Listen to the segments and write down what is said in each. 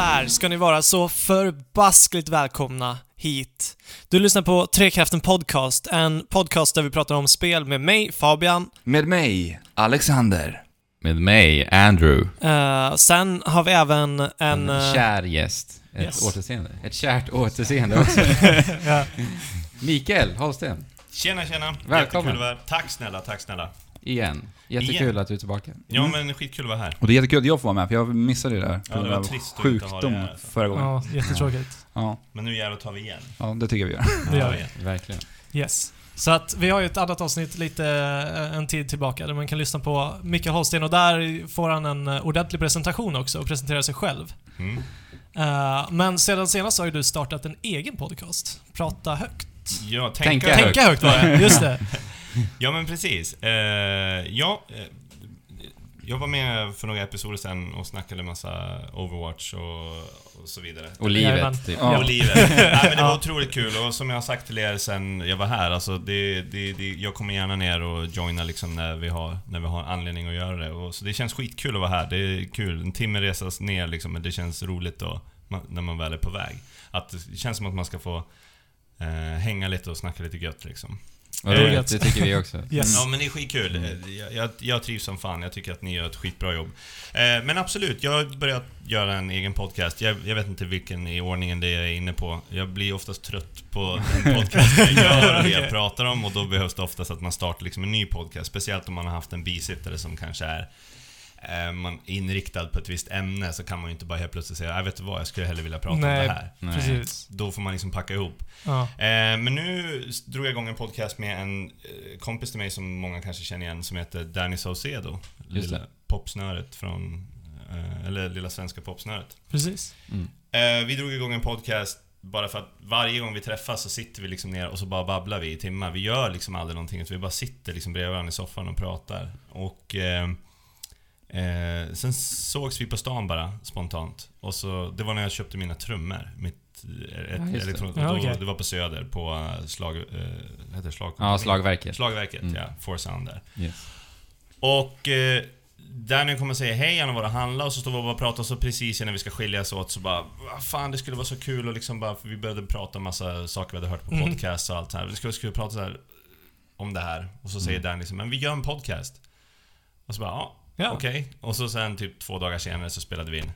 där ska ni vara så förbaskligt välkomna hit. Du lyssnar på Trekraften Podcast, en podcast där vi pratar om spel med mig, Fabian. Med mig, Alexander. Med mig, Andrew. Uh, sen har vi även en... En uh, kär gäst. Ett yes. återseende. Ett kärt återseende också. ja. Mikael Holsten. Tjena, tjena. Välkommen. Jättekul att vara här. Tack snälla, tack snälla. Igen. Jättekul Igen. att du är tillbaka. Ja, men skitkul att vara här. Och det är jättekul att jag får vara med, för jag missade det där. Ja, det var trist att inte ha sjukdom det här, alltså. förra gången. ja, jättetråkigt. Ja, Men nu jävlar tar vi igen. ja, det tycker jag vi gör. Det gör vi. igen. Verkligen. Yes. Så att vi har ju ett annat avsnitt lite eh, en tid tillbaka där man kan lyssna på Mikael Holsten och där får han en eh, ordentlig presentation också och presenterar sig själv. Mm. Eh, men sedan senast har ju du startat en egen podcast. Prata högt. Ja, tänka, Tänka högt. Tänka högt var det, just det. Ja, men precis. Eh, ja, eh, jag var med för några episoder sedan och snackade massa Overwatch och, och så vidare. Och livet, typ. Ja. Och livet. Nej, men det var otroligt kul och som jag har sagt till er sen jag var här, alltså det, det, det, jag kommer gärna ner och joina liksom när vi har, när vi har anledning att göra det. Och, så det känns skitkul att vara här. Det är kul. En timme resas ner liksom, men det känns roligt då, när man väl är på väg. Att det känns som att man ska få eh, hänga lite och snacka lite gött liksom. Vad Eh, roligt, det tycker vi också. Yes. Ja men det är skitkul. Mm. Jag, jag, jag trivs som fan. Jag tycker att ni gör ett skitbra jobb. Eh, men absolut, jag har börjat göra en egen podcast. Jag, jag vet inte vilken i ordningen det är jag är inne på. Jag blir oftast trött på den podcast jag gör och det jag pratar om och då behövs det oftast att man startar liksom en ny podcast. Speciellt om man har haft en bisittare som kanske är eh, man är inriktad på ett visst ämne så kan man ju inte bara helt plötsligt säga jag vet du vad, jag skulle hellre vilja prata Nej. om det här. Nej. Precis. Då får man liksom packa ihop. Ja. Eh, men nu drog jag igång en podcast med en eh, kompis till mig som många kanske känner igen som heter Danny Saucedo. Lilla popsnöret från... Eh, eller lilla svenska popsnöret. Precis. Mm. Vi drog igång en podcast bara för att varje gång vi träffas så sitter vi liksom ner och så bara babblar vi i timmar. Vi gör liksom aldrig någonting, utan vi bara sitter liksom bredvid varandra i soffan och pratar. Och... Eh, sen sågs vi på stan bara, spontant. Och så, det var när jag köpte mina trummor. Mitt, eh, ett Ja, det. och Ja, då, okej. Det var på Söder, på eh, slag... Eh, heter det? slag Ja, slagverket. Slagverket, Mm. ja. For Sound där. Yes. Och eh, Danny kommer säga hej, han har varit och handlat och så står vi och bara pratar och så precis innan vi ska skiljas åt så bara "Vad Fan det skulle vara så kul och liksom bara, för vi började prata om massa saker vi hade hört på Mm. podcast och allt här. Vi skulle, skulle prata så här om det här. Och så säger Mm. Danny liksom, men vi gör en podcast. Och så bara, ja, Ja. okej. Och så sen typ två dagar senare så spelade vi in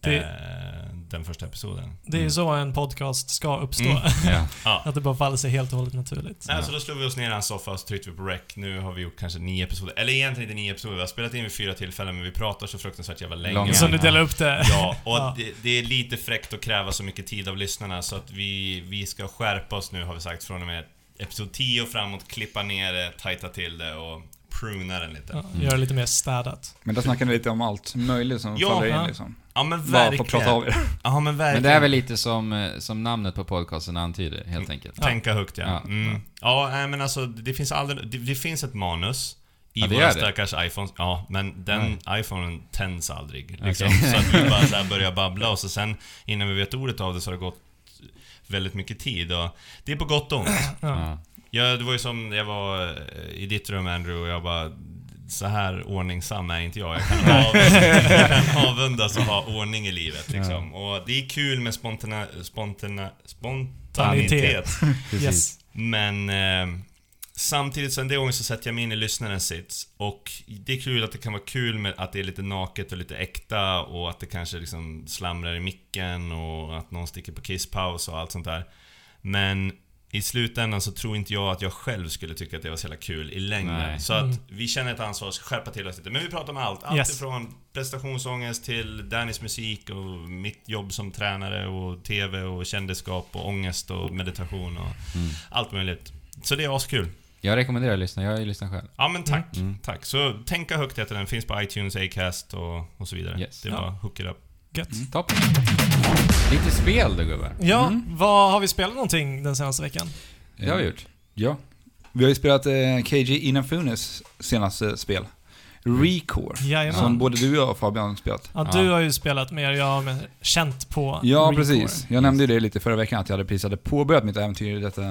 Det- eh, den första episoden. Det är ju så en podcast ska uppstå. Mm. Ja. Ja. Att det bara faller sig helt och hållet naturligt. Nej, så då slog vi oss ner i hans soffa och så tryckte vi på rec. Nu har vi gjort kanske nio episoder. Eller egentligen inte nio episoder, vi har spelat in vid fyra tillfällen men vi pratar så fruktansvärt jävla länge. Långa. Så du delar upp det? Ja, och Ja. Det, det är lite fräckt att kräva så mycket tid av lyssnarna så att vi, vi ska skärpa oss nu har vi sagt från och med episod 10 och framåt, klippa ner det, tajta till det och pruna den lite. Ja, Ja, Göra lite mer städat. Men där snackar ni lite om allt möjligt som Ja, faller in ja. liksom. men Bara verkligen. få prata av er. Ja men verkligen. Men det är väl lite som, eh, som namnet på podcasten antyder, helt enkelt. Tänka högt ja. Ja. Mm. Ja, men alltså det finns aldrig, det, det finns ett manus. I Ja, det våra det. stackars iPhones. Ja, men den iPhonen tänds aldrig. Liksom. Okej. Så att vi bara så här börjar babbla och så sen innan vi vet ordet av det så har det gått väldigt mycket tid och det är på gott och ont. Ja. Ja. Ja, det var ju som jag var eh, i ditt rum Andrew och jag bara så här ordningsam är inte jag. Jag kan, av, jag kan avundas och ha ordning i livet liksom. Och det är kul med spontana, spontana, spontanitet. Yes. Men eh, samtidigt, sen det gången så sätter jag mig in i lyssnarens sits. Och det är kul att det kan vara kul med att det är lite naket och lite äkta och att det kanske liksom slamrar i micken och att någon sticker på kisspaus och allt sånt där. Men i slutändan så tror inte jag att jag själv skulle tycka att det var så jävla kul i längden. Nej. Så att Mm. vi känner ett ansvar att skärpa till oss lite. Men vi pratar om allt. Allt Yes. ifrån prestationsångest till Dannys musik och mitt jobb som tränare och TV och kändisskap och ångest och meditation och Mm. allt möjligt. Så det är askul. Jag rekommenderar att lyssna, jag har ju lyssnat själv. Ja men tack. Mm. Tack. Så Tänka högt heter den. Finns på iTunes, Acast och, och så vidare. Yes. Det är Ja. bara hook it up. Gött. Mm. Topp. Lite spel då gubbar. Ja, Mm. vad har vi spelat någonting den senaste veckan? Det har vi gjort. Ja. Vi har ju spelat eh, KG Inafunes senaste spel. Recore. Jajamän. Som både du och jag Fabian har spelat. Ja, du har ju spelat mer, jag har känt på Ja, Recore. precis. Jag nämnde ju det lite förra veckan att jag hade precis hade påbörjat mitt äventyr i detta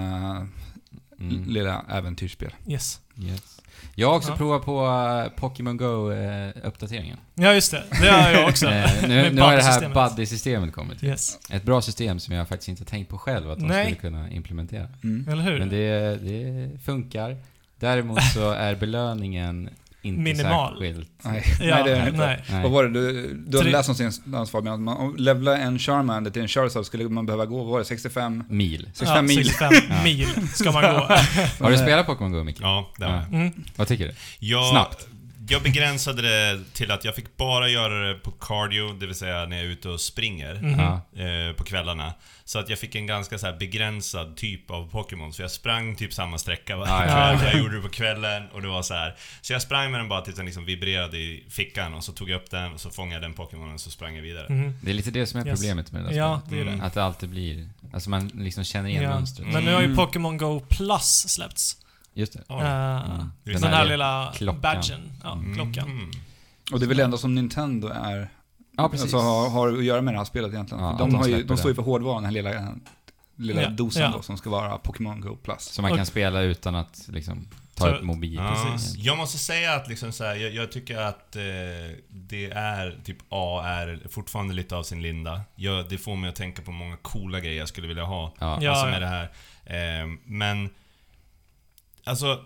Mm. lilla äventyrsspel. Yes. Yes. Jag har också Ja. provat på uh, Pokémon Go-uppdateringen. Ja, just det. Det har jag också. Eh, nu nu har det här. Buddy-systemet kommit. Yes. Ett bra system som jag faktiskt inte tänkt på själv att de Nej. skulle kunna implementera. Mm. Eller hur? Men det, det funkar. Däremot så är belöningen inte Minimal. särskilt... Nej, Ja, nej, det är inte. nej. Vad var det? Du, du hade läst någonstans Fabian, att man, om levla en Charmander till en Charizard skulle man behöva gå, vad var det, 65? Mil. 65 ja, mil. 65 Ja. mil ska man gå. Har du spelat Pokémon Go, Micke? Ja, det har jag. Mm. Vad tycker du? Jag, Snabbt. Jag begränsade det till att jag fick bara göra det på cardio, det vill säga när jag är ute och springer. Ja. eh, på kvällarna. Så att jag fick en ganska så här begränsad typ av Pokémon. Så jag sprang typ samma sträcka varje Ja, ja, kväll. ja. Jag gjorde det på kvällen och det var så här. Så jag sprang med den bara tills den liksom vibrerade i fickan och så tog jag upp den och så fångade jag den Pokémonen och så sprang jag vidare. Mhm. Det är lite det som är Yes. problemet med det där Ja, det är det. Att det alltid blir... Alltså man liksom känner igen Ja. mönstret. Men nu har ju Mm. Pokémon Go Plus släppts. Just det. Ja. Eh, Mm. Den, Den här lilla klockan. badgen. Ja, Mm. klockan. Mm. Och det är väl det enda som Nintendo är, Ja, precis. alltså, har, har att göra med det här spelet egentligen. Ja, de, har ju, de står ju för hårdvaran, den här lilla, lilla Ja, dosan ja. då, som ska vara Pokémon Go Plus. Så man Och- kan spela utan att liksom ta Så- upp mobil. Ja, Precis. jag måste säga att liksom så här, jag, jag tycker att eh, det är, typ A är fortfarande lite av sin linda. Jag, det får mig att tänka på många coola grejer jag skulle vilja ha. Ja. Ja. alltså med det här. Eh, men, alltså,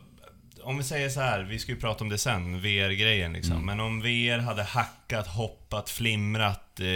om vi säger så här, vi ska ju prata om det sen, VR-grejen liksom. Mm. Men om VR hade hackat, hoppat, flimrat, eh,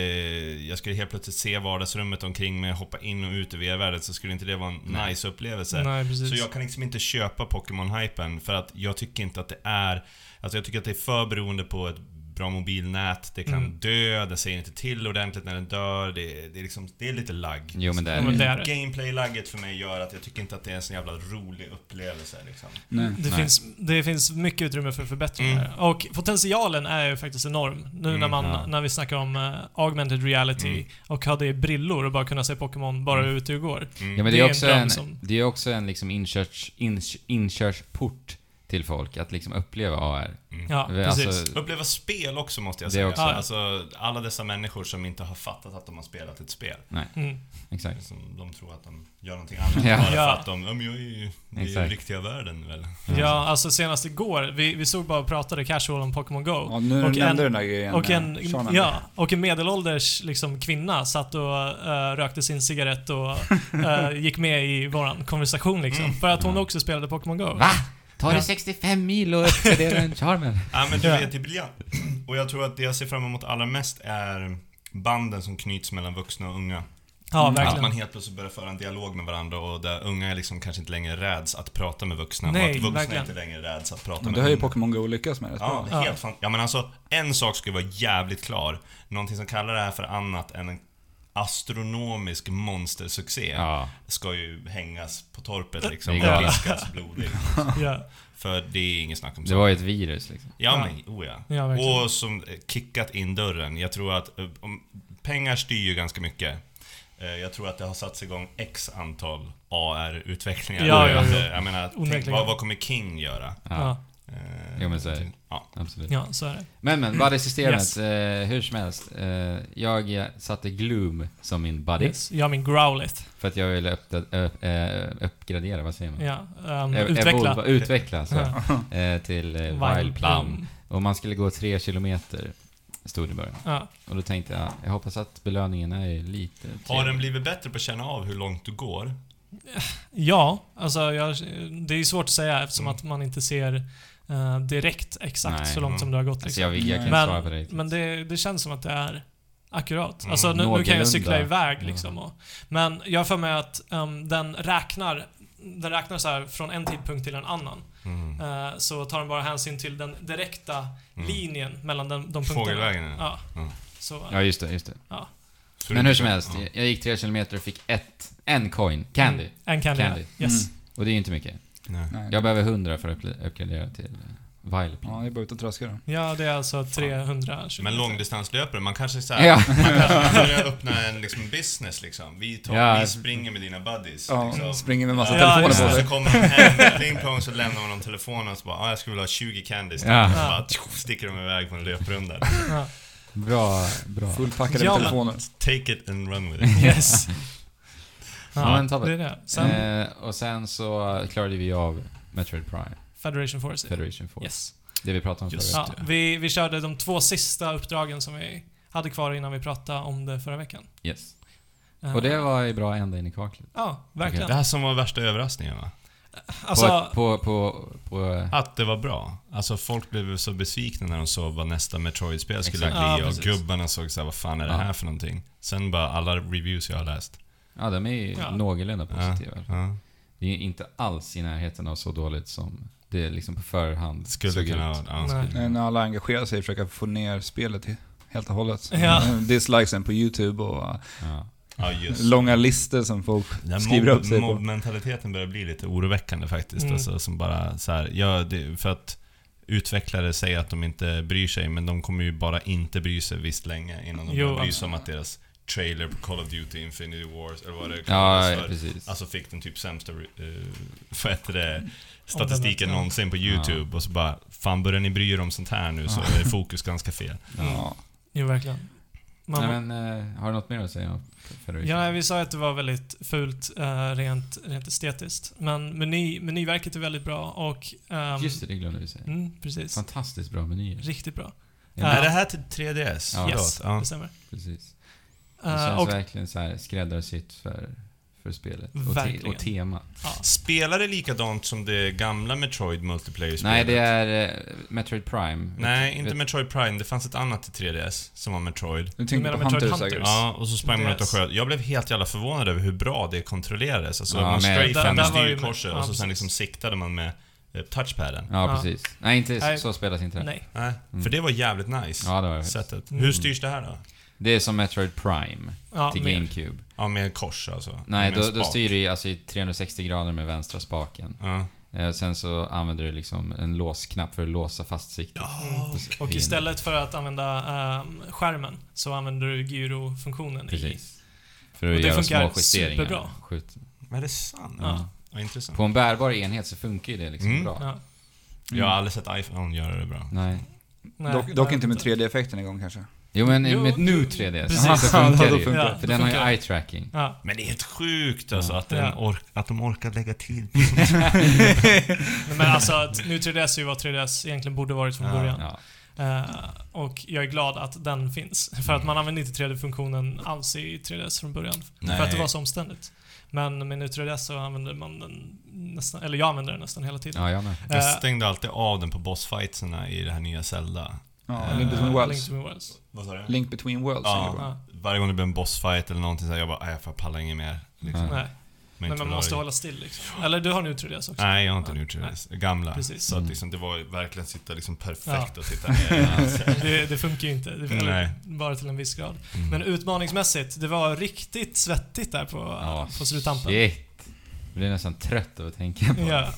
jag skulle helt plötsligt se vardagsrummet omkring mig, hoppa in och ut i VR-världen, så skulle inte det vara en Nej. nice upplevelse. Nej, precis. Så jag kan liksom inte köpa Pokémon-hypen för att jag tycker inte att det är... Alltså jag tycker att det är för beroende på ett bra mobilnät, det kan Mm. dö, det säger inte till ordentligt när den dör, det, det, är, liksom, det är lite lagg. Jo, men det är det är det. Gameplay-lagget för mig gör att jag tycker inte att det är en sån jävla rolig upplevelse liksom. Nej. Det Nej. finns, det finns mycket utrymme för förbättringar. Mm. Och potentialen är ju faktiskt enorm. Nu när, Mm, man, ja. när vi snackar om eh, augmented reality Mm. och hade brillor och bara kunna se Pokémon bara Mm. ute och går. Mm. Ja, men det Det är också en som- det är också en liksom inkörs, ins, inkörsport till folk, att liksom uppleva AR. Mm. Ja, precis. alltså- Uppleva spel också måste jag Det säga. också. Alltså, alla dessa människor som inte har fattat att de har spelat ett spel. Mm. Exakt. Som de tror att de gör någonting annat Ja. bara för att de, ja men jag är ju ju Exakt. riktiga världen väl. Ja, alltså senast igår, vi, vi såg bara och pratade casual om Pokémon Go. Ja, nu Och nämnde en- du den där grejen. Och eh, en, Charmander. ja, och en medelålders liksom, kvinna satt och eh, rökte sin cigarett och eh, gick med i våran konversation liksom. Mm. För att hon Ja. också spelade Pokémon Go. Va? Det Ja. 65 mil och uppgradera en Charmer? Ja men du Ja. vet, det är briljant. Och jag tror att det jag ser fram emot allra mest är banden som knyts mellan vuxna och unga. Ja, Mm. Att verkligen. man helt plötsligt börjar föra en dialog med varandra och där unga liksom kanske inte längre räds att prata med vuxna. Nej, och att vuxna verkligen. inte längre räds att prata Men med det har ju unga. Pokémon Go lyckats med rätt Ja, bra. helt fan. Ja men alltså, en sak ska vara jävligt klar. Någonting som kallar det här för annat än en astronomisk monstersuccé Ja. ska ju hängas på torpet liksom Det och piskas blodigt. Ja, För det är inget snack om Det var ju ett virus liksom. Ja Ja. men, oh ja. ja. Och som eh, kickat in dörren. Jag tror att eh, om, pengar styr ju ganska mycket. Eh, Jag tror att det har satts igång X antal AR-utvecklingar. Ja, ja, ja. Jag menar, tänk, vad, vad kommer King göra? Ja, ja. Eh, Jo, men så är det. Ja. absolut. ja, så är det. Men men, buddy-systemet, Yes. eh, hur som helst. Eh, jag satte Gloom som min buddy. Yes. Jag har min Growlit. För att jag ville uppda- ö- eh, uppgradera, vad säger man? Ja, um, utveckla. evolva- utveckla, så. Ja. Eh, till eh, Wild Plum. Och man skulle gå tre kilometer, stod det i början. Ja. Och då tänkte jag, jag hoppas att belöningen är lite Har trevlig. den blivit bättre på att känna av hur långt du går? Ja, alltså jag, det är ju svårt att säga eftersom Mm. att man inte ser eh, direkt exakt Nej. så långt som det har gått. Alltså Liksom. jag, jag kan inte svara på det men riktigt. men det, det känns som att det är akkurat. Mm, Alltså nu, nu kan jag cykla iväg Ja. liksom. Och, men jag har för mig att um, den räknar den räknar så här från en tidpunkt till en annan. Mm. Eh, så tar den bara hänsyn till den direkta Mm. linjen mellan den, de punkterna. Fågelvägen, ja. Ja. Mm. Så, Ja, just det, just det. Så Men hur som helst, Ja. jag- gick tre kilometer och fick ett, en coin, candy. Mm, en candy. Candy. Yes. Och det är ju inte mycket. Nej. Nej. Jag behöver 100 för att uppgradera till eh, Wild Plum. Ja, jag är bara ute och traskar då. Ja, det är alltså 300 Men långdistanslöpare, man kanske såhär, Ja. man kanske börjar öppna en liksom business liksom. Vi, tar, Ja. vi springer med dina buddies. Ja, liksom. springer med massa Ja, telefoner just på det. sig. Så kommer de hem, pling plong, så lämnar man dem telefonen och så bara ah, jag skulle vilja ha 20 candies. Ja. Och så bara sticker de iväg på en löprunda. Ja. Bra, bra. Fullpackade Ja, telefoner. Take it and run with it. Yes. Ja, men det är det. Sen Eh, och sen så klarade vi av Metroid Prime, Federation Force. Federation Force. Yes. Det vi pratade om Just förut. Ja, vi, vi körde de två sista uppdragen som vi hade kvar innan vi pratade om det förra veckan. Yes. Eh, Och det var ju bra ända in i kaklet. Ja, verkligen. Det här som var värsta överraskningen va? Alltså, på, på, på, på, Att det var bra. Alltså folk blev så besvikna när de såg vad nästa Metroid-spel skulle bli Ja, och gubbarna såg såhär, vad fan är det Ja. här för någonting? Sen bara alla reviews jag har läst. Ja, de är ju Ja. någorlunda Ja, positiva. ja. Det är inte alls i närheten av så dåligt som det liksom på förhand Skulle såg kunna ut. Ja, skulle- När alla engagerar sig och försöker få ner spelet helt och hållet. Ja. Dislikesen på YouTube och Ja. ja, just. långa listor som folk här skriver upp sig på. mobbmentaliteten börjar bli lite oroväckande faktiskt. Mm. Alltså, som bara så här, ja, det, för att utvecklare säger att de inte bryr sig, men de kommer ju bara inte bry sig visst länge innan de Jo, börjar bry absolut. sig om att deras trailer på Call of Duty Infinity Wars, eller vad det Ja, kallas ja, för, precis. Alltså fick den typ sämsta, uh, vad heter det, statistiken ja. någonsin på YouTube och så bara, fan börjar ni bry er om sånt här nu så Ja. är fokus ganska fel. Ja. jo verkligen. Nej, men, eh, har du något mer att säga? Ja, vi sa att det var väldigt fult eh, rent, rent estetiskt. Men meny, menyverket är väldigt bra och... ehm, Just det, det glömde vi säga. Mm, precis. Fantastiskt bra menyer. Riktigt bra. Ja, Ja. Är det här till 3DS? Ja. Yes. Ja. det stämmer. Precis. Det Eh, känns och, verkligen så här skräddarsytt för, för spelet. Och, te- och tema. ja. Spelar det likadant som det gamla Metroid multiplayer-spelet? Nej, det är eh, Metroid Prime. Nej, Vet- inte vet- Metroid Prime. Det fanns ett annat till 3DS som var Metroid. Du tänker menar på Metroid Hunter Hunters? säkert? Ja, och så sprang man ut och sköt. Jag blev helt jävla förvånad över hur bra det kontrollerades. Alltså, Ja, man strafade med styrkorset och så sen liksom siktade man med eh, touchpaden. Ja, Ja. precis. Nej, inte så spelas inte det. Nej. Nej, Mm. för det var jävligt nice. Ja, det var det. Sättet. Mm. Hur styrs det här då? Det är som Metroid Prime Ja, till mer. GameCube. Ja, med kors alltså? Nej, då, då styr du alltså, i 360 grader med vänstra spaken. Ja. Eh, sen så använder du liksom en låsknapp för att låsa fast siktet. Mm. Och Och istället för att använda ehm, skärmen så använder du gyrofunktionen i... Precis. För Och att det göra funkar små justeringar. superbra. Skjut. Men är det sant? Ja. Vad intressant. På en bärbar enhet så funkar ju det liksom Mm. bra. Ja. Jag har aldrig sett iPhone göra det bra. Nej. Nej, dock dock inte med 3D-effekten igång kanske. Jo men Jo, med nu jo, 3DS precis. så funkar Ja, det ju. det. För den har ju eye tracking. Ja. Men det är helt sjukt alltså Ja. att, den Ja. ork, att de orkar lägga till. Men alltså, att nu 3DS är ju vad 3DS egentligen borde varit från Ja. början. Ja. Eh, och jag är glad att den finns. För att man använde inte 3D-funktionen alls i 3DS från början. Nej. För att det var så omständigt. Men med nu 3DS så använder man den nästan, eller jag använder den nästan hela tiden. ja, jag med. Eh, Jag stängde alltid av den på bossfightserna i det här nya Zelda. Ja, Link Between Link Worlds. Between Worlds. Vad sa du? Link Between Worlds. Ja. Ja. Varje gång det blir en bossfight eller någonting så här, jag bara, "Nej, jag pallar inget mer. Liksom. Ja. Nej, Men, men man måste hålla still liksom. Eller du har nu 3DS också? Nej, jag har inte gjort det. Gamla. Precis. Så att Mm. liksom, det var verkligen sitta liksom perfekt Ja. och titta ner. Det, det funkar ju inte. Det, eller, Nej. bara till en viss grad. Mm. Men utmaningsmässigt, det var riktigt svettigt där på, Ja, på sluttampen. shit. Jag blir nästan trött av att tänka på det. Ja.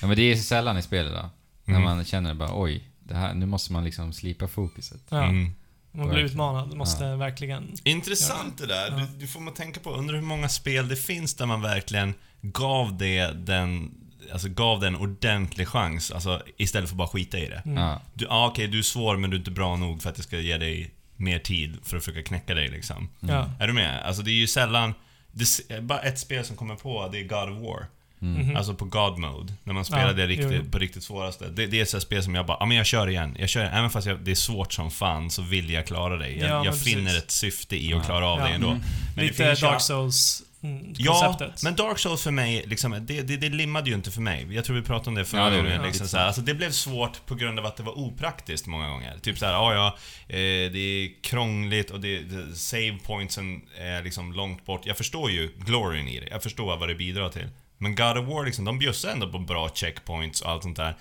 Ja, men det är så sällan i spelet då. När Mm. man känner bara oj, det här, nu måste man liksom slipa fokuset. ja. Mm. Man blir utmanad. Måste Ja. verkligen... Intressant det där. Ja. Du, du får man tänka på, undrar hur många spel det finns där man verkligen gav det den, alltså gav den ordentlig chans, alltså istället för bara skita i det. Mm. Ja. Du, ja, okej, du är svår men du är inte bra nog för att jag ska ge dig mer tid för att försöka knäcka dig liksom. Mm. Ja. Är du med? Alltså det är ju sällan, det, bara ett spel som kommer på, det är God of War. Mm. Alltså på God Mode, när man spelar Ja, det riktigt, jo, jo. på riktigt svåraste. Det, det är ett spel som jag bara, ja men jag kör igen. Jag kör, även fast jag, det är svårt som fan så vill jag klara dig. Jag, Ja, jag precis. finner ett syfte i Ja. att klara av Ja. dig ändå. Mm. Men det Lite Dark Souls mm, Ja, men Dark Souls för mig, liksom, det, det, det limmade ju inte för mig. Jag tror vi pratade om det förra Ja, det gången. vi. Liksom, Ja. alltså, det blev svårt på grund av att det var opraktiskt många gånger. Typ såhär, ja ja, eh, det är krångligt och det, det, save pointsen är liksom långt bort. Jag förstår ju gloryn i det. Jag förstår vad det bidrar till. Men God of War liksom, de bjussar ändå på bra checkpoints och allt sånt där.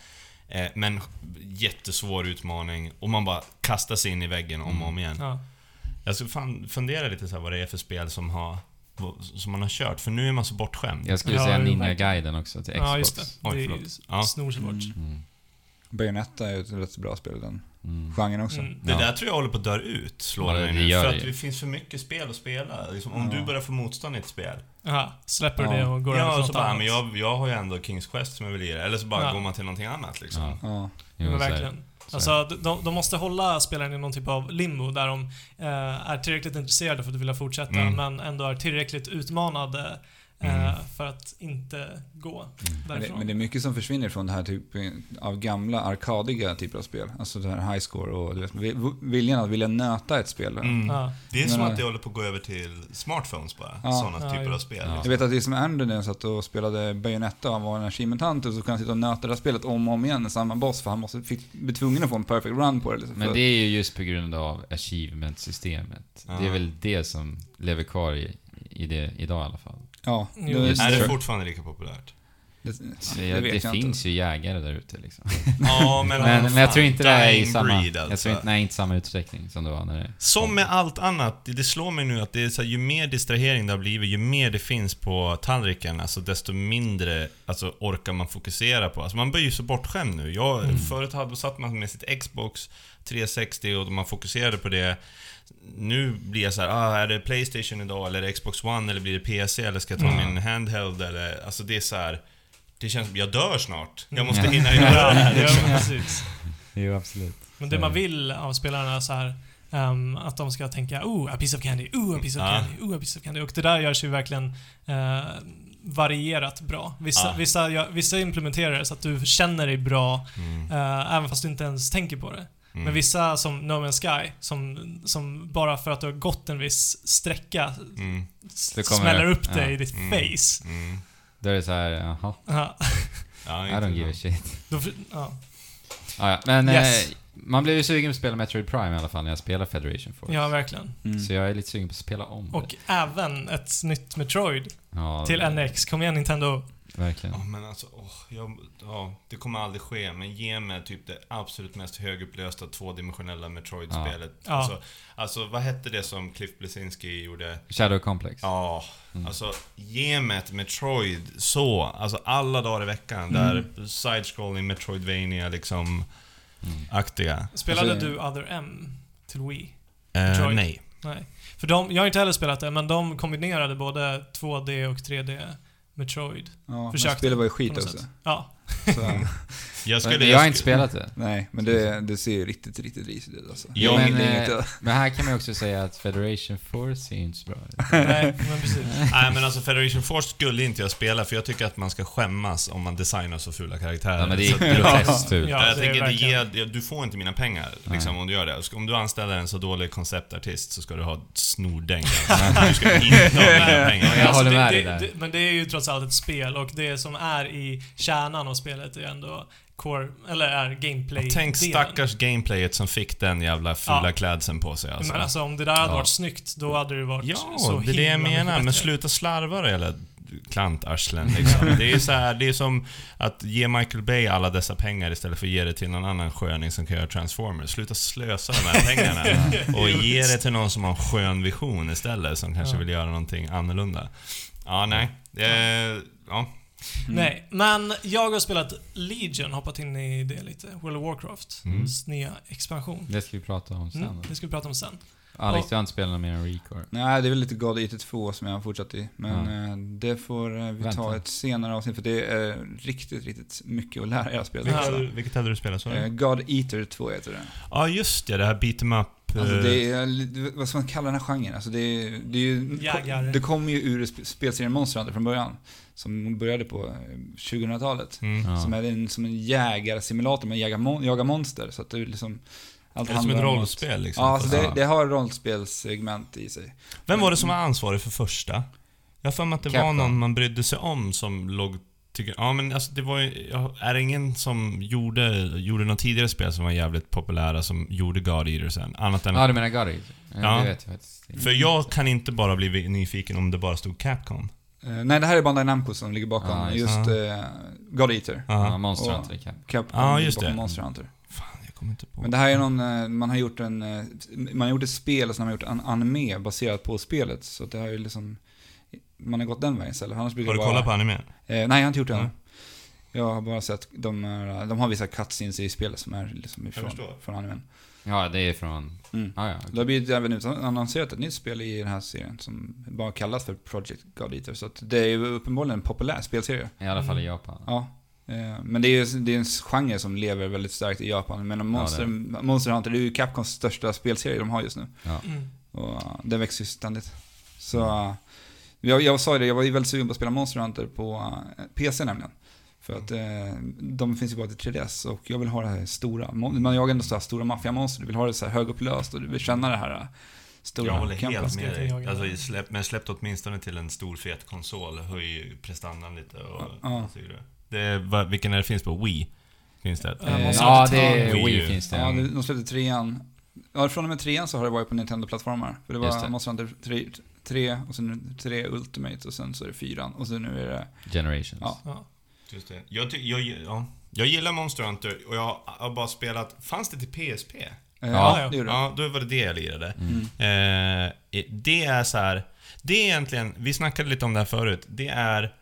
Eh, men jättesvår utmaning och man bara kastar sig in i väggen om och om igen. Ja. Jag ska fan fundera lite så här vad det är för spel som har som man har kört, för nu är man så bortskämd. Jag skulle Ja, säga Ninja-guiden också till Xbox. ja, just det. Oj, det är förlåt. Ja. snorsvårt. Mm. Mm. Bayonetta är ju ett rätt bra spel den Mm. genren också. Mm. Det Ja. där tror jag håller på att dö ut, slår Ja, mig det nu. gör För det att det finns för mycket spel att spela. Liksom, om Ja. du börjar få motstånd i ett spel. Aha, släpper Ja. det och går över Ja, till och så något bara, annat. men jag, jag har ju ändå Kings Quest som jag vill lira. Eller så bara Ja. går man till någonting annat liksom. Ja. Ja. Jo, men verkligen. Alltså, de- de, de måste hålla spelaren i någon typ av limbo där de eh, är tillräckligt intresserade för att vilja fortsätta, Mm. men ändå är tillräckligt utmanade eh, Mm. för att inte gå Men det, därifrån. men det är mycket som försvinner från det här typen av gamla arkadiga typer av spel. Alltså det här high score och du vet, vi- viljan att vilja nöta ett spel. Mm. Ja. Det är som Men- att det håller på att gå över till smartphones bara. Ja. Sådana Ja, typer av spel. Ja. Jag vet att det är som Andrew när jag satt och spelade Bayonetta och han var en achievement hunter så kunde han sitta och nöta det här spelet om och om igen, samma boss, för han måste, fick, bli tvungen att få en perfect run på det. Liksom, Men det är ju just på grund av achievement-systemet. Det är väl det som lever kvar i, i det idag i alla fall. Ja, Jo, det, Är det fortfarande lika populärt? det, det det jag finns inte. ju jägare där ute liksom. Ja, men, Men, men jag tror inte det är i samma... breed, Jag alltså. tror inte, nej, inte samma utsträckning som det var när det... Som med allt annat, det det slår mig nu att det är så här, ju mer distrahering det har blivit, ju mer det finns på tallriken, alltså desto mindre alltså, orkar man fokusera på. Alltså man blir ju så bortskämd nu. Jag, Mm. Förut hade, satt man med sitt Xbox 360 och man fokuserade på det. Nu blir jag så här, ah, är det Playstation idag eller är det Xbox One eller blir det PC eller ska jag ta Mm. min handheld eller... Alltså det är så här. Det känns jag dör snart. Jag måste Mm. hinna göra det här. ja, precis. Jo, absolut. Men det man vill av spelarna är så här ehm, att de ska tänka oh, a piece of candy, oh, a piece of Ja. candy, oh, a piece of candy. Och det där görs ju verkligen eh, varierat bra. Vissa, Ja. vissa, ja, vissa implementerar det så att du känner dig bra Mm. eh, även fast du inte ens tänker på det. Mm. Men vissa som No Man's Sky, som, som bara för att du har gått en viss sträcka Mm. Det smäller upp ja. dig i ditt Mm. face. Mm. Då är det så här, jaha, Ja, Ja, I don't give a shit. då, ja. Ah, ja. Men Yes. eh, man blev ju sugen på att spela Metroid Prime i alla fall när jag spelar Federation Force. ja, verkligen. Mm. Så jag är lite sugen på att spela om Och även ett nytt Metroid det. Ja, till NX. Kom igen Nintendo. Verkligen. Ja, men alltså, åh, jag, ja, det kommer aldrig ske, men ge mig typ det absolut mest högupplösta tvådimensionella Metroid-spelet. Ja. Alltså, alltså, vad hette det som Cliff Bleszinski gjorde? Shadow Complex. Ja, Mm. alltså ge mig ett Metroid så, alltså alla dagar i veckan, där side-scrolling Metroidvania liksom, Mm. aktiga. Spelade Alltså, du Other M till Wii? Eh, nej. Nej. För de, jag har inte heller spelat det, men de kombinerade både 2D och 3D Metroid. Ja, men Försökte, spelet var ju skit också. sätt. Ja. Så, Jag Men skulle... jag har inte spelat det. nej, men det, det ser ju riktigt, riktigt risigt ut alltså. Ja, är men, inget- eh, men här kan man ju också säga att Federation Force ju inte så bra ut. Nej, men precis. Nej men alltså Federation Force skulle inte jag spela för jag tycker att man ska skämmas om man designar så fula karaktärer. Ja, men det är groteskt fult. Ja, jag det är tänker, det ger, du får inte mina pengar liksom, Nej. om du gör det. Om du anställer en så dålig konceptartist så ska du ha ett snordäng. du ska inte ha mina pengar. Jag håller det, med det, dig där. det, Men det är ju trots allt ett spel och det som är i kärnan av spelet är ändå core, eller är gameplay Tänk stackars gameplayet som fick den jävla fula Ja. klädseln på sig alltså. Men alltså om det där hade Ja. varit snyggt, då hade det varit Ja, så det är det jag himla menar. Men sluta slarva då jävla klantarslen liksom. Det är så här, det är som att ge Michael Bay alla dessa pengar istället för att ge det till någon annan sköning som kan göra Transformers. Sluta slösa de här pengarna. Och ge det till någon som har en skön vision istället, som kanske Ja. vill göra någonting annorlunda. Ja, nej. Det, ja. Nej, men jag har spelat Legion, hoppat in i det lite. World of Warcraft. Mm. nya expansion. Det ska vi prata om sen. Mm, det ska vi prata om sen. Alex, Och- du har inte spelat något mer än Recore. Nej, det är väl lite God Eater 2 som jag har fortsatt i. Men Ja. eh, det får eh, vi ta Vänta. ett senare avsnitt för det är riktigt, riktigt mycket att lära er att spela. Vilket vilket hade du spelat så? Eh, God Eater 2 heter det. Ja, just det. Det här beat em up. Alltså eh, det är, vad ska man kalla den här genren? Alltså det, är, det är ju... Det kommer ju ur sp- spelserien Monster Hunter från början. Som började på eh, 2000-talet. Mm. Ja. Som är en, som en jägarsimulator med jaga, mon, jaga monster. Så att det är liksom... Allt Det är som ett rollspel liksom. Ja, alltså det, det har rollspelssegment i sig. Vem var det som var ansvarig för första? Jag har för mig att det var Capcom. någon man brydde sig om som låg... Tycker, ja men alltså det var ju... Är det ingen som gjorde, gjorde något tidigare spel som var jävligt populära som gjorde God Eater sen? Annat än... Ja, du menar God Eater? Ja, Ja. Det vet jag faktiskt. För jag kan inte bara bli nyfiken om det bara stod Capcom. Eh, nej, det här är Bandai Namco som ligger bakom Ja, just just det. eh, God Eater. Ja, Ja. Monster Och- Hunter. Capcom ligger just bakom det. Monster Hunter. Fan, jag kommer inte på. Men det här är någon, eh, man har gjort en, man har gjort ett spel och sen har man gjort en anime baserat på spelet. Så det har ju liksom, man har gått den vägen istället. Annars brukar Har du vara- kollat på anime? Eh, nej, jag har inte gjort det än. Jag har bara sett, de, är, de har vissa cutscenes i spelet som är liksom ifrån, förstår. från animen. Ja, det är från... Mm. Ja, ja. Det har blivit även utannonserat ett nytt spel i den här serien som bara kallas för Project God Eater. Så att det är ju uppenbarligen en populär spelserie. I alla fall i Japan. Ja. Eh, Men det är ju det är en genre som lever väldigt starkt i Japan. Men Monster, Monster Hunter, det är ju Capcoms största spelserie de har just nu. Mm. Och uh, den växer ju ständigt. Så uh, jag, jag sa ju det, jag var ju väldigt sugen på att spela Monster Hunter på PC nämligen. För att uh, de finns ju bara till 3DS och jag vill ha det här stora. Man jagar ändå så här stora maffiamonster, du vill ha det så här högupplöst och du vill känna det här uh, stora Jag håller helt med jag dig. Alltså, släpp, men släpp åtminstone till en stor fet konsol. Höj prestandan lite och... Ja. Det är, vilken är det finns på? Wii? Finns det? Eh, Ja, det är Wii Wii finns det. Ja, det- de släppte trean. Ja, från och med trean så har det varit på Nintendo-plattformar. För det var det. Monster Hunter 3, 3 och sen 3 Ultimate och sen så är det fyran och sen nu är det... Generations. Ja. Just det. Jag, ty- jag, ja. jag gillar Monster Hunter och jag har bara spelat... Fanns det till PSP? Eh, Ja, ja, ja. det gjorde det. Ja, då var det det jag lirade. Mm. Eh, det är så här. Det är egentligen, vi snackade lite om det här förut, det är...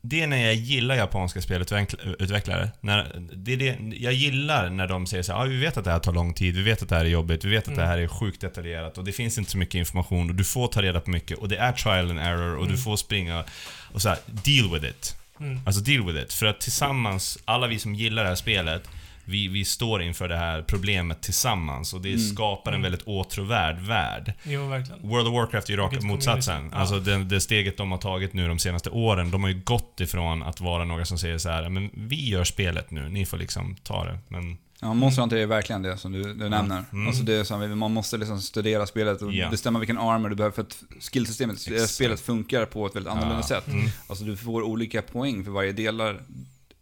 Det är när jag gillar japanska spelutvecklare. När, det är det, jag gillar när de säger så här, ah, vi vet att det här tar lång tid, vi vet att det här är jobbigt, vi vet att Mm. det här är sjukt detaljerat och det finns inte så mycket information och du får ta reda på mycket och det är trial and error och du Mm. får springa och så här, deal with it. Mm. Alltså deal with it. För att tillsammans, alla vi som gillar det här spelet, vi, vi står inför det här problemet tillsammans och det Mm. skapar en Mm. väldigt åtråvärd värld. Jo, verkligen. World of Warcraft är ju raka motsatsen. community. Ja. Alltså det, det steget de har tagit nu de senaste åren, de har ju gått ifrån att vara några som säger så här, men vi gör spelet nu, ni får liksom ta det. Men Ja, Monster Hunter är verkligen det som du, du nämner. Mm. Alltså det är som, man måste liksom studera spelet och Ja. bestämma vilken armor du behöver för att skillsystemet, Exakt. spelet funkar på ett väldigt annorlunda Ja. sätt. Mm. Alltså du får olika poäng för varje delar,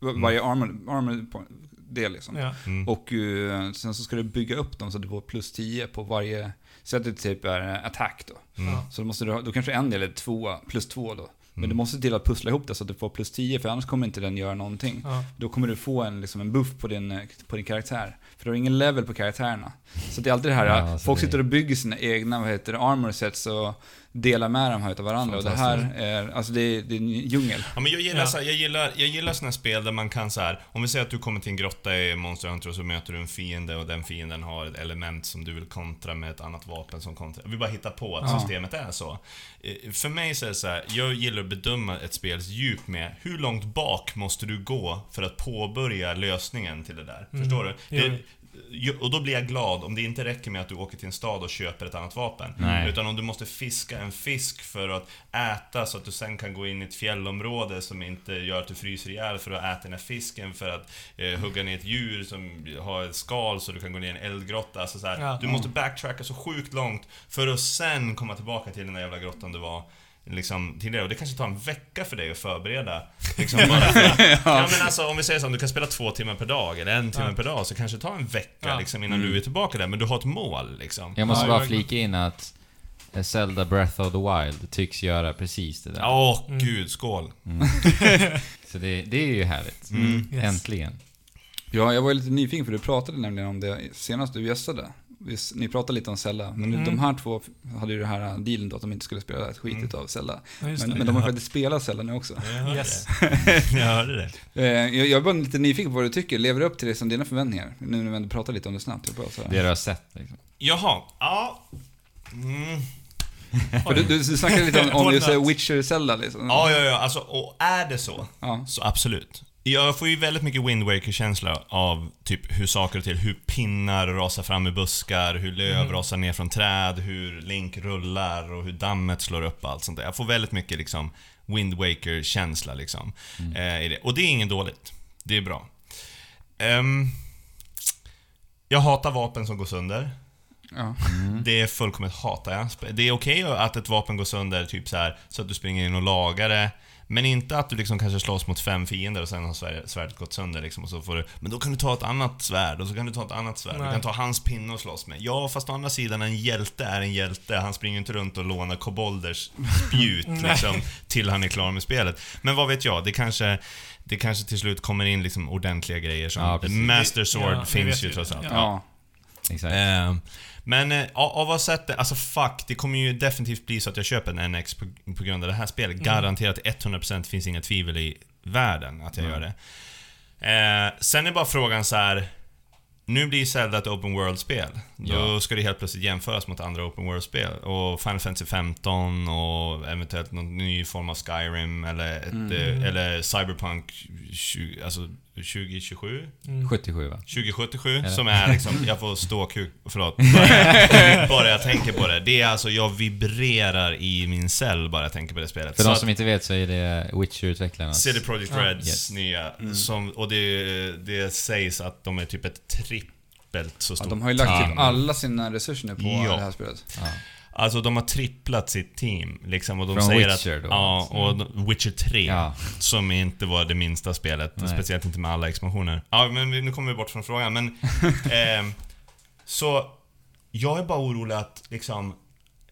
varje armor, armor po- del liksom. Ja. mm. Och eh, sen så ska du bygga upp dem så att du får plus 10 på varje, så att det typ är eh, attack då. Mm. Så då, måste du ha, då kanske en del är två, plus två då. Men Mm. du måste till att pussla ihop det så att du får plus 10 för annars kommer inte den göra någonting. Ja. Då kommer du få en, liksom en buff på din, på din karaktär. För du har ingen level på karaktärerna. Så det är alltid det här, Ja, alltså folk det- sitter och bygger sina egna, vad heter det, armor sets och delar med dem här utav varandra. Och det här är, alltså det är, det är en djungel. Ja, men jag gillar, Ja. så här, jag gillar, jag gillar såna här spel där man kan så här, om vi säger att du kommer till en grotta i Monster Hunter och så möter du en fiende och den fienden har ett element som du vill kontra med ett annat vapen som kontra. Vi bara hittar på att Ja. systemet är så. Eh, För mig så är det så här, jag gillar att bedöma ett spels djup med hur långt bak måste du gå för att påbörja lösningen till det där. Mm. Förstår du? Det, och då blir jag glad om det inte räcker med att du åker till en stad och köper ett annat vapen. Nej. Utan om du måste fiska en fisk för att äta så att du sen kan gå in i ett fjällområde som inte gör att du fryser ihjäl för att äta den här fisken. För att eh, hugga ner ett djur som har ett skal så du kan gå ner i en eldgrotta. Alltså så här, Ja. Du måste backtracka så sjukt långt för att sen komma tillbaka till den där jävla grottan du var liksom tidigare. Och det kanske tar en vecka för dig att förbereda. Liksom bara för att, ja. men alltså om vi säger så, om du kan spela två timmar per dag eller en timme Ja. per dag så kanske det tar en vecka Ja. liksom, innan Mm. du är tillbaka där. Men du har ett mål liksom. Jag måste Ja, bara flika in att eh, Zelda Breath of the Wild tycks göra precis det där. Åh, Mm. gud, skål. Mm. Så det, det är ju härligt. Mm. Yes. Äntligen. Ja, jag var lite nyfiken för du pratade nämligen om det senast du gästade. Visst, Ni pratade lite om Zelda, men Mm. de här två hade ju det här dealen då att de inte skulle spela ett skit Mm. utav Zelda. Ja, Men, men de har faktiskt spelat Zelda nu också. Jag Yes. Jag hörde det. Eh, Jag, jag är bara lite nyfiken på vad du tycker. Lever det upp till det som dina förväntningar? Nu när vi ändå pratar lite om det snabbt. Jag bara. Det du har sett liksom. Jaha, ja. Mm. För du, du, du snackade lite om, om just. Witcher-Zelda liksom. Ja, ja, ja. Alltså, och är det så, Ja. så absolut. Jag får ju väldigt mycket Wind Waker-känsla av typ hur saker och till, hur pinnar rasar fram i buskar, hur löv Mm. rasar ner från träd, hur Link rullar och hur dammet slår upp och allt sånt där. Jag får väldigt mycket liksom Wind Waker-känsla liksom. Eh, i det. Och det är inget dåligt. Det är bra. Ehm, jag hatar vapen som går sönder. Ja. Det är fullkomligt hatar jag. Det är okej att ett vapen går sönder, typ så här, så att du springer in och lagar det. Men inte att du liksom kanske slåss mot fem fiender och sen har svär- svärdet gått sönder liksom och så får du... Men då kan du ta ett annat svärd och så kan du ta ett annat svärd. Du Nej. kan ta hans pinne och slåss med. Ja, fast å andra sidan, en hjälte är en hjälte. Han springer inte runt och lånar kobolders spjut liksom, till han är klar med spelet. Men vad vet jag, det kanske... Det kanske till slut kommer in liksom ordentliga grejer som Ja. Master Sword Ja, finns ju trots allt. Ja. Ja. Exakt. Eh, men eh, av att ha sett det, alltså fuck, det kommer ju definitivt bli så att jag köper en NX på, på grund av det här spelet. Mm. Garanterat 100% finns inga tvivel i världen att jag Mm. gör det. Eh, sen är bara frågan så här. nu blir Zelda ett open world-spel. Då Ja. ska det helt plötsligt jämföras mot andra open world-spel. Och Final Fantasy 15 och eventuellt någon ny form av Skyrim eller, ett, Mm. eh, eller Cyberpunk 20, alltså 2027? Mm. 77 va? 2077 Eller? som är liksom, jag får ståkuk, förlåt. Bara, bara jag tänker på det. Det är alltså, jag vibrerar i min cell bara jag tänker på det spelet. För Så de att- som inte vet så är det Witcher-utvecklarnas... CD Projekt Ja. Reds Yes. nya, Mm. som, och det, det sägs att de är typ ett trippelt så Ja, stort de har ju lagt typ alla sina resurser nu på Ja. det här spelet. Ja. Alltså de har tripplat sitt team liksom och de Från säger Witcher att... då, Ja, alltså. och Witcher 3. ja. Som inte var det minsta spelet, Nej. speciellt inte med alla expansioner. Ja, men nu kommer vi bort från frågan, men... ehm, så, jag är bara orolig att liksom...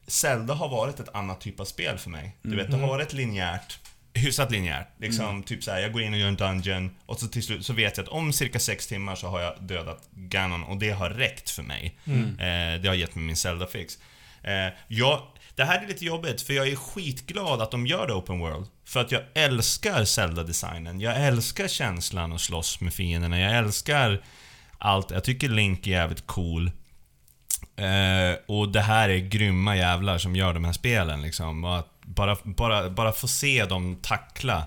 Zelda har varit ett annat typ av spel för mig. Du vet, det har varit linjärt. Hyfsat linjärt. Liksom, typ såhär, jag går in och gör en dungeon och så till slut så vet jag att om cirka sex timmar så har jag dödat Ganon och det har räckt för mig. Eh, det har gett mig min Zelda-fix. Eh, jag, det här är lite jobbigt, för jag är skitglad att de gör det open world. För att jag älskar Zelda-designen. Jag älskar känslan att slåss med fienderna. Jag älskar allt. Jag tycker Link är jävligt cool. Eh, och det här är grymma jävlar som gör de här spelen liksom. Och att bara, bara, bara få se dem tackla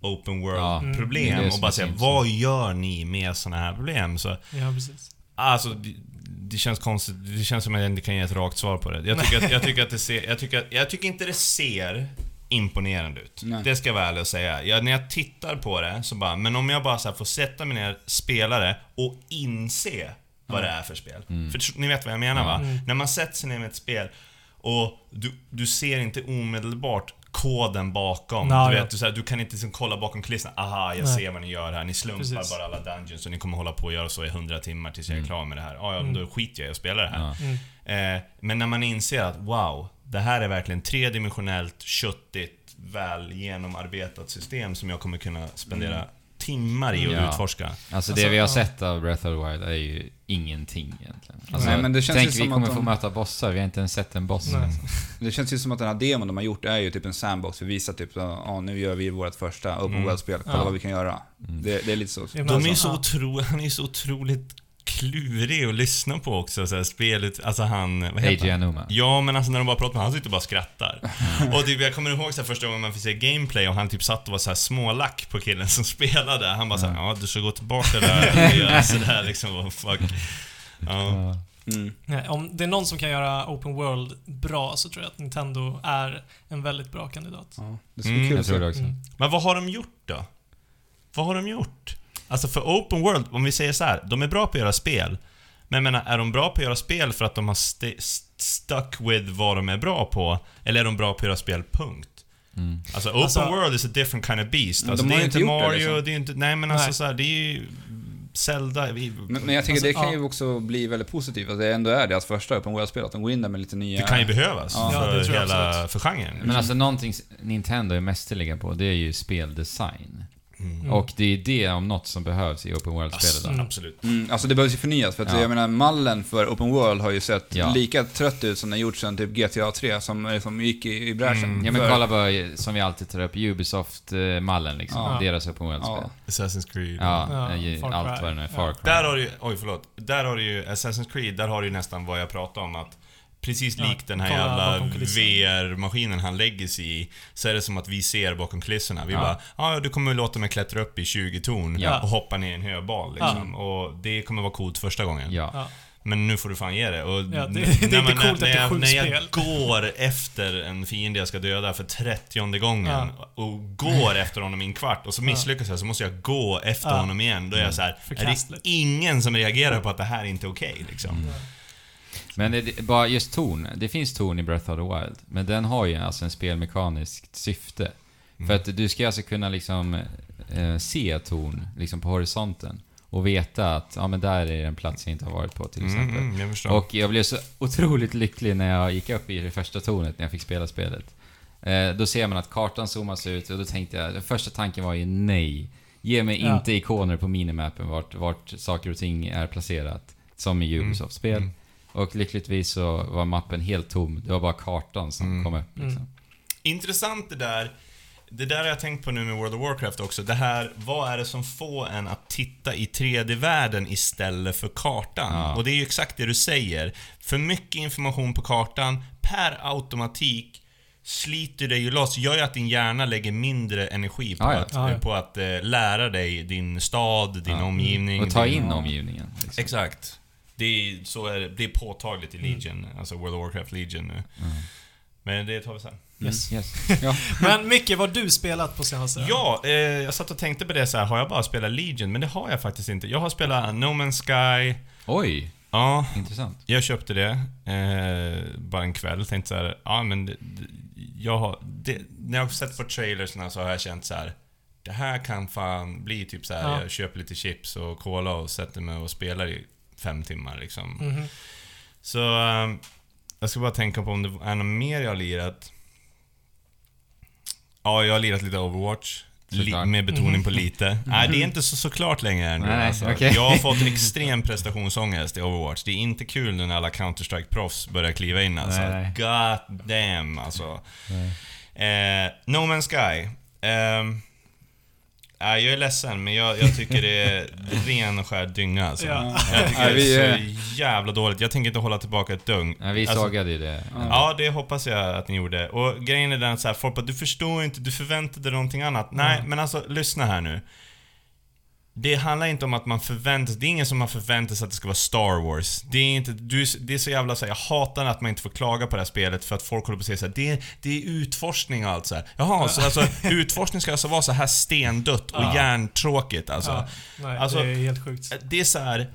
open Ja, world-problem är det och bara säga vad gör ni med såna här problem? Så, Ja, precis. alltså, det, känns konstigt. Det känns som att jag inte kan ge ett rakt svar på det. Jag tycker, att, jag tycker att det ser... Jag tycker, att, jag tycker inte det ser imponerande ut. Nej. Det ska jag vara ärlig och säga. Jag, när jag tittar på det så bara, men om jag bara så här får sätta mig ner, spela det och inse vad det är för spel. För tr- ni vet vad jag menar va? Mm. När man sätter sig ner med ett spel och du, du ser inte omedelbart koden bakom. Ja, du, ja. vet, du, så här, du kan inte liksom kolla bakom kulisserna. Aha, jag Nej. ser vad ni gör här. Ni slumpar Precis. bara alla dungeons och ni kommer hålla på och göra så i 100 timmar tills jag är klar med det här. Ja, ja, då skiter jag i att spela det här. Ja. Mm. Eh, men när man inser att wow, det här är verkligen tredimensionellt, köttigt, väl genomarbetat system som jag kommer kunna spendera timmar i och Ja. utforska. Alltså det Alltså, vi har ja. sett av Breath of the Wild är ju ingenting egentligen. Alltså, Nej, men det känns tänk ju vi som kommer att få de- möta bossar, vi har inte ens sett en boss. Nej. Det känns ju som att den här demon de har gjort är ju typ en sandbox. Vi visar typ så, ja nu gör vi vårt första open Mm. world-spel. Kolla Ja. vad vi kan göra. Det, det är lite så. Ja, men De är alltså, så ja. otro, han är så otroligt klurig att lyssna på också, så här, spelet, alltså han, vad heter? Anuma. Ja, men alltså när de bara pratar med honom, han sitter och bara skrattar. och typ, jag kommer ihåg så här, första gången man fick se gameplay och han typ satt och var så här smålack på killen som spelade. Han bara såhär, ja du ska gå tillbaka där och göra sådär liksom, fuck. Ja. Mm. Om det är någon som kan göra Open World bra så tror jag att Nintendo är en väldigt bra kandidat. Ja, det ska bli Mm, kul Jag tror det också. Mm. Men vad har de gjort då? Vad har de gjort? Alltså för open world, om vi säger så här, de är bra på att göra spel. Men jag menar, är de bra på att göra spel för att de har st- st- stuck with vad de är bra på? Eller är de bra på att göra spel, punkt? Mm. Alltså open Alltså- world is a different kind of beast. Men Alltså, de det är ju inte gjort det, Mario, liksom. det är inte... Nej men alltså Nej. så här, det är ju... Zelda, vi, Men, men jag tycker Alltså, det kan ja. ju också bli väldigt positivt, att det ändå är deras första open world-spel, att de går in där med lite nya... det kan ju behövas Ja. För det tror jag hela, absolut. för genren. Men alltså någonting Nintendo är mästerliga på, det är ju speldesign. Mm. Och det är det om något som behövs i Open World-spel Alltså, idag. absolut. Mm, alltså det behövs ju förnyas, för att Ja. jag menar mallen för Open World har ju sett Ja. lika trött ut som den gjort sedan typ GTA 3, som, som gick i, i bräschen. Mm. Ja men För- kolla bara, som vi alltid tar upp, Ubisoft-mallen liksom. Ja. Deras Open World-spel. Ja. Assassin's Creed. Ja, Ja, ja, Far allt vad det är. Ja. Far Cry. Där har du ju, oj förlåt. Där har du ju, Assassin's Creed, där har du ju nästan vad jag pratade om att Precis Ja, likt den här jävla. VR-maskinen han lägger sig i, så är det som att vi ser bakom kulisserna. Vi Ja. bara, ja du kommer låta mig klättra upp i 20 torn Ja. och hoppa ner i en höbal liksom. Och det kommer vara coolt första gången. Ja. Ja. Men nu får du fan ge det. Och Ja, det- n- det är när inte coolt när, sju när jag spel. går efter en fiende jag ska döda för trettionde gången och går efter honom i en kvart och så misslyckas jag så måste jag gå efter Ja. honom igen. Då är jag så här, är det ingen som reagerar på att det här inte är okej liksom? Men det, bara just ton. Det finns ton i Breath of the Wild. Men den har ju alltså en spelmekaniskt syfte. Mm. För att du ska alltså kunna liksom eh, se ton liksom på horisonten. Och veta att, ja men där är en plats jag inte har varit på till Mm, exempel. mm, jag förstår. Och jag blev så otroligt lycklig när jag gick upp i det första tornet när jag fick spela spelet. Eh, då ser man att kartan zoomas ut och då tänkte jag, den första tanken var ju nej. Ge mig Ja. inte ikoner på minimappen vart, vart saker och ting är placerat. Som i Ubisoft-spel. Mm. Och lyckligtvis så var mappen helt tom. Det var bara kartan som Mm. kom upp liksom. Mm. Intressant det där. det där har jag tänkt på nu med World of Warcraft också. Det här, vad är det som får en att titta i 3D-världen istället för kartan? Ja. Och det är ju exakt det du säger. För mycket information på kartan, per automatik, sliter dig ju loss, gör ju att din hjärna lägger mindre energi på Ja, ja. att, Ja, ja. På att eh, lära dig din stad, din Ja. omgivning. Och ta din, in omgivningen. Liksom. Exakt. Det är, så är det, det är påtagligt i Legion, alltså World of Warcraft Legion nu. Men det tar vi sen. Yes. Yes. Ja. Men Micke, vad har du spelat på senaste? Ja, eh, jag satt och tänkte på det så här. har jag bara spelat Legion? Men det har jag faktiskt inte. Jag har spelat No Man's Sky. Oj, Ja, intressant. jag köpte det. Eh, bara en kväll. Tänkte så här, ja men det, det, jag har... Det, när jag har sett på trailersna så har jag känt så här. Det här kan fan bli typ så här. Ja. jag köper lite chips och cola och sätter mig och spelar i fem timmar liksom. Mhm. Så... eh, jag ska bara tänka på om det är något mer jag har lirat. Ja, jag har lirat lite Overwatch. Li- med betoning på lite. Nej, det är inte så såklart längre nu Nej, alltså. okej. Jag har fått extrem prestationsångest i Overwatch. Det är inte kul nu när alla Counter-Strike-proffs börjar kliva in alltså. Nej, nej. God damn alltså. Eh, no Man's Sky. Ehm, nej, jag är ledsen, men jag, jag tycker det är ren och skär dynga alltså. Ja. Jag tycker Nej, vi, det är så jävla dåligt. Jag tänker inte hålla tillbaka ett dugg. Ja, vi Alltså, sågade ju det. Ja, det hoppas jag att ni gjorde. Och grejen är den att så här, folk bara, du förstår inte, du förväntade dig någonting annat. Nej, men alltså lyssna här nu. Det handlar inte om att man förväntar det är ingen som har förväntat sig att det ska vara Star Wars. Det är inte, du, det är så jävla så här, jag hatar att man inte får klaga på det här spelet för att folk håller på att säga så här, det, är- det är utforskning och allt så här. Jaha, så alltså utforskning ska alltså vara så här stendött och Ja. hjärntråkigt alltså. Ja, nej, Alltså, det är helt sjukt. Det är så här.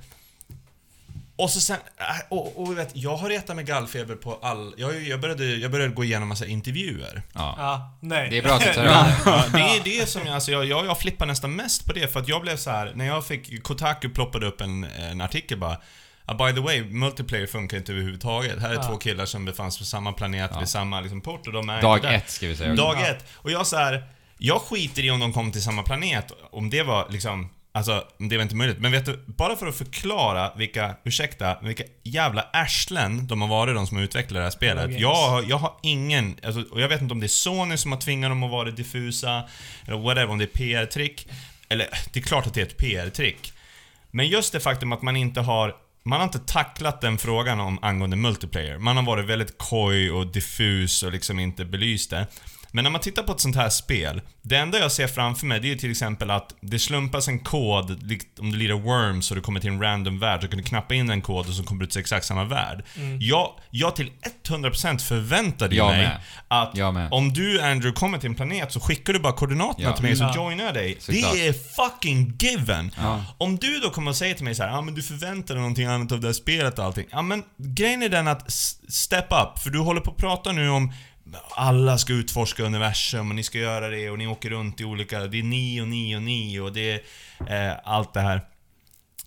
Och så sen, äh, och, och vet, jag har retat med gallfeber på all... Jag, jag, började, jag började gå igenom massa intervjuer. Ja. Ja, nej. Det är bra att du tar över. Ja, det är det som jag, alltså jag, jag, jag flippar nästan mest på det för att jag blev så här när jag fick, Kotaku ploppade upp en, en artikel bara "Ah, By the way, multiplayer funkar inte överhuvudtaget. Här är Ja. två killar som befann sig på samma planet Ja. vid samma liksom, port och de är Dag ett ska vi säga. Dag Ja. ett. Och jag så här, jag skiter i om de kom till samma planet, om det var liksom Alltså, det var inte möjligt. Men vet du, bara för att förklara vilka, ursäkta, vilka jävla arslen de har varit, de som har utvecklat det här spelet. Jag, jag har ingen, alltså, och jag vet inte om det är Sony som har tvingat dem att vara diffusa, eller whatever, om det är PR-trick. Eller, det är klart att det är ett PR-trick. Men just det faktum att man inte har man har inte tacklat den frågan om angående multiplayer. Man har varit väldigt koj och diffus och liksom inte belyst det. Men när man tittar på ett sånt här spel, det enda jag ser framför mig det är till exempel att det slumpas en kod, om du lirar Worms och du kommer till en random värld, så kan du knappa in en kod och så kommer du till exakt samma värld. Mm. Jag, jag till 100% förväntade Jag mig med. att Jag med. om du Andrew kommer till en planet så skickar du bara koordinaterna Ja. till mig så Ja. joinar jag dig. Såklart. Det är fucking given! Ja. Om du då kommer och säger till mig så här, ja ah, men du förväntar dig någonting annat av det här spelet och allting. Ja men grejen är den att step up, för du håller på att prata nu om alla ska utforska universum och ni ska göra det och ni åker runt i olika, det är ni och ni och ni och det är eh, allt det här.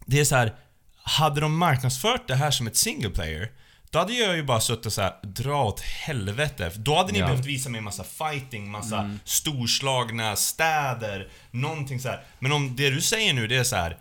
Det är så här, hade de marknadsfört det här som ett single player då hade jag ju bara suttit så här, dra åt helvete. Då hade ni Ja. behövt visa mig massa fighting, massa storslagna städer, någonting så här. Men om det du säger nu, det är så här.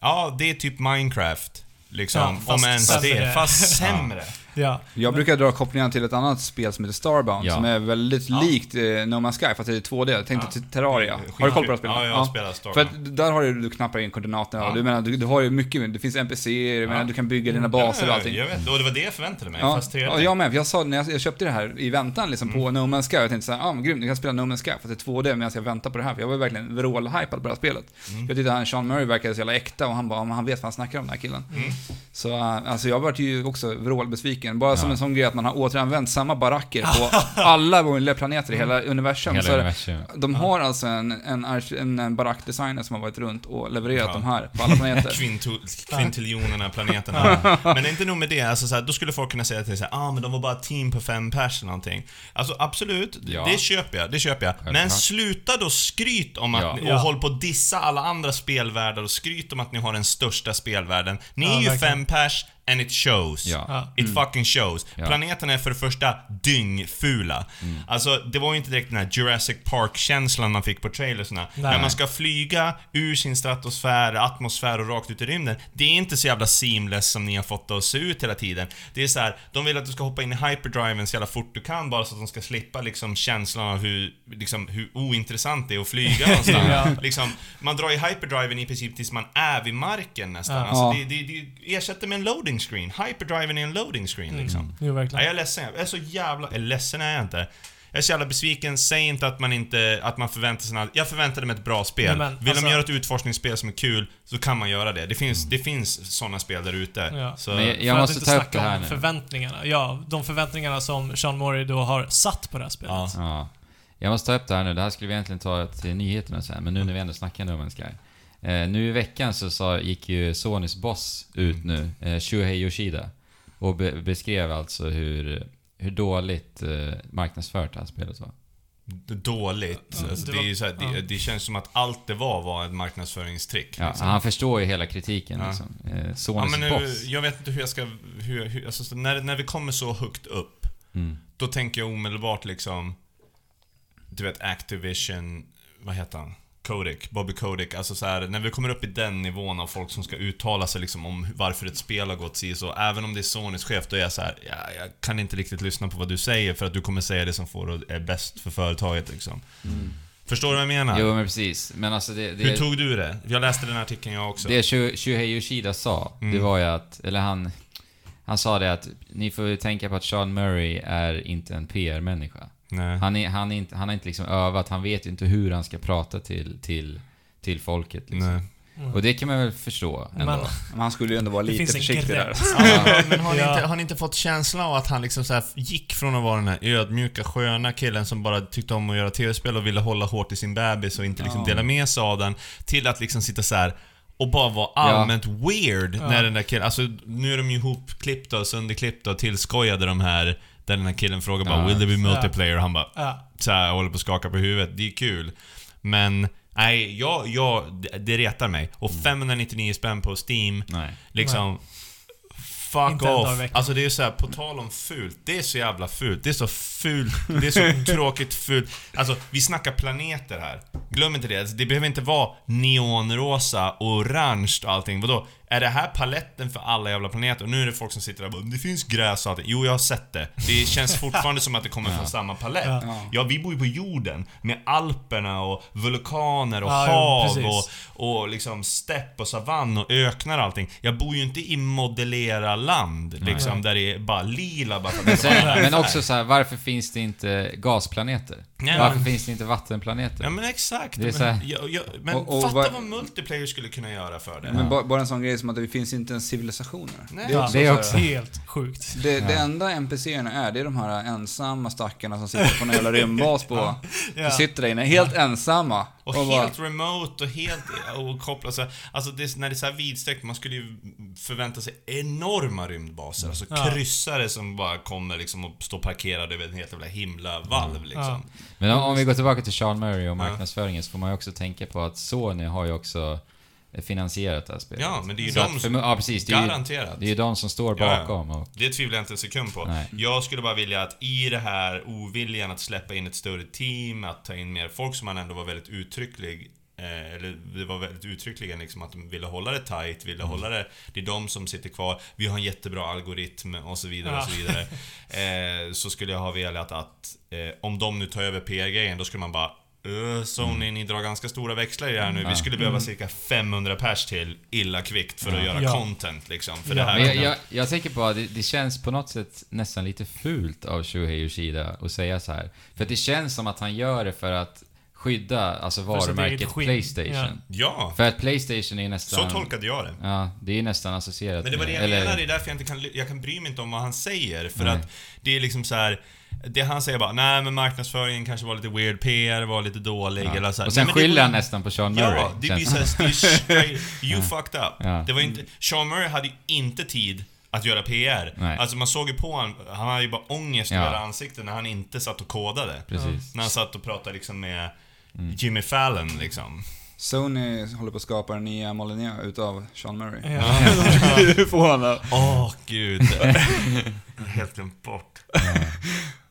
Ja, det är typ Minecraft. Liksom, Ja, om ens det. Fast sämre. Ja. Jag brukar dra kopplingen till ett annat spel som heter Starbound, Ja. som är väldigt Ja. likt eh, No Man's Sky, fast det är 2D. Jag tänkte Ja. till Terraria. Har du koll på det spelet? Ja, jag har spelat Star För att där har du, du knappar in koordinaterna Ja. och du menar, du, du har ju mycket, det finns NPCer, menar, Ja. du kan bygga dina baser och allting. Jag vet, och det var det jag förväntade mig. Ja, Fast 3D. ja, jag med. För jag sa när jag, jag köpte det här i väntan liksom på Mm. No Man's Sky, jag tänkte såhär, ah men grymt, jag kan spela No Man's Sky fast det är 2D medan jag väntar på det här. För jag var verkligen vrålhypad på det här spelet. Mm. Jag tyckte han Sean Murray verkade så jävla äkta och han bara, han vet vad han snackar om den här killen. Mm. Så äh, alltså jag vart ju också vrålbesviken. Bara som en sån grej att man har återanvänt samma baracker på alla möjliga planeter i hela universum. Hela så universum. de har alltså en, en, en, en barackdesigner som har varit runt och levererat Ja. de här på alla planeter. Kvintiljonerna planeterna. Men inte nog med det, alltså så här, då skulle folk kunna säga till sig ah men de var bara ett team på fem pers eller någonting. Alltså absolut, Ja. det köper jag, det köper jag. Men Självklart. sluta då skryt om att Ja. ni, och Ja. håll på att dissa alla andra spelvärldar och skryt om att ni har den största spelvärlden. Ni Ja, är ju verkligen. fem pers, And it shows. Ja. It fucking shows. Ja. Planeterna är för det första dyngfula. Alltså, det var ju inte direkt den här Jurassic Park-känslan man fick på trailersna. När man ska flyga ur sin stratosfär, atmosfär och rakt ut i rymden. Det är inte så jävla seamless som ni har fått det att se ut hela tiden. Det är så här, de vill att du ska hoppa in i hyperdriven så jävla fort du kan bara så att de ska slippa liksom känslan av hur, liksom, hur ointressant det är att flyga någonstans. Ja. liksom, man drar i hyperdriven i princip tills man är vid marken nästan. Ja. Alltså, det, det, det ersätter med en loading screen. Hyperdriven är en loading screen liksom. Jo, Ja, verkligen. jag är ledsen. Jag är så jävla... Eller ledsen är jag inte. Jag är så jävla besviken. Säg inte att man inte... Att man förväntar sig. Jag förväntade mig ett bra spel. Men, Vill alltså- de göra ett utforskningsspel som är kul, så kan man göra det. Det finns, det finns sådana spel där ute. Ja. Så... Men jag, jag måste inte ta upp snacka det här om nu. förväntningarna. Ja, de förväntningarna som Sean Murray då har satt på det här spelet. Ja. Ja. Jag måste ta upp det här nu. Det här skulle vi egentligen ta till nyheterna sen, men nu när vi ändå snackar No Man's Sky. Eh, nu i veckan så sa, gick ju Sonys boss ut nu, eh, Shuhei Yoshida, och be, beskrev alltså hur, hur dåligt eh, marknadsfört här spelet var. Dåligt. Ja, alltså, det det, här, det, ja. det känns som att allt det var var ett marknadsföringstrick. Ja, liksom. Han förstår ju hela kritiken Ja. liksom. Eh, Ja, Sonys men nu, boss. jag vet inte hur jag ska... Hur, hur, alltså, så när, när vi kommer så högt upp, Mm. då tänker jag omedelbart liksom... Du vet Activision... Vad heter han? Kodak, Bobby Kodak. Alltså så här, när vi kommer upp i den nivån av folk som ska uttala sig liksom om varför ett spel har gått si så. Även om det är Sonys chef, då är jag så här, ja, jag kan inte riktigt lyssna på vad du säger för att du kommer säga det som får är bäst för företaget liksom. Förstår du vad jag menar? Jo, men precis. Men alltså det... det Hur tog du det? Jag läste den här artikeln jag också. Det Shu- Shuhei Yoshida sa, det Mm. var ju att, eller han, han sa det att ni får tänka på att Sean Murray är inte en PR-människa. Nej. Han, är, han, är inte, han har inte liksom övat, han vet ju inte hur han ska prata till, till, till folket liksom. Nej. Mm. Och det kan man väl förstå ändå. Men- Men han skulle ju ändå vara lite försiktig där. Ja, men har ni, inte, har ni inte fått känslan av att han liksom så här gick från att vara den här ödmjuka, sköna killen som bara tyckte om att göra tv-spel och ville hålla hårt i sin bebis och inte liksom Ja. dela med sig av den, till att liksom sitta så här och bara vara allmänt weird Ja. när den där killen... Alltså, nu är de ju ihopklippta och sönderklippta och tillskojade de här, där den här killen frågar bara Ja. 'Will there be multiplayer?' och han bara Ja. så här, håller på att skaka på huvudet. Det är kul. Men, nej, jag, jag, det- retar mig. Och 599 spänn på Steam, Nej. liksom... Fuck Inte off. Alltså det är så här, på tal om fult. Det är så jävla fult. Det är så fult. Det är så tråkigt fult. Alltså, vi snackar planeter här. Glöm inte det. Alltså, Det behöver inte vara neonrosa och orange och allting. Vadå? Är det här paletten för alla jävla planeter? Och nu är det folk som sitter där och bara, det finns gräs och allting. Jo, jag har sett det. Det känns fortfarande som att det kommer från samma palett. Ja. Ja. vi bor ju på jorden. Med Alperna och vulkaner och Ja, hav precis. och, och liksom stepp och savann och öknar och allting. Jag bor ju inte i modellera-land, liksom, Nej. där det är bara lila bara för att Men, det är men också så här, varför finns det inte gasplaneter? Nej, varför men- finns det inte vattenplaneter? Ja men exakt. Det är så här- men jag, jag, men Och- och fatta vad- vad multiplayer skulle kunna göra för det. Men bara, bara en sån grej som att det finns inte ens civilisationer. Nej. Det är också, det är också- Helt sjukt. Det, det enda NPCerna är, det är de här ensamma stackarna som sitter på en jävla rymdbas på... Ja. De sitter där inne, helt ensamma. Och, bara- helt remote och helt och kopplat så här, Alltså det, när det är så här vidsträckt, man skulle ju förvänta sig enorma rymdbaser. Alltså Ja. kryssare som bara kommer liksom och står parkerade över en helt jävla himlavalv liksom. Ja. Men om, om vi går tillbaka till Sean Murray och marknadsföringen så får man ju också tänka på att Sony har ju också finansierat det här spelet. Ja, men det är ju Så de som... Ja, precis. Det är, ju, Garanterat. det är ju de som står Ja, ja. bakom. Och, Det tvivlar jag inte en sekund på. Nej. Jag skulle bara vilja att i det här oviljan att släppa in ett större team, att ta in mer folk som man ändå var väldigt uttrycklig eh, eller det var väldigt uttryckligen liksom att de ville hålla det tight, ville hålla det... Det är de som sitter kvar, vi har en jättebra algoritm och så vidare och så vidare. Eh, så skulle jag ha velat att, eh, om de nu tar över PR-grejen, då skulle man bara "Öh, Sony, ni drar ganska stora växlar i det här nu. Vi Ja. skulle behöva cirka 500 pers till illa kvickt för att göra Ja. content liksom. För Ja. det här Men jag, jag, jag tänker på att det, det känns på något sätt nästan lite fult av Shuhei Yoshida att säga så här. För det känns som att han gör det för att skydda alltså varumärket. Playstation. Ja, För att Playstation är nästan... så tolkade jag det. Ja, det är nästan associerat Men det var det jag eller- menar, det är därför jag inte kan, jag kan bry mig inte om vad han säger. För Nej. att det är liksom så här. Det han säger bara, nej men marknadsföringen kanske var lite weird, PR var lite dålig Ja. eller så här. Och sen Nej, skyller han nästan på Sean Murray. Ja, det blir såhär, you fucked up. Ja. Det var inte, Sean Murray hade ju inte tid att göra PR. Nej. Alltså man såg ju på honom, han hade ju bara ångest Ja. över ansiktet när han inte satt och kodade. Precis. När han satt och pratade liksom med Mm. Jimmy Fallon liksom. Sony håller på att skapa den nya Molyneux utav Sean Murray. Ja. Åh, gud. Helt glömt bort.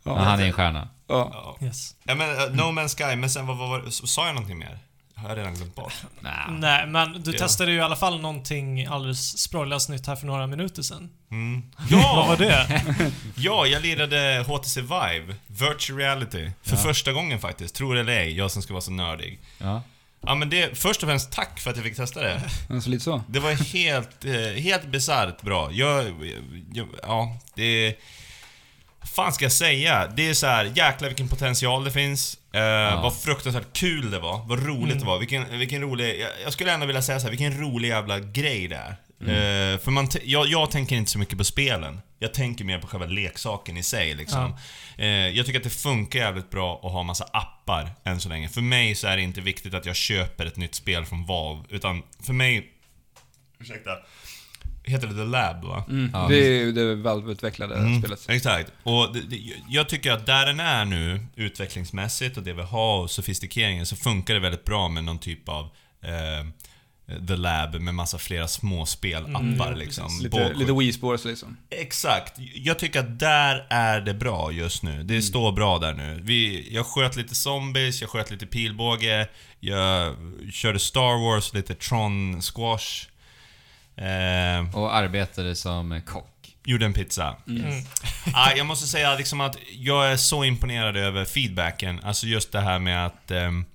Ja, han är en stjärna. Ja. Ja. Yes. Ja men uh, No Man's Sky, men sen vad, vad, vad sa jag någonting mer? Har jag redan glömt bort? Nah. Nej, men du Ja. testade ju i alla fall någonting alldeles sprallas nytt här för några minuter sedan. Mm. Vad Ja! var det? ja, jag lirade HTC Vive, Virtual Reality, för Ja. första gången faktiskt. Tror det eller ej, jag som ska vara så nördig. Ja. Ja men det, först och främst tack för att jag fick testa det. Men så lite så. Det var helt, eh, helt bisarrt bra. Jag, jag, ja, det... fan ska jag säga? Det är så här, jäklar vilken potential det finns. Eh, Vad fruktansvärt kul det var. Vad roligt det var. Vilken, vilken rolig... Jag, jag skulle ändå vilja säga så här, vilken rolig jävla grej det är. Eh, för man, jag, jag tänker inte så mycket på spelen. Jag tänker mer på själva leksaken i sig liksom. Eh, jag tycker att det funkar jävligt bra att ha massa appar än så länge. För mig så är det inte viktigt att jag köper ett nytt spel från Valve. Utan för mig... Ursäkta. Heter det The Lab va? Ja, det är ju det Valve-utvecklade Mm, spelet. Exakt. Och det, det, jag tycker att där den är nu, utvecklingsmässigt och det vi har och sofistikeringen, så funkar det väldigt bra med någon typ av eh, The Lab med massa flera småspel, Mm, ja, liksom. precis. Lite, På- lite Wii Sports liksom. Exakt. Jag tycker att där är det bra just nu. Det står bra där nu. Vi, jag sköt lite zombies, jag sköt lite pilbåge, jag körde Star Wars, lite Tron Squash. Eh, Och arbetade som kock. gjorde en pizza. Mm. Ah, jag måste säga liksom att jag är så imponerad över feedbacken. Alltså just det här med att... ehm,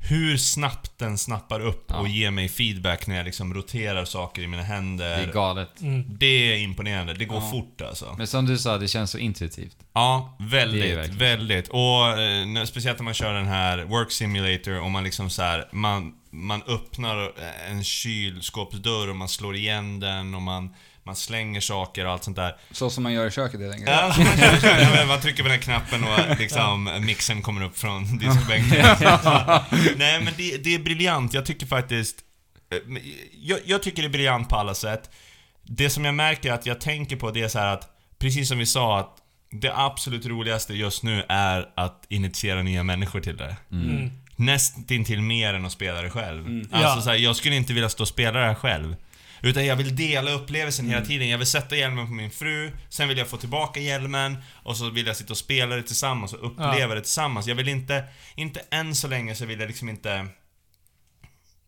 hur snabbt den snappar upp Ja. och ger mig feedback när jag liksom roterar saker i mina händer. Det är galet. Mm. Det är imponerande. Det går Ja. fort alltså. Men som du sa, det känns så intuitivt. Ja, väldigt, väldigt. Och eh, när, speciellt när man kör den här Work Simulator och man liksom så här, man, man öppnar en kylskåpsdörr och man slår igen den och man, man slänger saker och allt sånt där. Så som man gör i köket helt enkelt. Ja, man, trycker på den här knappen och liksom mixen kommer upp från diskbänken. Nej men det, det är briljant, jag tycker faktiskt... eh, Jag, jag tycker det är briljant på alla sätt. Det som jag märker att jag tänker på det är så här att, precis som vi sa att det absolut roligaste just nu är att initiera nya människor till det. Mm. Nästintill mer än att spela det själv. Mm. Alltså Ja. så här, jag skulle inte vilja stå och spela det här själv. Utan jag vill dela upplevelsen hela tiden. Jag vill sätta hjälmen på min fru, sen vill jag få tillbaka hjälmen och så vill jag sitta och spela det tillsammans och uppleva det tillsammans. Jag vill inte, inte än så länge så vill jag liksom inte...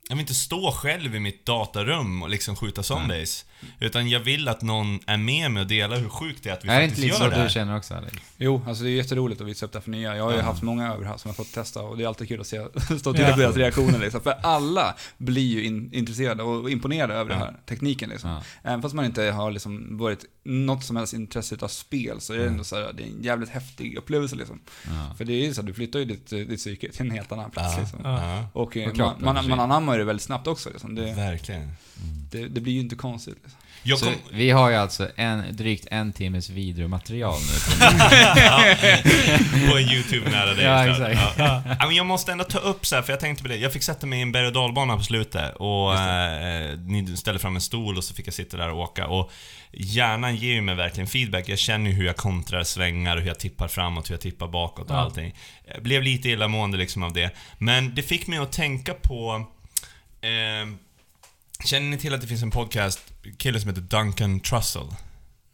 Jag vill inte stå själv i mitt datarum och liksom skjuta zombies. Utan jag vill att någon är med mig och delar hur sjukt det är att vi är det faktiskt inte lite gör så det. du känner också Alex? Jo, alltså det är jätteroligt att visa upp det för nya. Jag har ju Ja. haft många över här som jag fått testa och det är alltid kul att se, stå och titta på deras reaktioner liksom. För alla blir ju in, intresserade och imponerade över den här tekniken liksom. Ja. Även fast man inte har liksom varit något som helst intresse av spel så är det ändå så här, det är en jävligt häftig upplevelse liksom. För det är ju så att du flyttar ju ditt, ditt psyke till en helt annan plats liksom. Och, eh, Och kroppen man, man, man anammar ju det väldigt snabbt också liksom. det, Verkligen. det, det blir ju inte konstigt. Så kom, vi har ju alltså en, drygt en timmes videomaterial nu. på en YouTube nära dig. Ja, exakt. Ja. Ja, men jag måste ändå ta upp så här, för jag tänkte på det. Jag fick sätta mig i en berg och dalbana på slutet och eh, ni ställde fram en stol och så fick jag sitta där och åka. Och hjärnan ger ju mig verkligen feedback. Jag känner ju hur jag kontrar svängar och hur jag tippar framåt, hur jag tippar bakåt och Ja. allting. Jag blev lite illamående liksom av det. Men det fick mig att tänka på... Eh, känner ni till att det finns en podcast, kille som heter Duncan Trussell?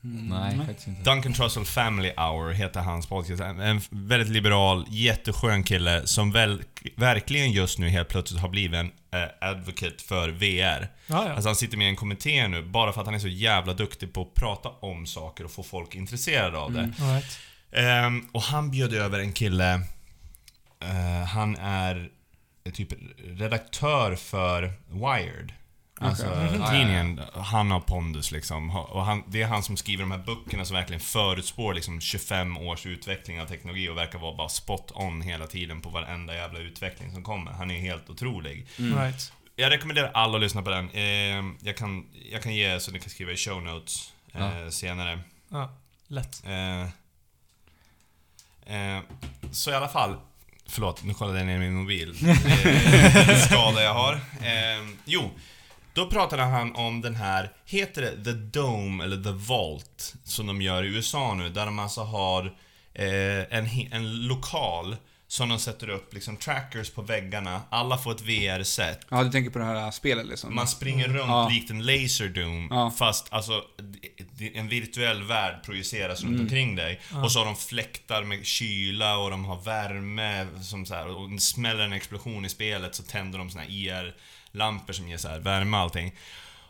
Nej, faktiskt inte. Duncan Trussell Family Hour heter hans podcast. En väldigt liberal, jätteskön kille som väl, verkligen just nu helt plötsligt har blivit en eh, advocate för VR. Ja, ja. Alltså han sitter med i en kommitté nu bara för att han är så jävla duktig på att prata om saker och få folk intresserade av det. All right. Ehm, och han bjöd över en kille, eh, han är typ redaktör för Wired. Alltså Mhm. tidningen, han har pondus liksom. Och han, det är han som skriver de här böckerna som verkligen förutspår liksom 25 års utveckling av teknologi och verkar vara bara spot on hela tiden på varenda jävla utveckling som kommer. Han är helt otrolig. All right. Jag rekommenderar alla att lyssna på den. Ehm, jag, kan, jag kan ge så ni kan skriva i show notes eh, senare. Ja, lätt. Eh, eh, så i alla fall. Förlåt, nu kollade jag ner min mobil. En skada jag har. Eh, jo, då pratade han om den här, heter det The Dome eller The Vault? Som de gör i USA nu, där de alltså har eh, en, en lokal som de sätter upp liksom trackers på väggarna. Alla får ett VR-set. Ja, du tänker på det här spelet liksom? Man springer runt Ja. likt en Laserdoom, Ja. fast alltså en virtuell värld projiceras runt Mm. omkring dig. Ja. Och så har de fläktar med kyla och de har värme, som så här, och smäller en explosion i spelet så tänder de såna här IR-lampor som ger så här värme och allting.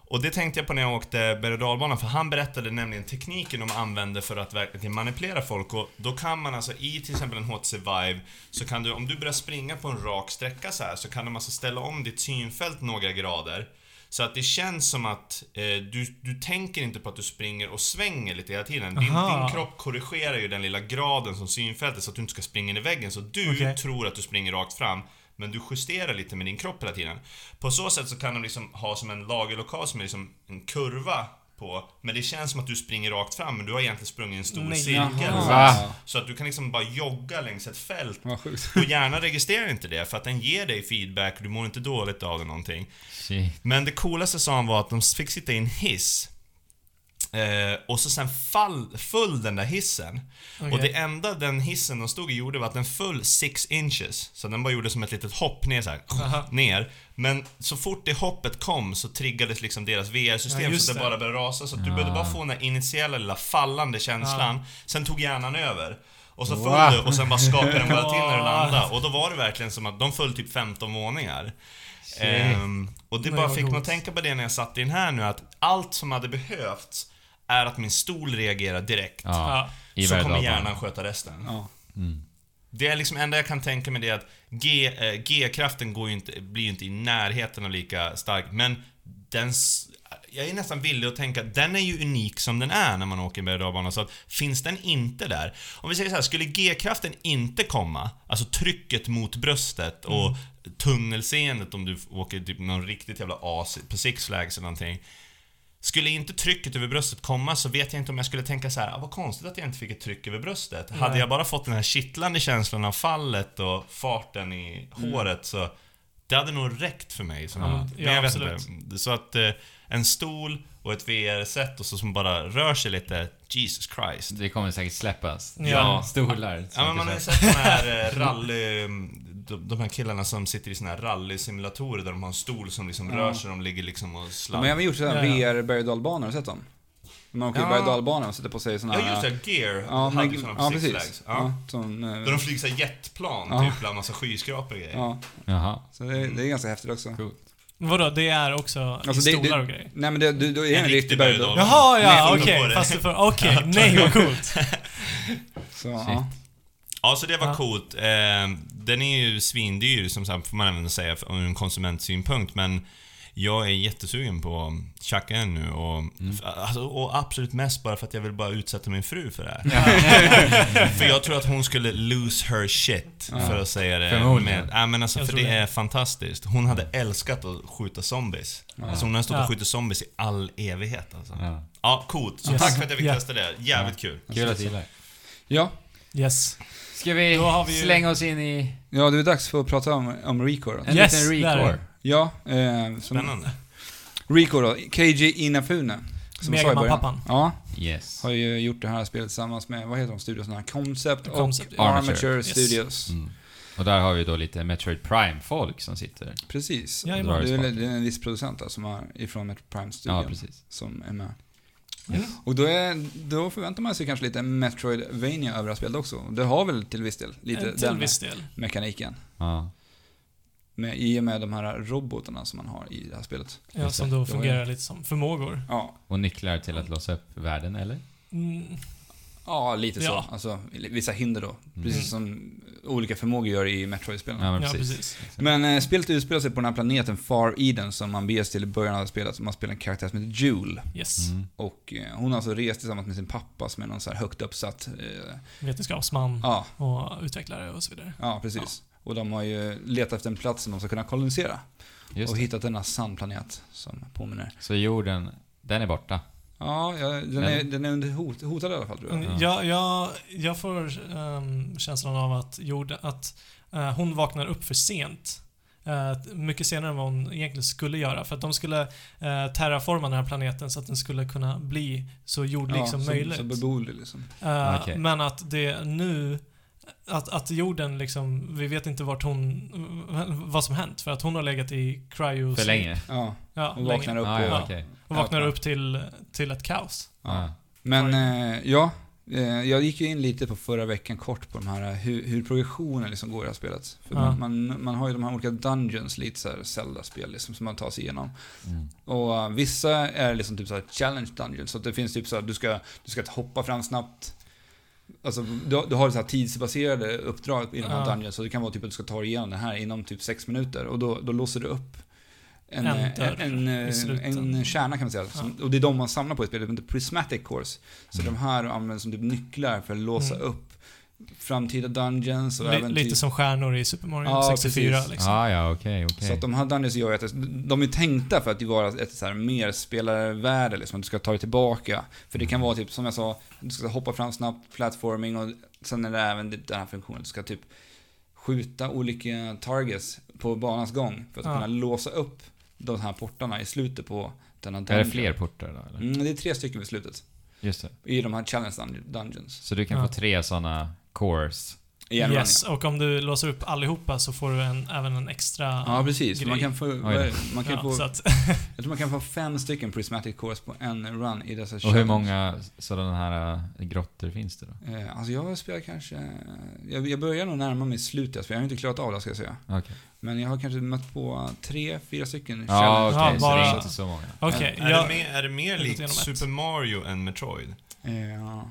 Och det tänkte jag på när jag åkte berg och för han berättade nämligen tekniken de använder för att verkligen manipulera folk. Och då kan man alltså i till exempel en HTC Vive, så kan du, om du börjar springa på en rak sträcka så här, så kan de alltså ställa om ditt synfält några grader. Så att det känns som att eh, du, du tänker inte på att du springer och svänger lite hela tiden. Din, din kropp korrigerar ju den lilla graden som synfältet så att du inte ska springa in i väggen. Så du Okej. tror att du springer rakt fram, men du justerar lite med din kropp hela tiden. På så sätt så kan de liksom ha som en lagerlokal som är liksom en kurva på, men det känns som att du springer rakt fram, men du har egentligen sprungit en stor Nej. cirkel. Så, att du kan liksom bara jogga längs ett fält. Och hjärnan registrerar inte det, för att den ger dig feedback och du mår inte dåligt av det någonting. Shit. Men det coolaste sa han var att de fick sitta i en hiss. Eh, och så sen fall, föll den där hissen. Och Okej. det enda den hissen de stod i gjorde var att den föll 6 inches. Så den bara gjorde som ett litet hopp ner så här, ner. Men så fort det hoppet kom så triggades liksom deras Ja, VR-system just så det det. bara började rasa. Så att du Ah. behövde bara få den där initiala lilla fallande känslan. Sen tog hjärnan över. Och så föll Wow. du och sen bara skakade den bara till när du landade. Och då var det verkligen som att de föll typ 15 våningar. Ehm, och det Nej, bara fick mig att tänka på det när jag satt i den här nu, att allt som hade behövts är att min stol reagerar direkt. Ja. Så kommer berg-och-dalbanan. hjärnan sköta resten. Ja. Mm. Det är liksom enda jag kan tänka mig det är att eh, G-kraften går inte, blir ju inte i närheten av lika stark, men den... Jag är nästan villig att tänka att den är ju unik som den är när man åker berg och så att finns den inte där... Om vi säger så här, skulle G-kraften inte komma, alltså trycket mot bröstet och tunnelseendet om du åker typ någon riktigt jävla as på Six Flags eller någonting. Skulle inte trycket över bröstet komma så vet jag inte om jag skulle tänka så här, ah, vad konstigt att jag inte fick ett tryck över bröstet. Hade Nej. jag bara fått den här kittlande känslan av fallet och farten i håret så det hade nog räckt för mig. Som Ja, men ja, jag vet absolut. inte. Så att eh, en stol och ett VR-set och så som bara rör sig lite, Jesus Christ. Det kommer säkert släppas. Ja. Stolar. Ja men man har ju sett de här eh, rally... De, de här killarna som sitter i såna här rally-simulatorer där de har en stol som liksom Ja. rör sig, de ligger liksom och De sladdar. har även gjort sådana Ja, ja. VR berg och dalbanor, har du sett dem? Man åker Ja. berg och dalbana och sätter på sig såna Ja just det, Gear Ja, hade ju på ja Six precis. Flags. Ja. Ja. som, eh, Där de flyger så här jetplan, Ja. typ bland massa skyskrapor och grejer. ja, Jaha. så det, det är ganska häftigt också. Cool. Vadå, det är också Alltså, i det- stolar det- och grejer? Nej men det, du, du är En en, riktig berg. Jaha, ja, okej. det. Fast det för... Okej, nej vad coolt. Så, ja. Ja, så det var Ja. coolt. Eh, den är ju svindyr, som sagt, får man även säga, ur en konsumentsynpunkt, men jag är jättesugen på att tjacka en nu och, alltså, och absolut mest bara för att jag vill bara utsätta min fru för det här. för jag tror att hon skulle lose her shit, Ja. för att säga det. Med, ja, men alltså, Jag för det det. är fantastiskt. Hon hade älskat att skjuta zombies. Alltså hon har stått Ja. och skjutit zombies i all evighet alltså. Ja. Ja, coolt. Så Yes. tack för att jag fick Ja. testa det. Jävligt kul. Kul att du gillar. ja. Yes. Ska vi, Då har vi ju- slänga oss in i Ja, det är dags för att prata om, om Recore då. en Yes, liten där är recore? det. Ja, eh, som, Spännande. Recore då. KJ Inafune. Som jag sa i början. Megaman-pappan. Ja, Yes. har ju gjort det här spelet tillsammans med, vad heter de studiosarna? Concept, Concept, och ja. Armature. Armature Yes. Studios. Mm. Och där har vi då lite Metroid Prime-folk som sitter. Precis. Jajamän. Det är, väl- det är en viss producent där som är ifrån Metro Prime Studio Ja, precis. som är med. Mm. Och då, är, då förväntar man sig kanske lite Metroidvania över det spelet också. Det har väl till viss del lite En till den viss del. mekaniken. Ja. Med, I och med de här robotarna som man har i det här spelet. Ja, som då Då är- fungerar lite som förmågor. Ja, Och nycklar till att låsa upp världen, eller? Mm. ja lite Ja. så. Alltså, vissa hinder då. Mm. Precis som olika förmågor gör i Metroid-spelen. Ja, men Ja, precis. precis. Men eh, spelet utspelar sig på den här planeten Far Eden som man beger sig till i början av spelet. Man spelar en karaktär som heter Jule. Yes. Mm. Och eh, hon har alltså rest tillsammans med sin pappa som är någon så här högt uppsatt... Eh, Vetenskapsman ja, och utvecklare och så vidare. ja, precis. Och de har ju letat efter en plats som de ska kunna kolonisera. Just och det. hittat denna sandplanet som påminner. Så jorden, den är borta. Ja, ja den, är, den är under hot, hotad i alla fall tror jag. Mm, Jag, jag, jag får ehm, känslan av att, jord, att eh, hon vaknar upp för sent. Eh, mycket senare än vad hon egentligen skulle göra. För att de skulle uh, terraforma den här planeten så att den skulle kunna bli så jordlik som så, möjligt. Så beboelig liksom. Eh, Okej. Men att det nu att, att jorden liksom, vi vet inte vart hon, vad som hänt. För att hon har legat i cryo För länge? Ja, Ja, och länge. vaknar upp Ah, och... ja, okej. Och vaknar upp till, till ett kaos. Ja. Men eh, ja, eh, jag gick ju in lite på förra veckan kort på de här, eh, hur, hur progressionen liksom går i det här spelet. För Ja. man, man, har ju de här olika dungeons, lite såhär Zelda-spel liksom, som man tar sig igenom. Mm. Och eh, vissa är liksom typ såhär challenge dungeons, så att det finns typ såhär, du ska, du ska hoppa fram snabbt. Alltså, du, du har så här tidsbaserade uppdrag i de här Ja. dungeons, så det kan vara typ att du ska ta dig igenom det här inom typ sex minuter. Och då, då låser du upp en, En en, en, en, kärna kan man säga. Som, och det är de man samlar på i spelet, det heter Prismatic Cores. Så Mm. de här används som typ nycklar för att låsa Mm. upp framtida dungeons och Li, även lite som stjärnor i Super Mario Ja, 64 precis. liksom. Ah, ja, okej, okej. Så att de här dungeons gör att de är tänkta för att vara ett så här mer spelarvärde, liksom, att du ska ta dig tillbaka. För det kan vara typ, som jag sa, du ska hoppa fram snabbt, platforming och sen är det även den här funktionen, du ska typ skjuta olika targets på banans gång för att Ja. kunna låsa upp de här portarna i slutet på denna Är dungeon. det fler portar då, eller? Mm, det är tre stycken vid slutet. Just det. I de här challenge dun- dungeons. Så du kan Ja. få tre sådana en Yes, run, och om du låser upp allihopa så får du en, även en extra ja. precis. grej. Man kan få, man kan Ja, få jag tror man kan få fem stycken prismatic cores på en run i dessa Och challenge. hur många sådana här äh, grottor finns det då? Eh, alltså jag har spelat kanske... Jag, jag börjar nog närma mig slutet, för jag har inte klarat av det ska jag säga. Okej. Men jag har kanske mött på tre, fyra stycken Ja, challenge. okej, Ja, så det bara- är inte så många. Okej, Är, jag, det mer, är det mer gått likt. Super Mario än Metroid? Eh, ja.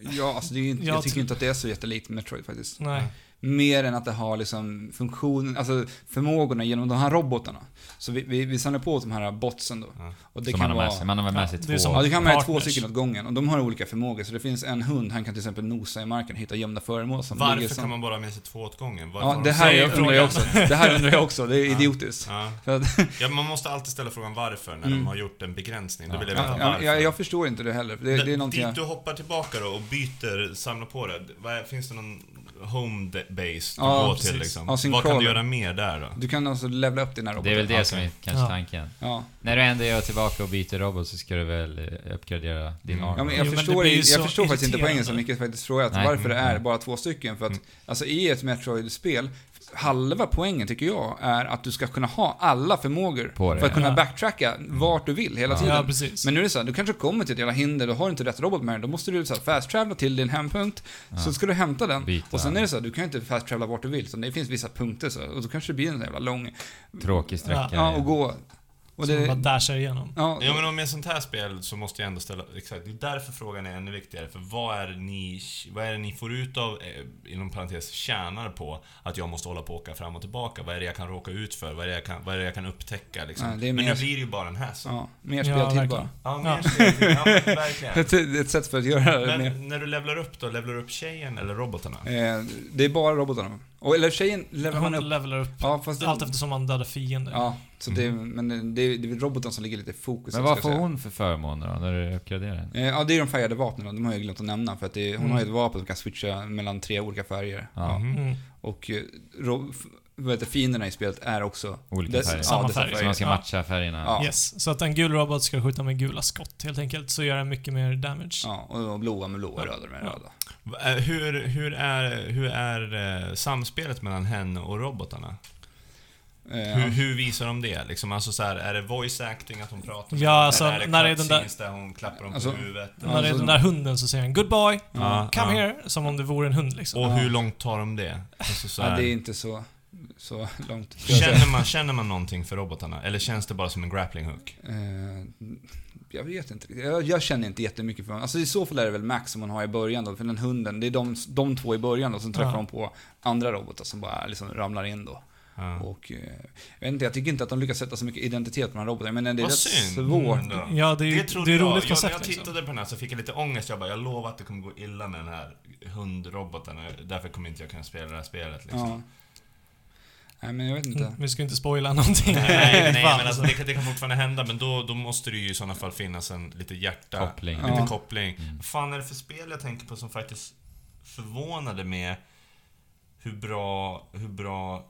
Ja, alltså det är, ju inte- Jag jag tycker inte att det är så jättelikt Metroid faktiskt. nej. Mer än att det har liksom funktion, alltså förmågorna genom de här robotarna. Så vi, vi, vi samlar på oss de här botsen då. Ja. Och det Som kan man har med vara... sig. Man har med sig det två. som- Ja, det kan vara två partners. stycken åt gången. Och de har olika förmågor. Så det finns en hund, han kan till exempel nosa i marken och hitta gömda föremål som Varför som... kan man bara ha med sig två åt gången? Varför Ja, det de här jag undrar jag också. Det här undrar jag också. Det är Ja. idiotiskt. Ja. Att, ja, man måste alltid ställa frågan varför när Mm. de har gjort en begränsning. Då Ja. vill jag veta ja, varför. ja, jag förstår inte det heller. Det, det är någonting Dit jag... du hoppar tillbaka då och byter, samlar på det. Finns det någon home de- base du Ja, går precis. till liksom? Ja, Vad kan du göra mer där då? Du kan alltså levla upp dina robotar. Det är väl det Okej. som är kanske Ja. tanken. Ja. När du ändå är tillbaka och byter robot så ska du väl eh, uppgradera din Mm. armor? Ja, men Jo, jag men det förstår, ju jag förstår faktiskt inte poängen som. Micke faktiskt frågat. Nej. Varför det är Mm. bara två stycken. För att, Mm. alltså i ett Metroid-spel, halva poängen tycker jag är att du ska kunna ha alla förmågor. På det, för att kunna ja. backtracka vart du vill hela Ja. tiden. Ja, precis. Men nu är det så här, du kanske kommer till ett jävla hinder, du har inte rätt robot med dig, då måste du så här fast-travela till din hempunkt, Ja. så ska du hämta den. Byta. Och sen är det så här, du kan inte fast-travela vart du vill, så det finns vissa punkter så, och då kanske det blir en jävla lång, Tråkig sträcka. ja, och gå. Och som man bara det, dashar igenom. ja, Ja men om med sånt här spel så måste jag ändå ställa, exakt, det är därför frågan är ännu viktigare. För vad är det ni, vad är det ni får ut av, eh, inom parentes, tjänar på att jag måste hålla på och åka fram och tillbaka? Vad är det jag kan råka ut för? Vad är det jag kan, vad är det jag kan upptäcka liksom? Ja, det är men mer- nu blir det ju bara en hassle. ja, mer Ja, speltid verkligen. bara. Ja, Ja. mer speltid. Ja, men verkligen. Ett, ett sätt för att göra det mer. Men när du levlar upp då, levlar du upp tjejen eller robotarna? Eh, det är bara robotarna. Och, eller tjejen levlar man upp. levelar upp Ja, fast det, allt eftersom man dödar fiender. Ja, så det, men det är, det är roboten som ligger lite i fokus. Men ska vad jag får säga. hon för förmåner då, när du uppgraderar den? Eh, Ja, det är de färgade vapnen. De har jag glömt att nämna. För att det, hon Mm. har ju ett vapen som kan switcha mellan tre olika färger. Ja. Mm. Och eh, ro, f- vad heter, fienderna i spelet är också... Olika dess- färger. Samma dessa färg. Så man ska Ja. matcha färgerna? Ja. Yes, så att en gul robot ska skjuta med gula skott helt enkelt, så gör den mycket mer damage. Ja, och blåa med blåa, Ja. röda med Ja. röda. Eh, Hur, hur är, hur är eh, samspelet mellan henne och robotarna? Eh, Hur, hur visar de det? Liksom, alltså så här, är det voice acting att hon pratar med Ja, alltså, Eller är det när det är den där- där hon klappar dem Alltså, på huvudet? Ja, När det är den där hunden så säger han 'Good boy, Ja, come ja. here' som om det vore en hund liksom. Och Ja. hur långt tar de det? Alltså, så ja, här, det är inte så, så långt. känner, man, känner man någonting för robotarna? Eller känns det bara som en grappling hook? Eh, jag vet inte riktigt. Jag, jag känner inte jättemycket för honom. Alltså i så fall är det väl Max som hon har i början då, för den hunden, det är de, de två i början då, sen träffar Ja. hon på andra robotar som bara liksom ramlar in då. Ja. Och, eh, jag vet inte, jag tycker inte att de lyckas sätta så mycket identitet på de här robotarna, men det är Vad rätt synd. svårt. Mm, då. Ja, det är Det det är jag. roligt jag, när koncept jag liksom. tittade på den här så fick jag lite ångest. Jag bara, jag lovar att det kommer gå illa med den här hundroboten. Därför kommer inte jag kunna spela det här spelet liksom. Ja. Nej, men jag vet inte. Mm, Vi ska inte spoila någonting. Nej, nej men alltså, det, kan, det kan fortfarande hända, men då, då måste det ju i sådana fall finnas en lite hjärta, Koppling. lite Ja. koppling. Mm. Vad fan är det för spel jag tänker på som faktiskt förvånade med hur bra, hur bra...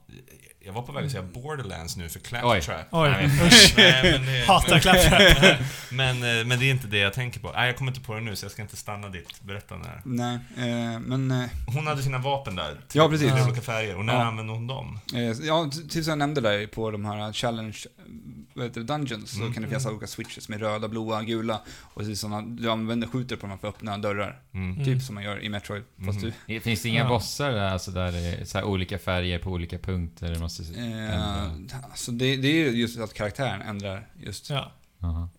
Jag var på väg att säga Borderlands nu för Oj. Claptrap. Oj, Nej, usch. Nej, men det, Hatar Claptrap. men, eh, men det är inte det jag tänker på. Nej, jag kommer inte på det nu så jag ska inte stanna ditt berättande här. Nej, eh, men... Eh, Hon hade sina vapen där. Ja, precis. Olika färger. Och när Ja. använde hon dem? eh, ja, t- till som jag nämnde där på de här challenge heter dungeons, så Mm. kan det finnas olika switches med röda, blåa, gula. Och så såna, du använder, skjuter på dem för att öppna dörrar. Mm. Mm. Typ som man gör i Metroid. Fast Mhm. Det Finns det inga Ja. bossar där, alltså där så här olika färger på olika punkter? Det måste... du... Eh, alltså det, det är ju just att karaktären ändrar just. Ja.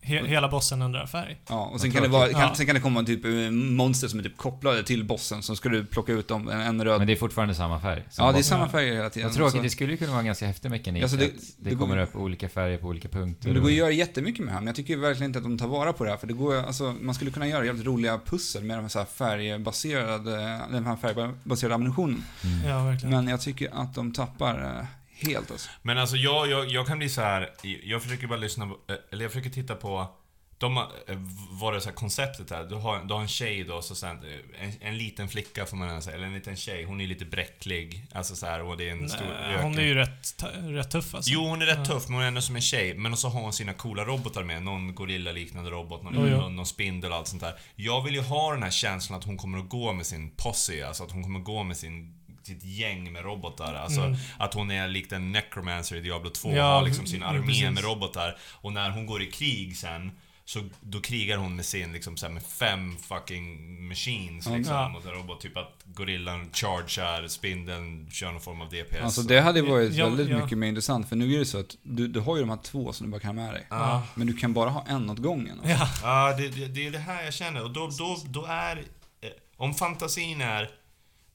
He hela bossen ändrar färg. Ja, och sen kan, det vara, kan, Ja. sen kan det komma typ eh, monster som är typ kopplade till bossen, som ska du plocka ut dem, en, en röd... Men det är fortfarande samma färg? ja, det är samma färger hela tiden. Vad tråkigt, det skulle ju kunna vara en ganska häftig mekanik. Alltså, det- att det, det går- kommer upp olika färger på olika punkter. Men det går och- att göra jättemycket med det här, men jag tycker verkligen inte att de tar vara på det här. För det går, alltså, man skulle kunna göra jävligt roliga pussel med de här färgbaserade, den här färgbaserade ammunitionen. Mm. Ja, verkligen. Men jag tycker att de tappar eh, helt alltså. Men alltså jag, jag, jag kan bli så här. jag försöker bara lyssna på, eh, eller jag försöker titta på de har, eh, vad det så här konceptet här. Du har, du har en tjej då, så sen, eh, en, en liten flicka får man säga, eller en liten tjej. Hon är lite bräcklig. Alltså så här, och det är en stor Nej, öken. hon är ju rätt, rätt tuff alltså. Jo, hon är rätt Ja. tuff, men hon är ändå som en tjej. Men så har hon sina coola robotar med. Någon gorilla-liknande robot, någon, jo. någon, någon spindel och allt sånt där. Jag vill ju ha den här känslan att hon kommer att gå med sin posse, alltså att hon kommer att gå med sin sitt gäng med robotar. Alltså Mm. att hon är likt en necromancer i Diablo 2, Ja, har liksom sin mm, armé precis. med robotar. Och när hon går i krig sen, så då krigar hon med sin, liksom så här, med fem fucking machines liksom, Ja. mot en robot. Typ att gorillan chargear, spindeln kör någon form av DPS. Alltså och- det hade varit Ja, väldigt ja. mycket mer intressant, för nu är det så att du, du har ju de här två som du bara kan ha med dig. Ja. Men du kan bara ha en åt gången. Alltså. Ja, Ja, det, det, det är det här jag känner. Och då, då, då är... Eh, om fantasin är...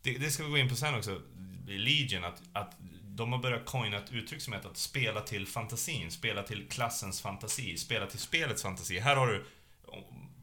Det, det ska vi gå in på sen också, i Legion, att, att de har börjat coina ett uttryck som heter att spela till fantasin, spela till klassens fantasi, spela till spelets fantasi. Här har du...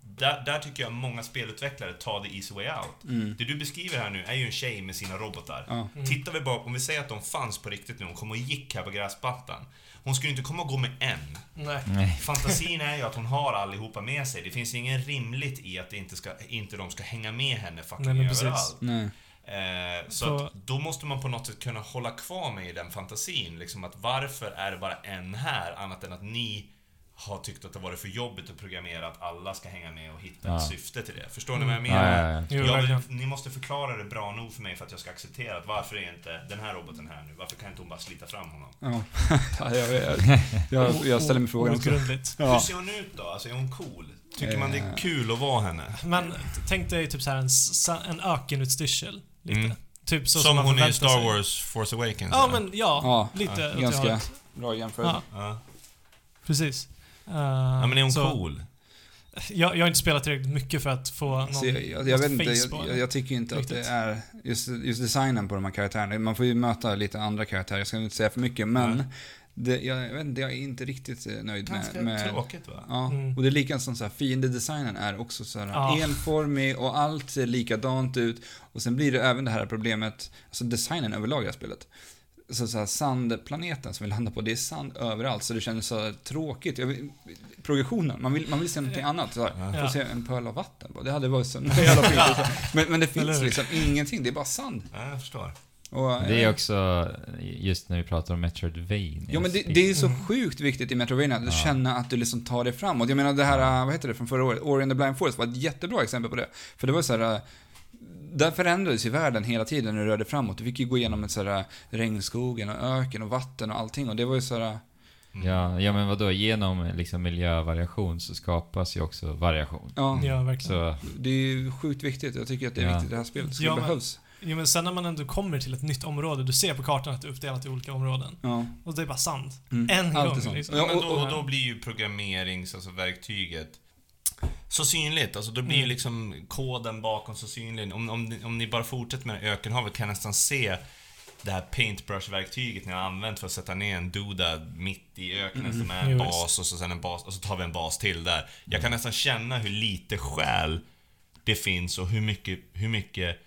Där, där tycker jag många spelutvecklare tar the easy way out. Mm. Det du beskriver här nu är ju en tjej med sina robotar. Ja. Tittar vi bara, om vi säger att de fanns på riktigt nu, hon kom och gick här på gräsmattan. Hon skulle inte komma och gå med en. nej. Nej. Fantasin är ju att hon har allihopa med sig. Det finns ingen rimligt i att det inte, ska, inte de ska hänga med henne fucking Nej, men precis. överallt. Nej. Eh, så Så- då måste man på något sätt kunna hålla kvar mig i den fantasin. Liksom att varför är det bara en här, annat än att ni har tyckt att det varit för jobbigt att programmera att alla ska hänga med och hitta Ja. ett syfte till det. Förstår ni vad jag Ja, menar? ja, ja. Jag ni måste förklara det bra nog för mig för att jag ska acceptera att varför är inte den här roboten här nu? Varför kan inte hon bara slita fram honom? Ja. ja, jag, jag, jag, ställer mig frågan också. Hur ser hon ut då? Alltså är hon cool? Tycker man det är Eh. kul att vara henne? Men tänk dig typ så här en, en ökenutstyrsel. Lite. Mm. Typ så som, som, hon är i Star sig. Wars Force Awakens? Ja, eller? men ja. Ja, lite ja, ganska bra jämförelse. Ja, Ja. precis. Uh, ja, men är hon så, cool? Jag, jag har inte spelat tillräckligt mycket för att få någon... Så jag, jag, jag vet inte, jag, jag, jag tycker inte Riktigt. att det är just, just designen på de här karaktärerna. Man får ju möta lite andra karaktärer, jag ska inte säga för mycket, men. Det, jag, jag vet inte, jag är inte riktigt eh, nöjd Ganska med... med tråkigt va? Ja, Mm. och det är likadant som så här, fiendedesignen är också så här Ja. enformig och allt ser likadant ut. Och sen blir det även det här problemet, alltså designen överlag i det här spelet. Så, så här, sandplaneten som vi landar på, det är sand överallt så det känns så här tråkigt. Jag vill, progressionen, man vill, man vill se någonting annat. Så här, Ja. Få se en pöl av vatten. Det hade varit så jävla fint. Men, men det finns liksom ingenting, det är bara sand. Ja, jag förstår. Och, Det är eh, också, just när vi pratar om Metroidvania. Ja men det, det är så Mm. sjukt viktigt i Metrovania att Ja. känna att du liksom tar det framåt. Jag menar det här, äh, vad heter det från förra året, Ori and the Blind Forest var ett jättebra exempel på det. För det var så här, äh, där förändrades ju världen hela tiden när du rörde framåt. Du fick ju gå igenom ett så här regnskogen och öken och vatten och allting och det var ju så här, Mm. Ja, ja men vadå, genom liksom miljövariation så skapas ju också variation. ja. Ja, verkligen. Så, Det är ju sjukt viktigt. Jag tycker att det är Ja. viktigt i det här spelet. Så Ja, det men- behövs. Jo, men sen när man ändå kommer till ett nytt område, du ser på kartan att det är uppdelat i olika områden. Ja. Och det är bara sand. Mm. En Allt är gång sånt. liksom. Ja, men och- då, och då blir ju programmerings, alltså verktyget så synligt. Alltså då blir ju Mm. liksom koden bakom så synlig. Om, om, ni- om ni bara fortsätter med ökenhavet kan jag nästan se det här paintbrush-verktyget ni har använt för att sätta ner en duda mitt i öknen Mm. som är en bas och så sen en bas och så tar vi en bas till där. Jag kan nästan känna hur lite själ det finns och hur mycket, hur mycket...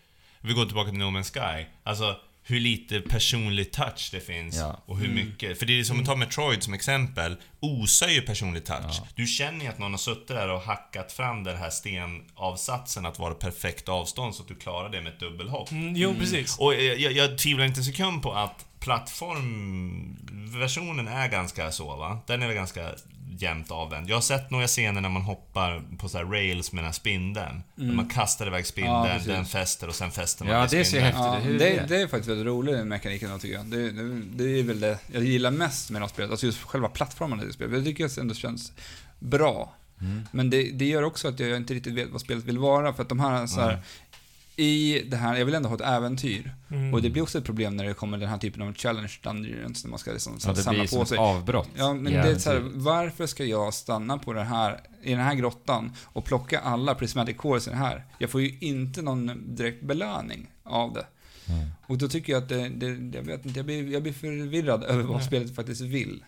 Vi går tillbaka till No Man's Sky. Alltså, hur lite personlig touch det finns Ja. och hur mycket. För det är som att ta Metroid som exempel, osar ju personlig touch. Ja. Du känner ju att någon har suttit där och hackat fram den här stenavsatsen att vara perfekt avstånd så att du klarar det med ett dubbelhopp. Mm, jo, precis. Och jag, jag, jag tvivlar inte en sekund på att plattformversionen är ganska så va? Den är väl ganska jämnt avvänd. Jag har sett några scener när man hoppar på så här rails med den här spindeln. När man kastar iväg Ja, spindeln, precis. den fäster och sen fäster man Ja, det ser spindeln. häftigt Ja, ut. Är det, det? det är faktiskt väldigt rolig mekaniken tycker jag. Det, det, det är väl det jag gillar mest med det här spelet. Alltså just själva plattformen i det spelet. Jag tycker att det ändå känns bra. Mm. Men det, det gör också att jag inte riktigt vet vad spelet vill vara. För att de här, så här. I det här, jag vill ändå ha ett äventyr. Mm. Och det blir också ett problem när det kommer den här typen av challenge dungeons, när man ska liksom, så Ja, det samla blir som på ett sig. avbrott. Ja, men i det är så här, varför ska jag stanna på det här, i den här grottan och plocka alla prismatic cores i den här? Jag får ju inte någon direkt belöning av det. Mm. Och då tycker jag att det, det jag vet inte, jag blir, jag blir förvirrad över vad Nej. spelet faktiskt vill.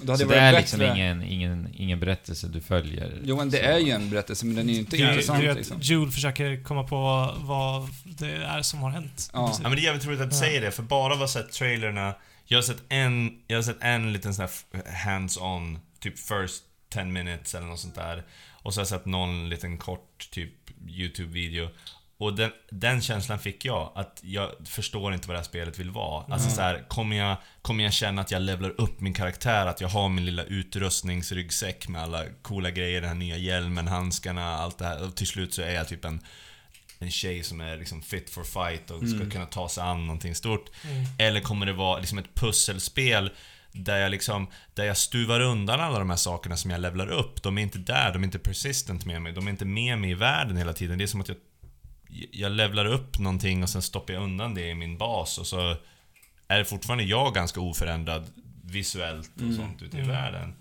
Ja. Då hade Så varit det är bättre- liksom ingen, ingen, ingen berättelse du följer? Jo, men det Så- är ju en berättelse, men den är ju inte Det är- intressant det är att liksom. Jules försöker komma på vad det är som har hänt. Ja. Ja men det är jävligt roligt att du Ja. säger det, för bara av att ha sett trailerna Jag har sett en, jag har sett en liten sån här hands-on, typ first 10 minutes eller något sånt där. Och så har jag sett någon liten kort, typ YouTube-video. Och den, den känslan fick jag, att jag förstår inte vad det här spelet vill vara. Alltså så här, kommer jag, kommer jag känna att jag levlar upp min karaktär? Att jag har min lilla utrustningsryggsäck med alla coola grejer, den här nya hjälmen, handskarna, allt det här. Och till slut så är jag typ en en tjej som är liksom fit for fight och ska kunna ta sig an någonting stort. Mm. Eller kommer det vara liksom ett pusselspel där jag liksom, där jag stuvar undan alla de här sakerna som jag levlar upp. De är inte där, de är inte persistent med mig, de är inte med mig i världen hela tiden. Det är som att jag, jag levlar upp någonting och sen stoppar jag undan det i min bas och så är fortfarande jag ganska oförändrad visuellt och sånt ute i Mm. världen.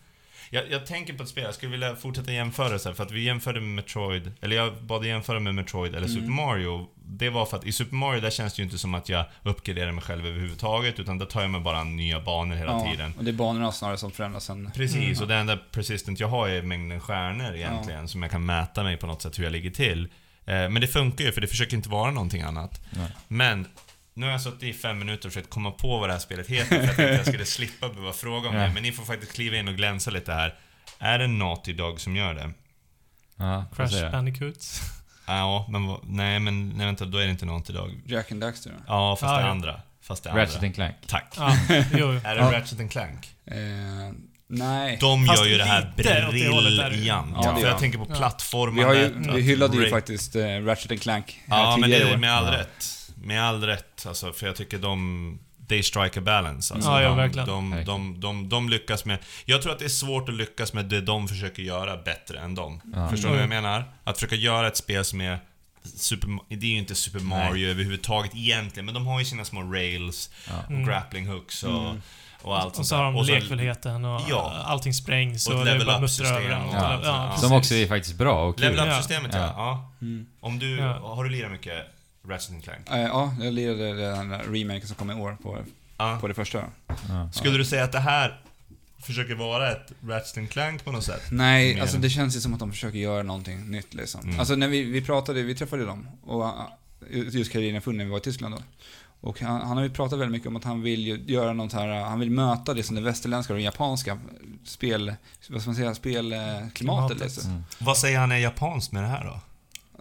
Jag, jag tänker på ett spel, jag skulle vilja fortsätta jämföra så här, för att vi jämförde med Metroid, eller jag bad jämföra med Metroid eller Super Mario. Det var för att i Super Mario där känns det ju inte som att jag uppgraderar mig själv överhuvudtaget, utan där tar jag mig bara nya banor hela Ja, tiden. och det är banorna snarare som förändras sen. Precis, Mm. och det enda persistent jag har är mängden stjärnor egentligen, som jag kan mäta mig på något sätt hur jag ligger till. Eh, men det funkar ju, för det försöker inte vara någonting annat. Nej. Men, nu har jag suttit i fem minuter och försökt komma på vad det här spelet heter, för jag tänkte att jag skulle slippa behöva fråga om Ja. det. Men ni får faktiskt kliva in och glänsa lite här. Är det Naughty Dog som gör det? Ja, Crash. Bandicoot. Ja, men nej men nej, vänta, då är det inte Naughty Dog. Jack and Daxter. Ja, fast Ja, det ja. andra. Fast det Ratchet andra. and Clank. Tack. Ja, jo, jo. Är det Ja. Ratchet and Clank? Eh, nej. De Fast gör ju det här lite åt det hållet är det ju. briljant. Ja, det för gör jag de. tänker på. Vi, har ju, att vi hyllade ju faktiskt eh, Ratchet and Clank här Ja, men det tidigare i är år. med all Ja. rätt. Med all rätt, alltså, för jag tycker de... They strike a balance. Alltså, Ja, ja, de, verkligen. De, de, de, de, lyckas med... Jag tror att det är svårt att lyckas med det de försöker göra bättre än dem. Ja. Förstår du vad jag Mm. menar? Att försöka göra ett spel som är... Super, det är ju inte Super Mario överhuvudtaget egentligen, men de har ju sina små rails Ja. och Mm. grappling hooks och, och allt Och så har de. Och så- lekfullheten och Ja. allting sprängs Och och, level bara up muttrar system överallt. och Ja, ja. Som också är faktiskt bra och kul. Level Ja. up-systemet ja. Ja. ja. Mm. Om du... Ja. Har du lirat mycket Ratchet and Clank? Ja, jag lirade den remaken som kom i år på, Ja. på det första. Ja. Skulle du säga att det här försöker vara ett Ratchet and Clank på något sätt? Nej, Mer alltså det känns ju som att de försöker göra någonting nytt liksom. Mm. Alltså när vi, vi pratade, vi träffade dem, och uh, just Carolina Funn när vi var i Tyskland då. Och han, han har ju pratat väldigt mycket om att han vill ju göra något här, han vill möta det som det västerländska och det japanska spel, vad ska man säga, spelklimatet Klimatet. liksom. Mm. Vad säger han är japanskt med det här då?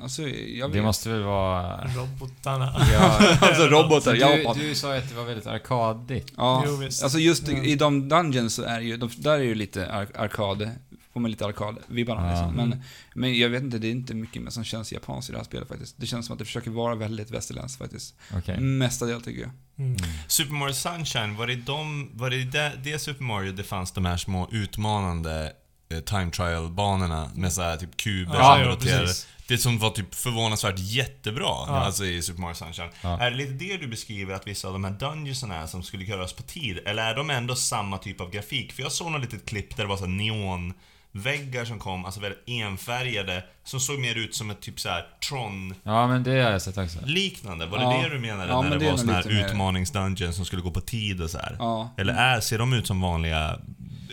Alltså, jag Det måste väl vara... Robotarna. Ja, alltså robotar, du, Japan. du sa ju att det var väldigt arkadigt. Ja, Jo, visst. alltså just Ja. i de dungeons så är ju, de, där är ju lite ar arkad, får man lite arkad-vibbarna Ja. liksom. Men, men jag vet inte, det är inte mycket mer som känns japanskt i det här spelet faktiskt. Det känns som att det försöker vara väldigt västerländskt faktiskt. Okej. Mestadels tycker jag. Mm. Super Mario Sunshine, var det, de, var det det, det Super Mario det fanns de här små utmanande eh, time trial-banorna med så här typ kuber Ja, som ja, roterade? Det som var typ förvånansvärt jättebra, Ja. alltså i Super Mario Sunshine. Ja. Är det lite det du beskriver, att vissa av de här dungeonsarna är som skulle göras på tid? Eller är de ändå samma typ av grafik? För jag såg något litet klipp där det var så här neonväggar som kom, alltså väldigt enfärgade, som såg mer ut som ett typ så här Tron Ja, men det har jag sett också. liknande. Var det Ja. det du menade Ja, när men det, det var såna här utmanings-dungeons som skulle gå på tid och så här? Ja. Eller är, ser de ut som vanliga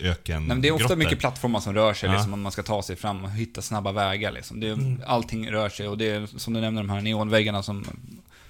öken Nej, men det är ofta grottor? mycket plattformar som rör sig, Ja. liksom, om man ska ta sig fram och hitta snabba vägar. Liksom. Det är, Mm. Allting rör sig och det är, som du nämner, de här neonväggarna som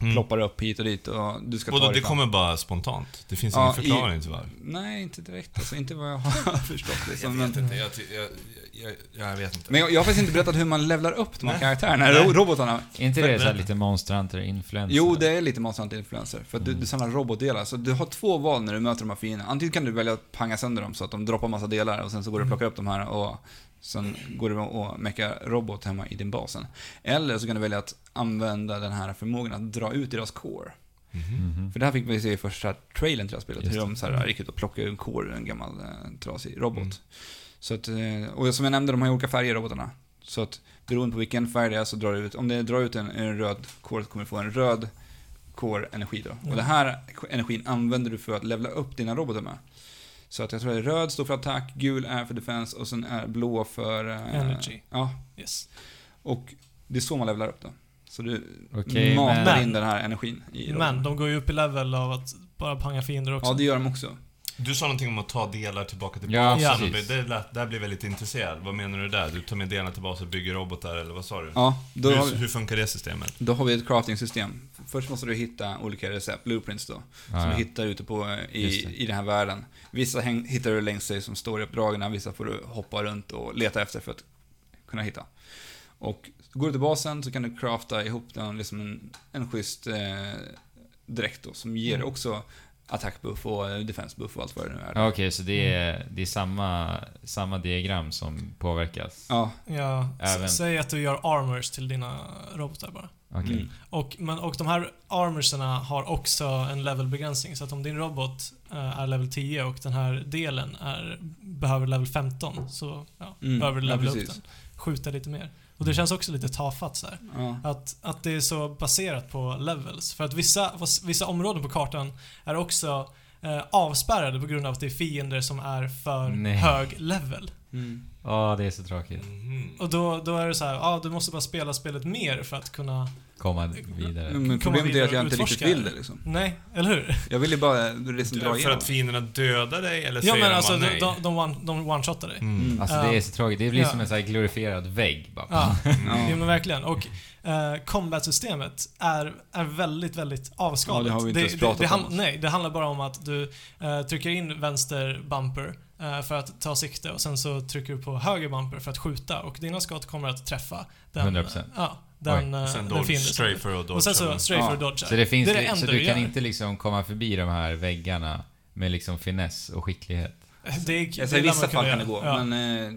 Mm. ploppar upp hit och dit och du ska ta Vadå, dig det fram. kommer bara spontant? Det finns Ja, ingen förklaring till varför? Nej, inte direkt. Alltså, inte vad jag har förstått. Liksom. Men, inte, jag, jag, jag, jag vet inte. men jag, jag har faktiskt inte berättat hur man levlar upp de här karaktärerna, Nej. ro- robotarna. Är inte det så lite Monster Hunter influencer? Jo, det är lite Monster Hunter Influencer. För att du, Mm. du samlar robotdelar. Så du har två val när du möter de här fienderna. Antingen kan du välja att panga sönder dem så att de droppar massa delar och sen så går du och plockar upp de här och sen går du och meckar robot hemma i din basen. Eller så kan du välja att använda den här förmågan att dra ut deras core. Mhm. För det här fick vi se i första trailern till det här spelet. Just hur det. de så här, gick ut och plockade en core ur en gammal eh, trasig robot. Mm. Så att, eh, och som jag nämnde, de har ju olika färger robotarna. Så att beroende på vilken färg det är så drar det ut, om det drar ut en, en röd core så kommer du få en röd core-energi då. Mm. Och den här energin använder du för att levla upp dina robotar med. Så att jag tror det är röd står för attack, gul är för defense och sen är blå för... eh, Energy. Ja, Yes. och det är så man levlar upp då. Så du Okej, matar men... in den här energin i Men de går ju upp i level av att bara panga fiender också. Ja, det gör de också. Du sa någonting om att ta delar tillbaka till Ja, basen. precis. Det, lät- där blev jag lite intresserad. Vad menar du där? Du tar med delarna till basen och bygger robotar, eller vad sa du? Ja, då hur, vi, hur funkar det systemet? då har vi ett crafting-system. Först måste du hitta olika recept, blueprints då. Ja, som ja. du hittar ute på, i, det. i den här världen. Vissa häng, hittar du längs sig som står i uppdragen, vissa får du hoppa runt och leta efter för att kunna hitta. Och går du till basen så kan du crafta ihop den, liksom en, en schysst eh, dräkt då, som ger Mm. också attack buff och eh, defense buff och allt vad det nu är. Ja, Okej, så det är, det är samma, samma diagram som påverkas? Ja, Ja, Även- säg att du gör armors till dina robotar bara. Okej. Mm. Och, men, och de här armorserna har också en levelbegränsning. Så att om din robot eh, är level 10 och den här delen är, behöver level 15 så ja, Mm, behöver du ja, levela upp precis. den. Skjuta lite mer. Och det känns också lite tafatt så här. ja. Att, att det är så baserat på levels. För att vissa, vissa områden på kartan är också eh, avspärrade på grund av att det är fiender som är för Nej. hög level. Mm. Ja, det är så tråkigt. Mhm. Och då, då är det så här, ja du måste bara spela spelet mer för att kunna... Komma vidare. Men problemet är vidare att jag och inte riktigt utforska vill det. liksom. Nej, eller hur? Jag vill ju bara liksom dra För igenom. att fienderna dödar dig, eller Ja säger men de alltså bara de, nej? de, de, one, de one-shotar dig. Mm. Mm. Alltså det är så tråkigt. Det blir Ja. som en sån här glorifierad vägg bara. Ja, Ja. ja men verkligen. Och eh, combat-systemet är, är väldigt, väldigt avskalat. Ja, det har vi inte ens det, pratat det, om. ham- Nej, det handlar bara om att du eh, trycker in vänster bumper för att ta sikte och sen så trycker du på höger bumper för att skjuta och dina skott kommer att träffa den, 100%. Ja, den, Oj. eh, Och sen den dodge, för att dodge. Och sen så stray Ja. att dodga. Så det finns det är det så du du kan gör. inte liksom komma förbi de här väggarna med liksom finess och skicklighet? Det, är- Alltså, det I lär vissa fall kan det gå, Ja. men eh,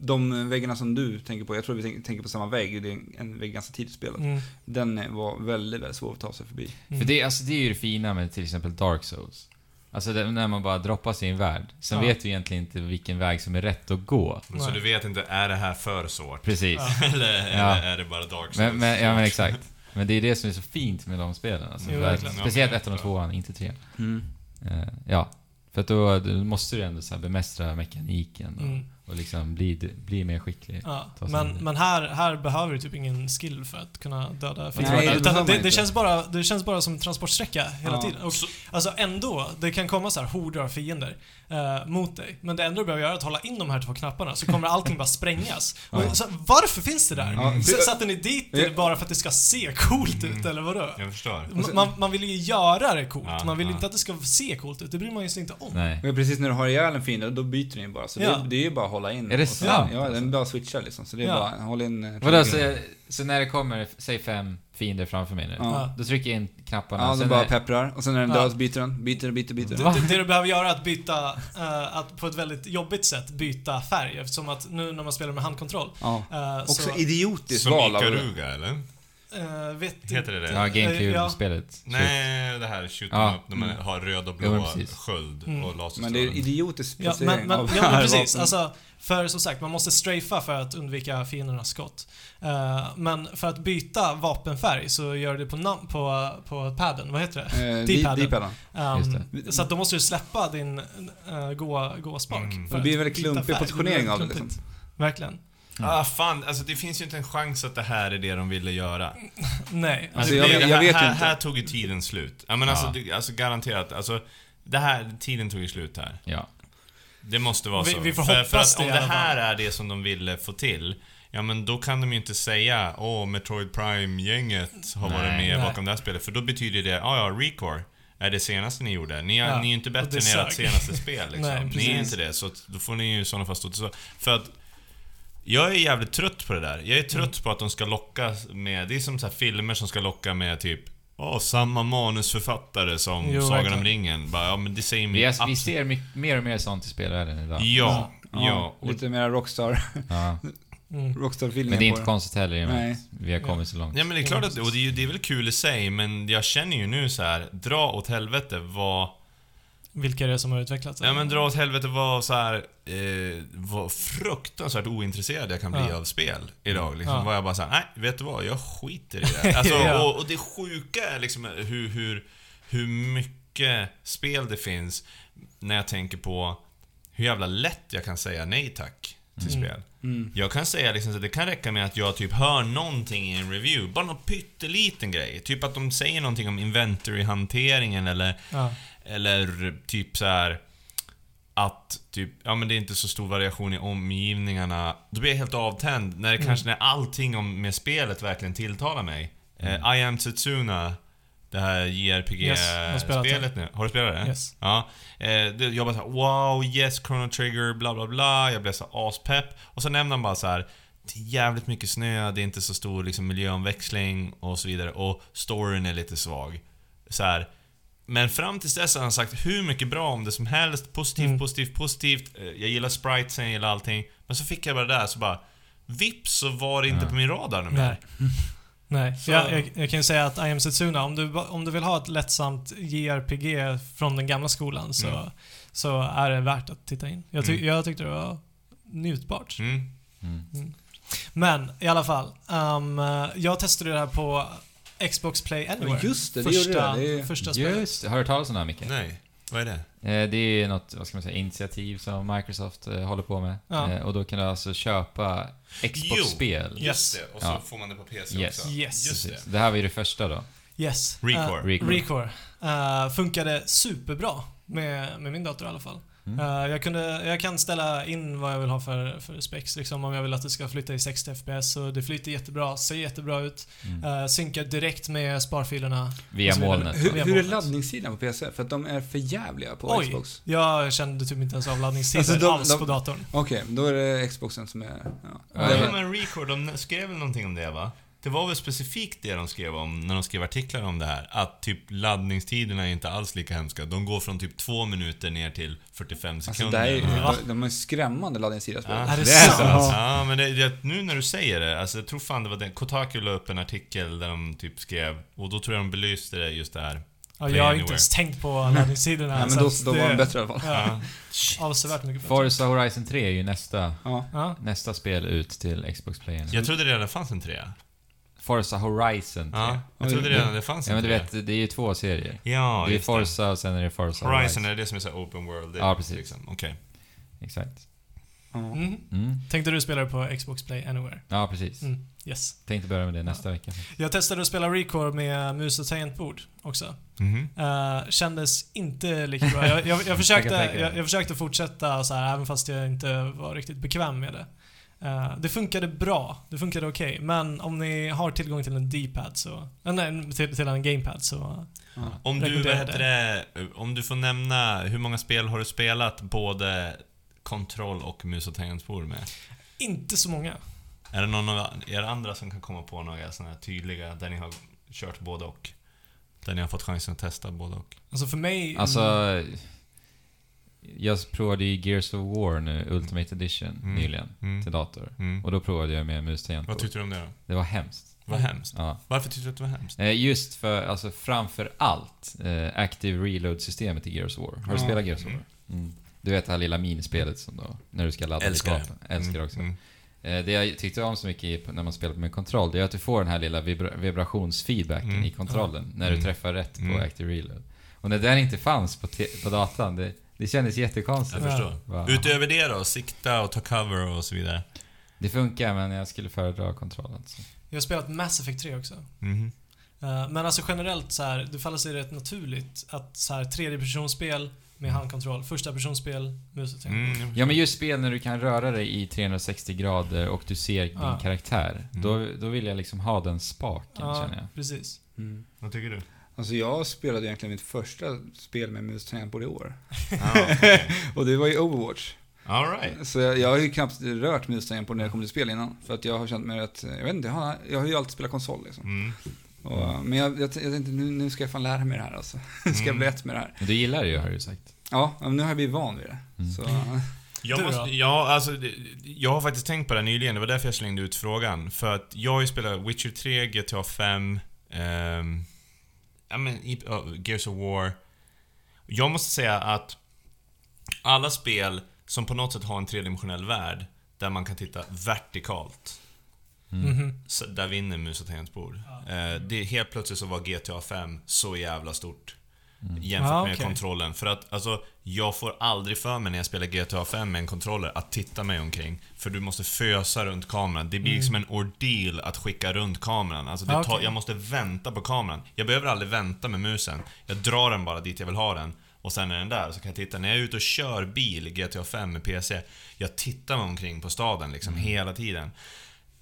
de väggarna som du tänker på, jag tror vi tänk- tänker på samma vägg, det är en vägg ganska tidigt i spelet. Mm, Den eh, var väldigt, väldigt svår att ta sig förbi. mm. För det, alltså, det är ju det fina med till exempel Dark Souls. Alltså det, när man bara droppar sig i en värld. Sen Ja. vet du egentligen inte vilken väg som är rätt att gå. Så Nej. du vet inte, är det här för svårt? Precis. Ja. eller, Ja. eller är det bara Dark Souls? Men, men, ja men exakt. Men det är det som är så fint med de spelen. Alltså, Jo, för att, speciellt Ja, ettan och tvåan, inte tre. Mm. Eh, ja. För att då, då måste du ändå så här bemästra mekaniken och, Mm. Och liksom bli, bli mer skicklig. Ja, men, men här, här behöver du typ ingen skill för att kunna döda fiender. Utan det, det, känns bara, det känns bara som transportsträcka hela Ja. tiden. Och, Så- alltså ändå, det kan komma så här horder av fiender eh, mot dig. Men det enda du behöver göra är att hålla in de här två knapparna så kommer allting bara sprängas. Och, Ja. så, varför finns det där? Ja, S- Satte ni dit det Ja. bara för att det ska se coolt ut, Mm. eller vadå? Jag förstår. M- Man, man vill ju göra det coolt, Ja, man vill ja. inte att det ska se coolt ut. Det bryr man ju sig inte om. Nej. Men precis när du har ihjäl en fiende, då byter ni bara. Så Ja. det, det är ju bara att hålla in. Är det och så- sant? Ja, den bara switchar liksom. Så det är Ja. bara, håll in... eh, Vadå, så, så när det kommer, säg fem fiender framför mig nu. Ja. Då trycker jag in knapparna. Ja, den sen bara är- pepprar. Och sen när den Ja. död byter den. Byter, byter, byter. Det, det, det du behöver göra är att byta, eh, att på ett väldigt jobbigt sätt byta färg eftersom att nu när man spelar med handkontroll Ja. eh, Också så, idiotiskt Som val av... Ikaruga, eller? Eh, vet Heter det det? Ja, Eh, GameCube-spelet. Nej, det här shoot Ja. up när man har röd och blå precis. sköld Mm. och laserstrålar. Men det är idiotisk Ja, men, men, av ja, men precis. Alltså, för som sagt, man måste strafa för att undvika fiendernas skott. Eh, men för att byta vapenfärg så gör du det på, nam- på, på padden, vad heter det? D-paden. D-paden. Um, så att då måste du släppa din uh, gå, gåspak. Mm. för Det blir att väldigt byta klumpig positionering av det, liksom. Verkligen. Ah, fan. Alltså det finns ju inte en chans att det här är det de ville göra. Nej. Alltså, Det jag- jag här, vet här, inte. här tog ju tiden slut. Ja men alltså, Ja. det, alltså garanterat. Alltså, det här, tiden tog ju slut här. Ja. Det måste vara Vi- så. vi får för, för hoppas att det om det här är det som de ville få till. Ja men då kan de ju inte säga åh Metroid Prime-gänget har varit Nej. med Nej. bakom det här spelet. För då betyder det, ja ja, Recore är det senaste ni gjorde. Ni, är- Ja, ni är ju inte bättre det än ert senaste spel liksom. Nej, ni är inte det. Så att då får ni ju i sådana fall stå till så. För att jag är jävligt trött på det där. Jag är trött Mm. på att de ska locka med, det är som så här filmer som ska locka med typ Åh, samma manusförfattare som Jo, Sagan verkligen. om ringen. Bara, ja men det säger mig Vi, vi absolut- ser mycket, mer och mer sånt i spelvärlden idag. Ja, ja. Och Lite mer Rockstar, Ja. Mm. Rockstar-feeling Men det är inte konstigt heller i och med att vi har kommit så långt. Ja men det är klart att, och det är, det är väl kul i sig, men jag känner ju nu så här, dra åt helvete vad... Vilka är det som har utvecklat det? Ja men dra åt helvete vad så här, eh, vad fruktansvärt ointresserad jag kan bli Ja. av spel idag. Liksom. Ja. Var jag bara såhär, nej, vet du vad? Jag skiter i det. Alltså, Ja. och, och det sjuka är liksom hur, hur, hur mycket spel det finns när jag tänker på hur jävla lätt jag kan säga nej tack till Mm. spel. Mm. Jag kan säga liksom att det kan räcka med att jag typ hör någonting i en review, bara någon pytteliten grej. Typ att de säger någonting om inventory-hanteringen eller, Ja. Eller typ så här att typ, ja men det är inte så stor variation i omgivningarna. Då blir jag helt avtänd när det Mm. kanske när allting om, med spelet verkligen tilltalar mig. Eh, I am Setsuna, det här Yes, JRPG-spelet nu. Har du spelat det? Yes. Ja. Det, jag bara såhär, wow, yes, Chrono Trigger, bla bla bla. Jag blev så aspepp. Och så nämnde han bara så här. Det är jävligt mycket snö, det är inte så stor liksom, miljöomväxling och så vidare. Och storyn är lite svag. Så här. Men fram tills dess har han sagt hur mycket bra om det som helst. Positivt, Mm. positivt, positivt. Eh, Jag gillar spritesen, jag gillar allting. Men så fick jag bara det där, så bara... Vips så var det inte Ja. på min radar nu Nej. mer. Nej, Så- jag, jag, jag kan ju säga att I am Setsuna, om du, om du vill ha ett lättsamt JRPG från den gamla skolan så, Mm. så är det värt att titta in. Jag, ty, Mm. jag tyckte det var njutbart. Mm. Mm. Men i alla fall, um, jag testade det här på Xbox Play Anywhere. Just det, det första, det. Det är- första spelet. Just det. Har du hört talas om det här Micke? Nej, vad är det? Eh, Det är något, vad ska man säga, initiativ som Microsoft eh, håller på med. Ja. Eh, Och då kan du alltså köpa Xbox-spel. Yes. Just det, och så Ja. får man det på PC Yes. också. Yes. Just det. Det här var ju det första då. Yes. Recore. Uh, Recore. Recore. Uh, funkade superbra med, med min dator i alla fall. Mm. Uh, jag, kunde, jag kan ställa in vad jag vill ha för, för specs, liksom, om jag vill att det ska flytta i 60 FPS. Så det flyter jättebra, ser jättebra ut. Mm. Uh, synkar direkt med sparfilerna. Via molnet. Hur, Via hur är laddningssidan på PC? För att de är för jävliga på Oj. Xbox. Jag kände typ inte ens av laddningstider Alltså, de- alls de- på datorn. Okej, då är det Xboxen som är... Ja. Ja, men Record, de skrev väl någonting om det va? Det var väl specifikt det de skrev om när de skrev artiklar om det här. Att typ laddningstiderna är inte alls lika hemska. De går från typ två minuter ner till 45 Alltså sekunder. det här är, Va? de, de är skrämmande laddningstida spel. Ja, Är det Det är sant? så? Ja, men det, det, nu när du säger det, alltså jag tror fan det var den, Kotaku la upp en artikel där de typ skrev, och då tror jag de belyste det just det här. Ja, jag har Anywhere. inte ens tänkt på laddningstiderna. Nej, men så då, då var de bättre i alla fall. Ja, Ja. avsevärt mycket bättre. Forza Horizon 3 är ju nästa, Ja. Ja. nästa spel ut till Xbox Play. Jag trodde redan det fanns en trea. Forza Horizon 3. Ja, jag trodde redan det fanns en Ja men du vet, det är ju två serier. Ja, det är just Forza och sen är det Forza Horizon, Horizon. är det det som är så här open world? Det, Ja, precis. Liksom. Okej. Exakt. Ja. Mm. Mm. Tänkte du spela det på Xbox Play Anywhere? Ja, precis. Mm. Yes. Tänkte börja med det nästa vecka. Jag testade att spela Recore med mus och tangentbord också. Mhm. Uh, kändes inte lika bra. Jag, jag, jag, försökte, Jag kan tänka mig. jag, jag försökte fortsätta så här, även fast jag inte var riktigt bekväm med det. Eh, det funkade bra. Det funkade okej. Men om ni har tillgång till en D-pad så... eh, nej, till, till en gamepad så... Ja. Om du, heter det, om du får nämna, hur många spel har du spelat både kontroll och mus och tangentbord med? Inte så många. Är det någon av er andra som kan komma på några sådana här tydliga, där ni har kört både och? Där ni har fått chansen att testa både och? Alltså för mig... Alltså... Jag provade ju Gears of War nu, Ultimate Edition, Mm. nyligen. Mm. Till dator. Mm. Och då provade jag med mus Vad tyckte du om det då? Det var hemskt. Vad hemskt. Ja. Varför tyckte du att det var hemskt? Eh, Just för, alltså framför allt, eh, Active Reload-systemet i Gears of War. Har du Ja. spelat Gears of War? Mm. Du vet det här lilla minispelet som då, när du ska ladda Älskar ditt det. vapen. Älskar det Mm, också. mm. Eh, Det jag tyckte om så mycket när man spelar med kontroll, det är att du får den här lilla vibra vibrationsfeedbacken Mm. i kontrollen när du Mm. träffar rätt på Mm. Active Reload. Och när den inte fanns på, på datan, det, det kändes Jag jättekonstigt. Ja. förstår. Va? Utöver det då? Sikta och ta cover och så vidare? Det funkar, men jag skulle föredra kontrollen. Så. Jag har spelat Mass Effect 3 också. Mhm. Eh, Men alltså generellt så här, det faller sig rätt naturligt att så här tredjepersonsspel med handkontroll. Första personspel, mus. Mm, Ja men just spel när du kan röra dig i 360 grader och du ser din Ja. karaktär. Mm. Då, då vill jag liksom ha den spaken Ja, känner jag. precis. Mm. Vad tycker du? Alltså jag spelade egentligen mitt första spel med mus tangentbord i år. Ah. Och det var ju Overwatch. All right. Så jag, jag har ju knappt rört mus tangentbord när det kommer till spel innan. För att jag har känt mig rätt, jag vet inte, jag har, jag har ju alltid spelat konsol liksom. Mm. Och, men jag, jag, jag tänkte nu, nu ska jag fan lära mig det här alltså. Nu ska jag Mm. bli rätt med det här. Du gillar det ju har du sagt. Ja, men nu har jag blivit van vid det. Mm. Så, Jag, Du måste, ja, alltså, jag har faktiskt tänkt på det nyligen, det var därför jag slängde ut frågan. För att jag har ju spelat Witcher 3, GTA 5, ehm, ja men, ja, Gears of War. Jag måste säga att alla spel som på något sätt har en tredimensionell värld, där man kan titta vertikalt, Mm. Så där vinner mus och tangentbord. Eh, det, helt plötsligt så var GTA 5 så jävla stort. Jämfört Ah, med okej. kontrollen. För att alltså, jag får aldrig för mig när jag spelar GTA 5 med en kontroller att titta mig omkring. För du måste fösa runt kameran. Det blir Mm. liksom en ordeal att skicka runt kameran. Alltså det Ah, tar, jag måste vänta på kameran. Jag behöver aldrig vänta med musen. Jag drar den bara dit jag vill ha den. Och sen är den där, så kan jag titta. När jag är ute och kör bil i GTA 5 med PC, jag tittar mig omkring på staden liksom hela tiden.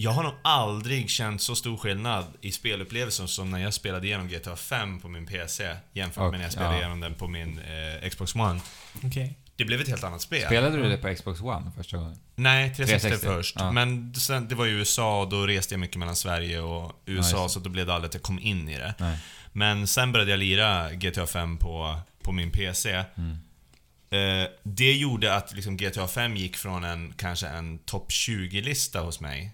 Jag har nog aldrig känt så stor skillnad i spelupplevelsen som när jag spelade igenom GTA 5 på min PC jämfört med när jag spelade ja. igenom den på min eh, Xbox One. Okej. Det blev ett helt annat spel. Spelade du det på Xbox One första gången? Nej, 360, 360, först. ja. Men sen, det var ju USA och då reste jag mycket mellan Sverige och USA, just så då blev det aldrig att jag kom in i det. Nej. Men sen började jag lira GTA 5 på, på min PC. Mm. Eh, det gjorde att liksom GTA 5 gick från en, kanske en topp 20-lista hos mig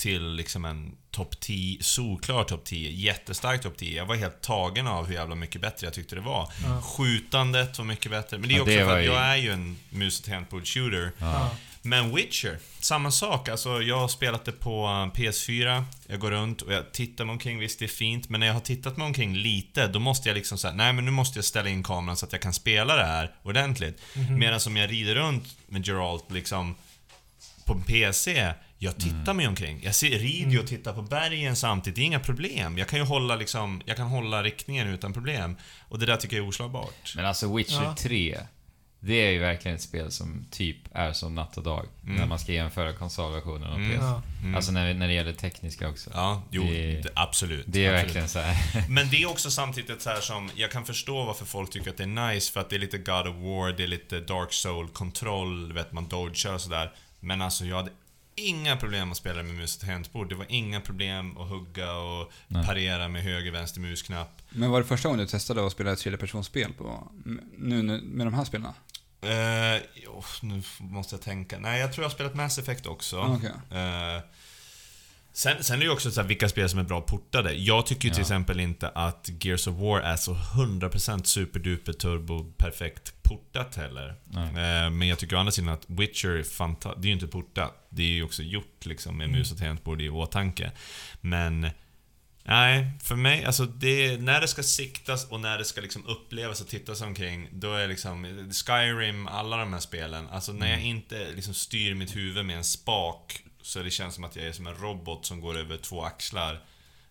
till liksom en topp 10, solklar topp 10, jättestark topp 10. Jag var helt tagen av hur jävla mycket bättre jag tyckte det var. Ja. Skjutandet var mycket bättre. Men det är Ja, också det för att ju- jag är ju en mus och tangentbord shooter. Ja. Men Witcher, samma sak. Alltså, jag har spelat det på uh, PS4, jag går runt och jag tittar mig omkring, visst det är fint, men när jag har tittat mig omkring lite, då måste jag liksom säga, nej men nu måste jag ställa in kameran så att jag kan spela det här ordentligt. Mhm. Medan som jag rider runt med Geralt liksom på en PC, jag tittar mig omkring. Jag ser, rider ju och tittar på bergen samtidigt, det är inga problem. Jag kan ju hålla liksom, jag kan hålla riktningen utan problem. Och det där tycker jag är oslagbart. Men alltså Witcher Ja. 3, det är ju verkligen ett spel som typ är som natt och dag. Mm. När man ska jämföra konsolversionen och Mm. PS. Ja. Mm. Alltså när, när det gäller tekniska också. Ja, jo, Det- det, absolut. Det är absolut. verkligen så här. Men det är också samtidigt ett så här som, jag kan förstå varför folk tycker att det är nice, för att det är lite God of War, det är lite Dark Soul-kontroll, du vet man dodgar och sådär. Men alltså jag hade inga problem att spela med mus och tangentbord. Det var inga problem att hugga och Nej. parera med höger, vänster musknapp. men var det första gången du testade att spela ett tredjepersonsspel på, nu, nu med de här spelen? Eh, jo, nu måste jag tänka. Nej, jag tror jag har spelat Mass Effect också. Ah, Okej. Sen, sen är det ju också så här, vilka spel som är bra portade. Jag tycker ju till Ja. exempel inte att Gears of War är så 100% superduper turbo perfekt portat heller. Eh, men jag tycker å andra sidan att Witcher är fantastiskt. Det är ju inte portat. Det är ju också gjort liksom med Mm. mus och tangentbord i åtanke. Men Nej, för mig, alltså det, när det ska siktas och när det ska liksom upplevas och tittas omkring, då är liksom Skyrim, alla de här spelen, alltså när jag Mm. inte liksom styr mitt huvud med en spak, så det känns som att jag är som en robot som går över två axlar.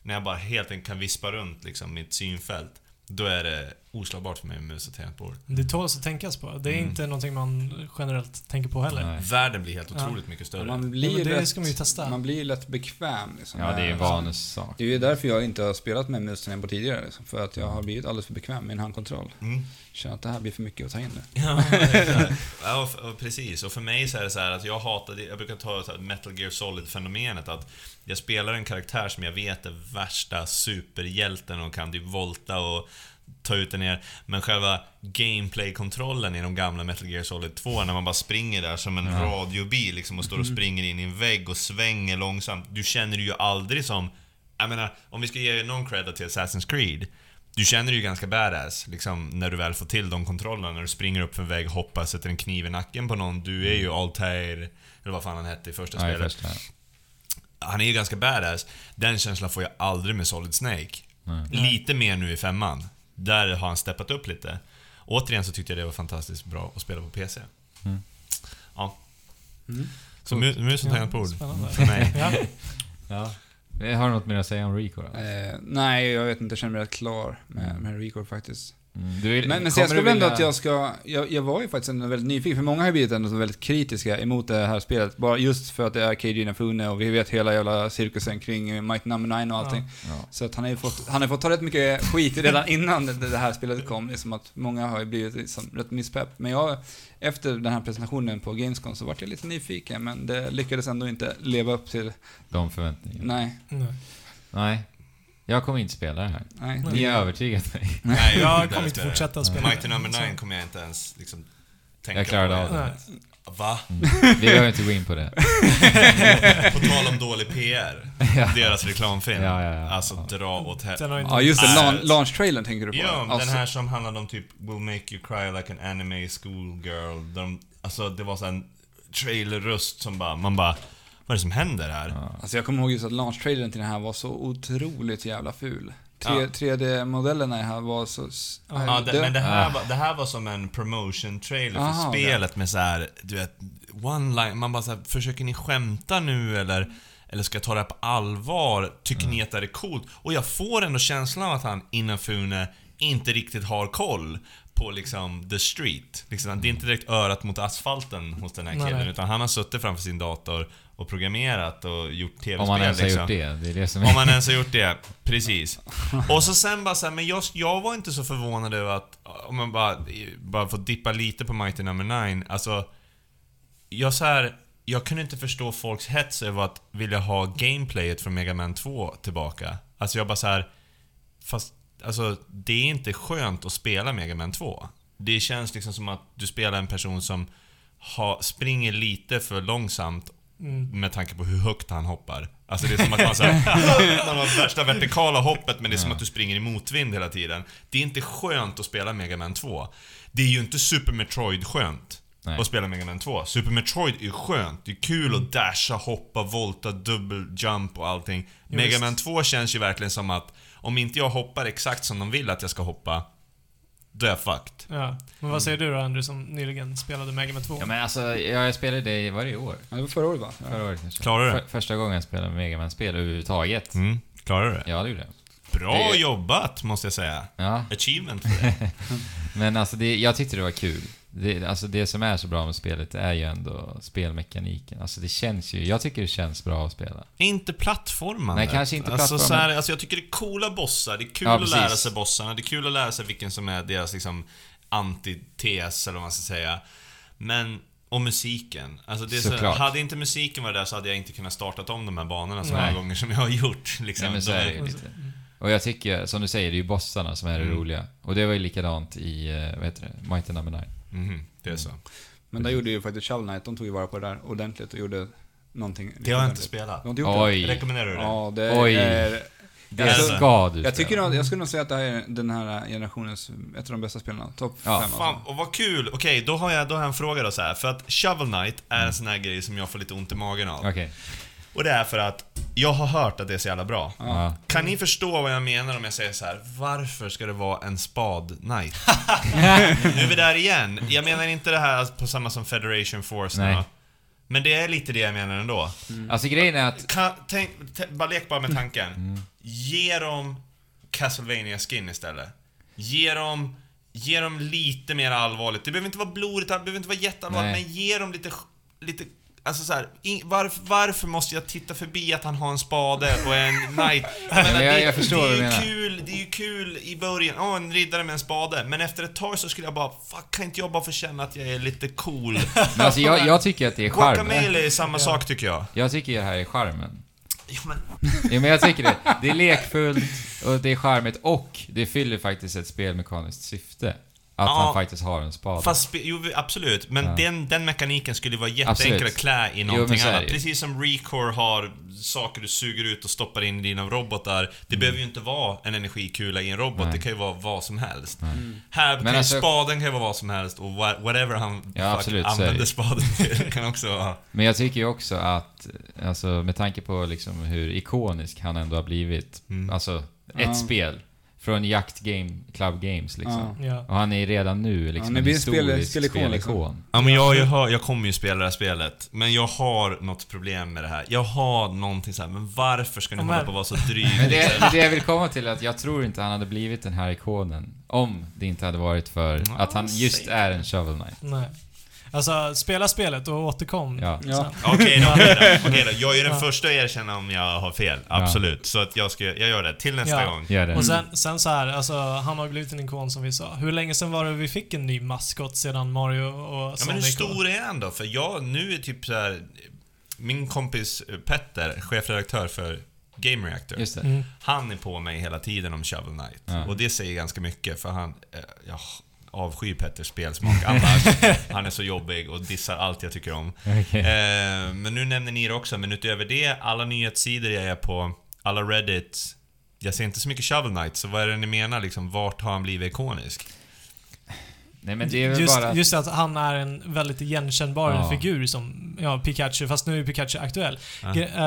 När jag bara helt enkelt kan vispa runt liksom mitt synfält, då är det oslagbart för mig med mus och tangentbord. Det tåls att tänkas på. Det är Mm. inte någonting man generellt tänker på heller. Nej. Världen blir helt Ja. otroligt mycket större. Man Ja, blir det rätt, ska man ju testa. Man blir lätt bekväm liksom. Ja, det är en med- vanesak. Det är ju därför jag inte har spelat med mus tangentbord tidigare. Liksom, för att jag har blivit alldeles för bekväm med en handkontroll. Mm. Känner att det här blir för mycket att ta in nu. Ja, ja och, och precis. Och för mig så är det så här att jag hatar det. Jag brukar ta så här Metal Gear Solid-fenomenet att jag spelar en karaktär som jag vet är värsta superhjälten och kan typ volta och ta ut den ner. Men själva gameplay-kontrollen i de gamla Metal Gear Solid 2, när man bara springer där som en Ja. radiobil liksom och står och springer in i en vägg och svänger långsamt. Du känner dig ju aldrig som... Jag menar, om vi ska ge någon credit till Assassin's Creed. Du känner dig ju ganska badass, liksom, när du väl får till de kontrollerna. När du springer upp för en vägg, hoppar, sätter en kniv i nacken på någon. Du är ju Altair, eller vad fan han hette i första Ja, spelet. första. Han är ju ganska badass. Den känslan får jag aldrig med Solid Snake. Nej. Lite mer nu i femman. Där har han steppat upp lite. Återigen så tyckte jag det var fantastiskt bra att spela på PC. Mm. Ja. Mm. Så mu- mus och Ja, tangentbord spännande. för mig. Ja. Ja. Har du något mer att säga om Rico då? Eh, nej, jag vet inte. Jag känner mig rätt klar med, med Record faktiskt. Mm. Du, Men, men så jag skulle ändå vilja- att jag ska... Jag, jag var ju faktiskt ändå väldigt nyfiken, för många har ju blivit ändå väldigt kritiska emot det här spelet. Bara just för att det är Keiji Inafune och vi vet hela jävla cirkusen kring Mighty Number 9 och allting. Ja. Så att han har ju fått, han har fått ta rätt mycket skit redan innan det, det här spelet kom. Det är som att många har ju blivit liksom rätt misspepp. Men jag, efter den här presentationen på Gamescom så vart jag lite nyfiken, men det lyckades ändå inte leva upp till... De förväntningarna. Nej, Nej. Nej. Jag kommer inte spela det här. nej. Ni har övertygat mig. Nej, Jag kommer inte fortsätta spela. Mighty Number 9 kommer jag inte ens liksom tänka Jag klarade på. av det. Va? Vi behöver inte gå in på det. På tal om dålig PR. Ja. Deras reklamfilm. Ja, ja, ja. Alltså dra åt helvete. Den har ju inte... Ja, just det. Launch, launch-trailern tänker du på? Ja, Alltså, den här som handlade om typ Will make you cry like an anime schoolgirl. De, alltså det var så en trailerröst som bara, man bara, vad är det som händer här? Ja. Alltså jag kommer ihåg just att launch-trailern till den här var så otroligt jävla ful. Ja. 3D-modellerna här var så... Ja, det, men det här, Ah. var, det här var som en promotion trailer för Aha, spelet med så här, du vet, one line, man bara så här, försöker ni skämta nu eller? Eller ska jag ta det här på allvar? Tycker ni att det här är coolt? Och jag får ändå känslan av att han, Inafune, inte riktigt har koll på liksom the street. Liksom, det är inte direkt örat mot asfalten hos den här Nej, killen, nej. utan han har suttit framför sin dator och programmerat och gjort tv-spel Om man ens har liksom. gjort det. Det är det som Om är... man ens har gjort det, precis. Och så sen bara så här, men jag, jag var inte så förvånad över att, om man bara, bara får dippa lite på Mighty Number 9, alltså... Jag så här, jag kunde inte förstå folks hets över att vilja ha gameplayet från Mega Man 2 tillbaka. Alltså jag bara så här, fast alltså det är inte skönt att spela Mega Man 2. Det känns liksom som att du spelar en person som har, springer lite för långsamt Mm. med tanke på hur högt han hoppar. Alltså det är som att man såhär, man har värsta vertikala hoppet men det är som att du springer i motvind hela tiden. Det är inte skönt att spela Mega Man 2. Det är ju inte Super Metroid skönt Nej. att spela Mega Man 2. Super Metroid är ju skönt. Det är kul att dasha, hoppa, volta, dubbel jump och allting. Jo, Mega. Man 2 känns ju verkligen som att om inte jag hoppar exakt som de vill att jag ska hoppa, då är jag fucked. Ja. Men vad säger du då, Andrew, som nyligen spelade Mega Man 2? Ja men alltså, ja, jag spelade det, var det i år? Ja, det var förra året va? Ja. Förra året kanske. Klarar du det? För, första gången jag spelade Mega man spel överhuvudtaget. Mm, klarar du det? Ja, det gjorde jag. Bra Det- jobbat, måste jag säga. Ja, Achievement för det. men alltså det, jag tyckte det var kul. Det, alltså det som är så bra med spelet är ju ändå spelmekaniken. Alltså det känns ju, jag tycker det känns bra att spela. Inte plattformande. Nej, kanske inte alltså, plattformande. så här, alltså jag tycker det är coola bossar, det är kul Ja, att lära sig bossarna, det är kul att lära sig vilken som är deras liksom antites, eller vad man ska säga. Men, och musiken. Alltså det så, hade inte musiken varit där så hade jag inte kunnat startat om de här banorna så Nej. många gånger som jag har gjort. Liksom. Nej men så är det ju lite. Och jag tycker, som du säger, det är ju bossarna som är det Mm. roliga. Och det var ju likadant i, eh, vad heter det, Mighty Number 9. Mhm, det är så. Men där gjorde ju faktiskt Shovel Knight, de tog ju vara på det där ordentligt och gjorde någonting. Det har jag inte spelat. De gjort det? Oj. Rekommenderar du det? Ja, det Oj. är... Det Alltså, ska du Jag, tycker nog, jag skulle nog säga att det här är den här generationens, ett av de bästa spelarna. Topp Ja. fem Fan, alltså. och vad kul! Okej, då, har jag, då har jag en fråga då så här. För att Shovel Knight är Mm. en sån här grej som jag får lite ont i magen av. Okej. Och det är för att jag har hört att det är så jävla bra. Ja. Kan ni förstå vad jag menar om jag säger så här? Varför ska det vara en spad-night? nu är vi där igen. Jag menar inte det här på samma som Federation Force Nej. nu. Men det är lite det jag menar ändå. Alltså grejen är att, Kan, tänk, bara lek bara med tanken. Mm. Ge dem castlevania skin istället. Ge dem, ge dem lite mer allvarligt. Det behöver inte vara blodigt, det behöver inte vara jätteallvarligt, men ge dem lite, lite Alltså så här, in, varför, varför måste jag titta förbi att han har en spade och en knight? Jag, menar, jag- det, jag förstår det vad är du ju menar. kul, det är ju kul i början. Åh, en riddare med en spade. Men efter ett tag så skulle jag bara, fuck, kan inte jag bara få känna att jag är lite cool? men alltså jag, jag tycker att det är charmen. Guacamole är samma sak tycker jag. Jag tycker det här är charmen. Ja, men, Ja, men jag tycker det. Det är lekfullt och det är charmigt och det fyller faktiskt ett spelmekaniskt syfte. Att Ja. han faktiskt har en spade. Fast, jo, absolut. Men Ja. den, den mekaniken skulle vara jätteenkel Absolut. att klä i Jo, någonting men är annat. Precis som Recore har saker du suger ut och stoppar in i dina robotar. Det behöver ju inte vara en energikula i en robot, Mm. Nej. det kan ju vara vad som helst. Mm. Här, kan ju alltså- spaden kan ju vara vad som helst och wha- whatever han Ja, absolut, använder spaden till kan också vara... Men jag tycker ju också att, alltså med tanke på liksom hur ikonisk han ändå har blivit, Mm. alltså ett Ja. spel. Från Jakt Game, Club Games liksom. Ja. Och han är redan nu liksom Ja, en en spel- historisk spelikon, liksom. spelikon. Ja men jag, jag, har, jag kommer ju spela det här spelet, men jag har något problem med det här. Jag har någonting så här, men varför ska ni hålla på och vara så dryg? Men det, det jag vill komma till är att jag tror inte han hade blivit den här ikonen om det inte hade varit för att han just är en Shovel Knight. Nej. Alltså, spela spelet och återkom Ja. Ja. sen. Okej då, okej då, okej då. Jag är den Ja. första att erkänna om jag har fel. Absolut. Så att jag ska, jag gör det. Till nästa Ja. gång. Gör det. Och sen, sen så här, alltså han har ju blivit en ikon som vi sa. Hur länge sen var det vi fick en ny maskot sedan Mario och Ja, Sonic? men hur och- stor är han då? För jag, nu är typ så här. Min kompis Petter, chefredaktör för Game Reactor. Just det. Mm. Han är på mig hela tiden om Shovel Knight. Ja. Och det säger ganska mycket för han... Eh, jag avskyr Petters spelsmak annars. han är så jobbig och dissar allt jag tycker om. Okej. Eh, men nu nämner ni det också, men utöver det, alla nyhetssidor jag är på, alla Reddit. Jag ser inte så mycket Shovel Knight, så vad är det ni menar liksom? Vart har han blivit ikonisk? Nej men det är väl just, bara... just att han är en väldigt igenkännbar Ja. figur som ja, Pikachu, fast nu är Pikachu aktuell. Ja. Ge- eh,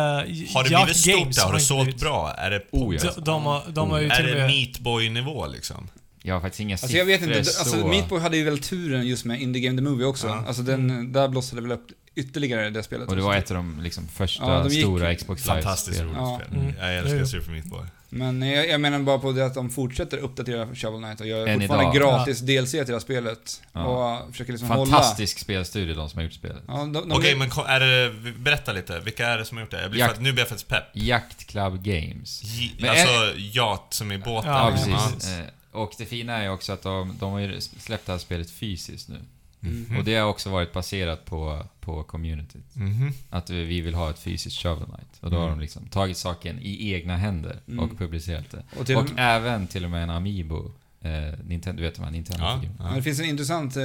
Har det blivit stort Games? Har det sålt blivit- bra? Är det, Oh, ja. De, de, har, de har ju är till och det med... Meatboy-nivå liksom? Jag har faktiskt inga Alltså siffror jag vet inte, så... alltså Meatboy hade ju väl turen just med Indie Game The Movie också. Ja. Alltså den, där blossade väl upp ytterligare det spelet. Och det var ett av de liksom, första Ja, de gick- stora Xbox Fantastiskt Live-spelen. roligt Ja. spel. Mm. Jag älskar. Super Meat Boy. Men jag, jag menar bara på det att de fortsätter uppdatera Shovel Knight och gör Än fortfarande idag. gratis DLC till det här spelet. Ja. Och försöker liksom hålla... Fantastisk spelstudio, de som har gjort spelet. Ja, de, de, Okej, men ko- är det, berätta lite. Vilka är det som har gjort det? Jag blir Jakt- för, nu blir jag faktiskt pepp. Jakt Club Games. J- Men alltså, yacht som i båten. Ja, Ja, precis. Och det fina är ju också att de, de har ju släppt det här spelet fysiskt nu. Mm. Och det har också varit baserat på, på communityt. Mhm. Att vi vill ha ett fysiskt Shovel Knight. Och då har Mm. de liksom tagit saken i egna händer Mm. och publicerat det. Och till och även till och med en Amiibo. Eh, Nintendo, du vet de här nintendo Ja, Ja, det finns en intressant eh,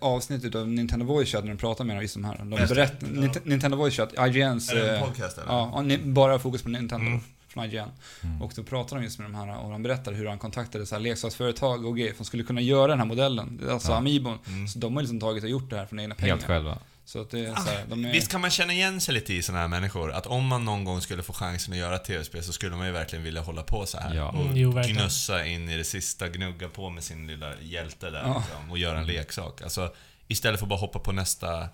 avsnitt utav Nintendo Voice Chat när de pratar med just de här. De berättar, Nint- Nintendo Voice Chat, IGNs... Är det en eh, podcast eller? Ja, bara fokus på Nintendo Mm. Från IGN. Mm. Och då pratar de just med de här och han berättar hur han kontaktade så här leksaksföretag och grejer som skulle kunna göra den här modellen. Alltså Ja. Amiibon. Mm. Så de har liksom tagit och gjort det här från egna pengar. Helt själva. Så att det är så här, de är... Visst kan man känna igen sig lite i såna här människor? Att om man någon gång skulle få chansen att göra tv-spel så skulle man ju verkligen vilja hålla på så här Ja. Och Mm, jo, gnussa in i det sista, gnugga på med sin lilla hjälte där Ja. liksom, och göra en leksak. Alltså, istället för att bara hoppa på nästa...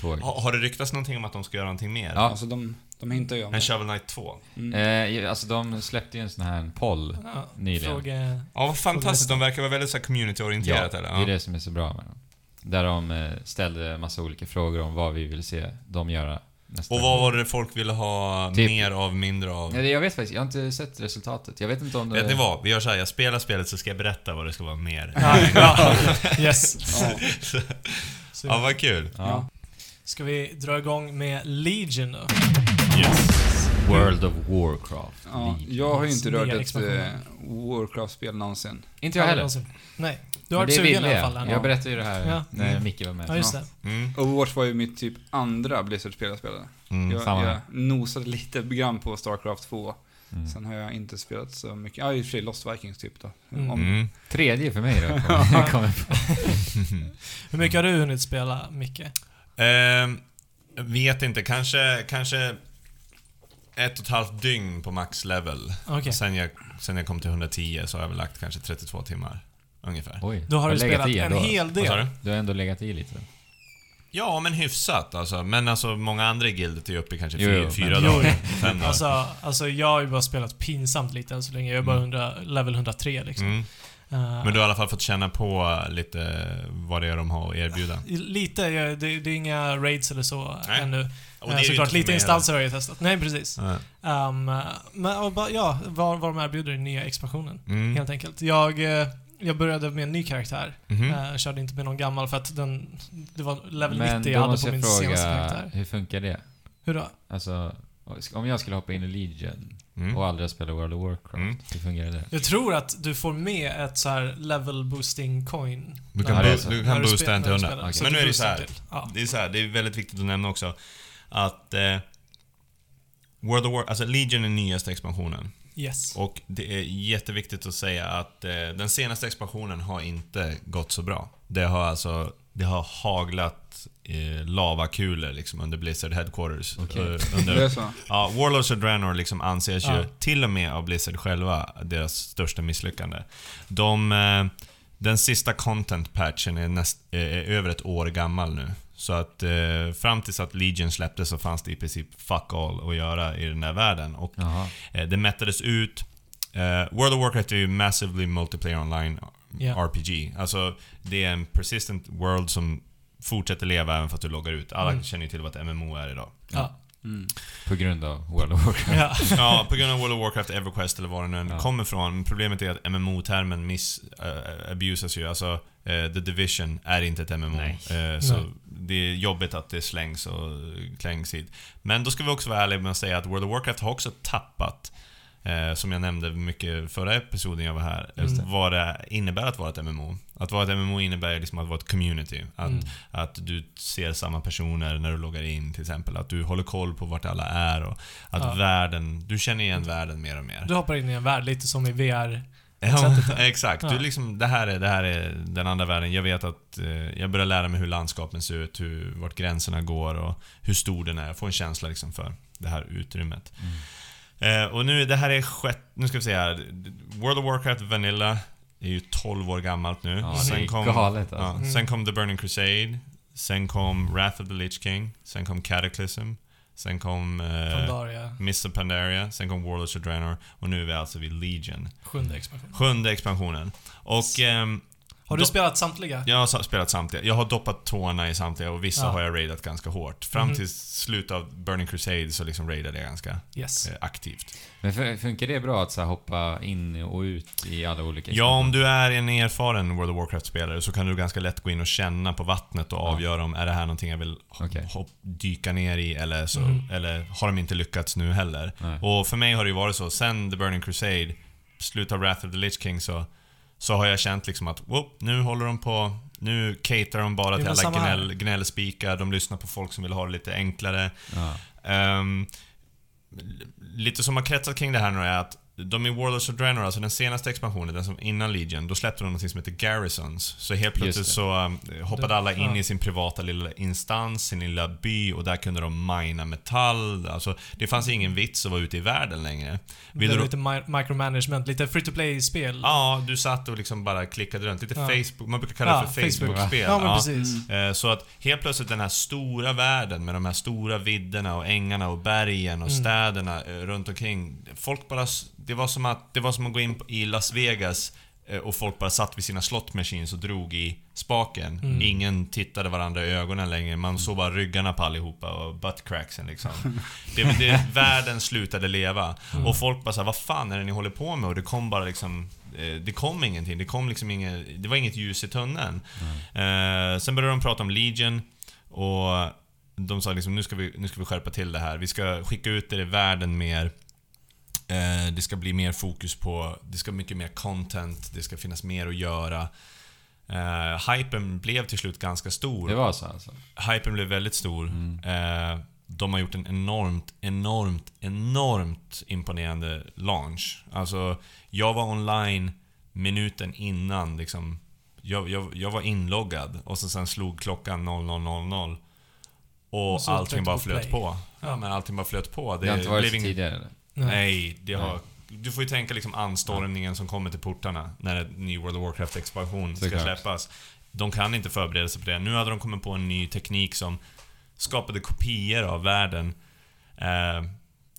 Tåg. Ha, har det ryktats någonting om att de ska göra någonting mer? Ja. Alltså de, de hintar ju om En det. Shovel Knight 2? Mm. Eh, alltså de släppte ju en sån här poll. Ja, Nyligen. Fråga... Ja, vad fantastiskt. De verkar vara väldigt så här community-orienterat Ja, eller? det är det som är så bra med dem. Där de eh, ställde massa olika frågor om vad vi vill se dem göra nästa Och vad var det folk ville ha Typ- mer av, mindre av? Nej, det- jag vet faktiskt, jag har inte sett resultatet. Jag vet inte om det... Vet ni vad? Vi gör så här. jag spelar spelet så ska jag berätta vad det ska vara mer. Ja, ja. Yes. Ja. Så, Ja, vad kul. Ja. Ska vi dra igång med Legion då? Yes. World of Warcraft. Ja, jag har ju inte rört ett eh, Warcraft-spel någonsin. Inte jag heller. Nej. Du har varit det sugen i alla fall. jag. berättade ju det här Ja. när Mm. Micke var med. Ja, just det. Mm. Overwatch var ju mitt typ andra Blizzard-spel jag spelade. Mm. Jag, samma jag här. nosade lite grann på Starcraft 2. Mm. Sen har jag inte spelat så mycket. Ja, i och för sig Lost Vikings typ då. Mm. Om, Mm. Tredje för mig då. Jag kommer på. Hur mycket har du hunnit spela, Micke? Ehm, vet inte, kanske, kanske ett och ett halvt dygn på max level. Okej. Sen, jag, sen jag kom till 110 så har jag väl lagt kanske 32 timmar. Ungefär. Oj. Då har du spelat i en ändå. hel del. du? Du har ändå legat i lite. Ja, men hyfsat alltså. Men alltså många andra i gildet är uppe i kanske Jo, fyra, jo, fyra men- dagar. Fem dagar. Alltså, alltså jag har ju bara spelat pinsamt lite än så länge. Jag är bara Mm. 100, level 103 liksom. Mm. Eh, Men du har i alla fall fått känna på lite vad det är de har att erbjuda. Lite, det, det är inga raids eller så Nej. ännu. Och det Eh, Såklart, lite instanser har jag testat. Nej, precis. heller. Um, men och bara, ja, vad, vad de erbjuder i nya expansionen. Mm. Helt enkelt. Jag, eh, jag började med en ny karaktär. Mhm. Eh, körde inte med någon gammal för att den, det var level Men 90 då jag hade på min senaste fråga, karaktär. hur funkar det? Hur då? Alltså, om jag skulle hoppa in i Legion Mm. och aldrig ha spelat World of Warcraft, Mm. hur fungerar det? Jag tror att du får med ett så här level boosting coin. Du kan, bo- du kan boosta en till när du 100. spelar. Så Men nu är det så här. Ja. Det är så här, det är väldigt viktigt att nämna också att eh, World of War, alltså Legion är nyaste expansionen. Yes. Och det är jätteviktigt att säga att eh, den senaste expansionen har inte gått så bra. Det har alltså det har haglat lavakulor liksom under Blizzard Headquarters. Okej. Eh, under, ja, Warlords of Draenor liksom anses ju, Ja. till och med av Blizzard själva, deras största misslyckande. De, eh, den sista content-patchen är, näst, eh, är över ett år gammal nu. Så att eh, fram tills att Legion släpptes så fanns det i princip fuck all att göra i den här världen. Och. Eh, Det mättades ut. Eh, World of Warcraft är ju massively multiplayer online Ja. RPG. Alltså, det är en persistent world som fortsätter leva även fast du loggar ut. Alla Mm. känner ju till vad ett MMO är idag. Ja. Mm. På grund av World of Warcraft. Ja. Ja, på grund av World of Warcraft, Everquest eller vad det nu än Ja. kommer ifrån. Men problemet är att MMO-termen miss, uh, abusas ju. Alltså, eh, The Division är inte ett MMO. Nej. Eh, så Nej. det är jobbigt att det slängs och klängs hit. Men då ska vi också vara ärliga med att säga att World of Warcraft har också tappat Eh, som jag nämnde mycket förra episoden jag var här, det. vad det innebär att vara ett MMO. Att vara ett MMO innebär liksom att vara ett community. Att, Mm. att du ser samma personer när du loggar in till exempel. Att du håller koll på vart alla är och att Ja. världen, du känner igen världen mer och mer. Du hoppar in i en värld lite som i VR. Ja, exakt. Ja. Du liksom, det, här är, det här är den andra världen. Jag vet att eh, jag börjar lära mig hur landskapen ser ut, hur, vart gränserna går och hur stor den är. Jag får en känsla liksom för det här utrymmet. Eh, och nu, det här är sjätte... Nu ska vi se här. World of Warcraft Vanilla är ju 12 år gammalt nu. Ja, är kom, galet ja, alltså. Mm. Sen kom The Burning Crusade. Sen kom Wrath of the Lich King. Sen kom Cataclysm. Sen kom eh, Pandaria. Of Pandaria. Sen kom Warlords of Draenor. Och nu är vi alltså vid Legion. Sjunde expansion. Sjunde expansionen. Och ehm, Har du spelat samtliga? jag har spelat samtliga. Jag har doppat tårna i samtliga och vissa Ja. har jag raidat ganska hårt. Fram Mhm. till slutet av Burning Crusade så liksom raidade jag ganska Yes. eh, aktivt. Men fun- funkar det bra att så hoppa in och ut i alla olika Ja, om du är en erfaren World of Warcraft-spelare så kan du ganska lätt gå in och känna på vattnet och Ja. avgöra om är det här någonting jag vill hopp, dyka ner i eller, så, Mhm. eller har de inte lyckats nu heller. Nej. Och för mig har det ju varit så, sen The Burning Crusade, slutet av Wrath of the Lich King så, så har jag känt liksom att whoop, nu håller de på, nu caterar de bara till alla gnäll, gnällspikar, de lyssnar på folk som vill ha det lite enklare. Ja. Ehm, lite som har kretsat kring det här nu är att de i Warlords of Draenor, alltså den senaste expansionen, den som innan Legion, då släppte de något som heter Garrisons. Så helt plötsligt det. så um, hoppade Det- alla in ja. i sin privata lilla instans, sin lilla by och där kunde de mina metall. Alltså, det fanns ingen vits att vara ute i världen längre. Det Vill är du, lite mi- micromanagement, lite free to play-spel. ja, du satt och liksom bara klickade runt. Lite Ja. Facebook, man brukar kalla Ja, det för Facebook. Facebook-spel. Ja, men Ja. precis. Eh, Så att helt plötsligt den här stora världen med de här stora vidderna och ängarna och bergen och Mm. städerna eh, runt omkring. Folk bara... Det var som att, det var som att gå in i Las Vegas eh, och folk bara satt vid sina slot machines och drog i spaken. Mm. Ingen tittade varandra i ögonen längre. Man såg bara ryggarna på allihopa och buttcracksen liksom. det, det, världen slutade leva. Mm. Och folk bara såhär, vad fan är det ni håller på med? Och det kom bara liksom... eh, Det kom ingenting. Det kom liksom inget... Det var inget ljus i tunneln. Eh, sen började de prata om Legion och de sa liksom nu ska, vi, nu ska vi skärpa till det här. Vi ska skicka ut det i världen mer. Eh, det ska bli mer fokus på, det ska mycket mer content, det ska finnas mer att göra. Eh, hypen blev till slut ganska stor. Det var så alltså? Hypen blev väldigt stor. Mm. Eh, de har gjort en enormt, enormt, enormt imponerande launch. Alltså, jag var online minuten innan liksom. Jag, jag, jag var inloggad och så sen slog klockan 00.00. Och, Och allting bara på flöt play. på. Ja, men allting bara flöt på. Det, har inte varit blev så ingen- tidigare eller? Nej, det har... Du får ju tänka liksom anstormningen som kommer till portarna när en ny World of Warcraft-expansion ska Såklart. släppas. De kan inte förbereda sig på det. Nu hade de kommit på en ny teknik som skapade kopior av världen. Eh,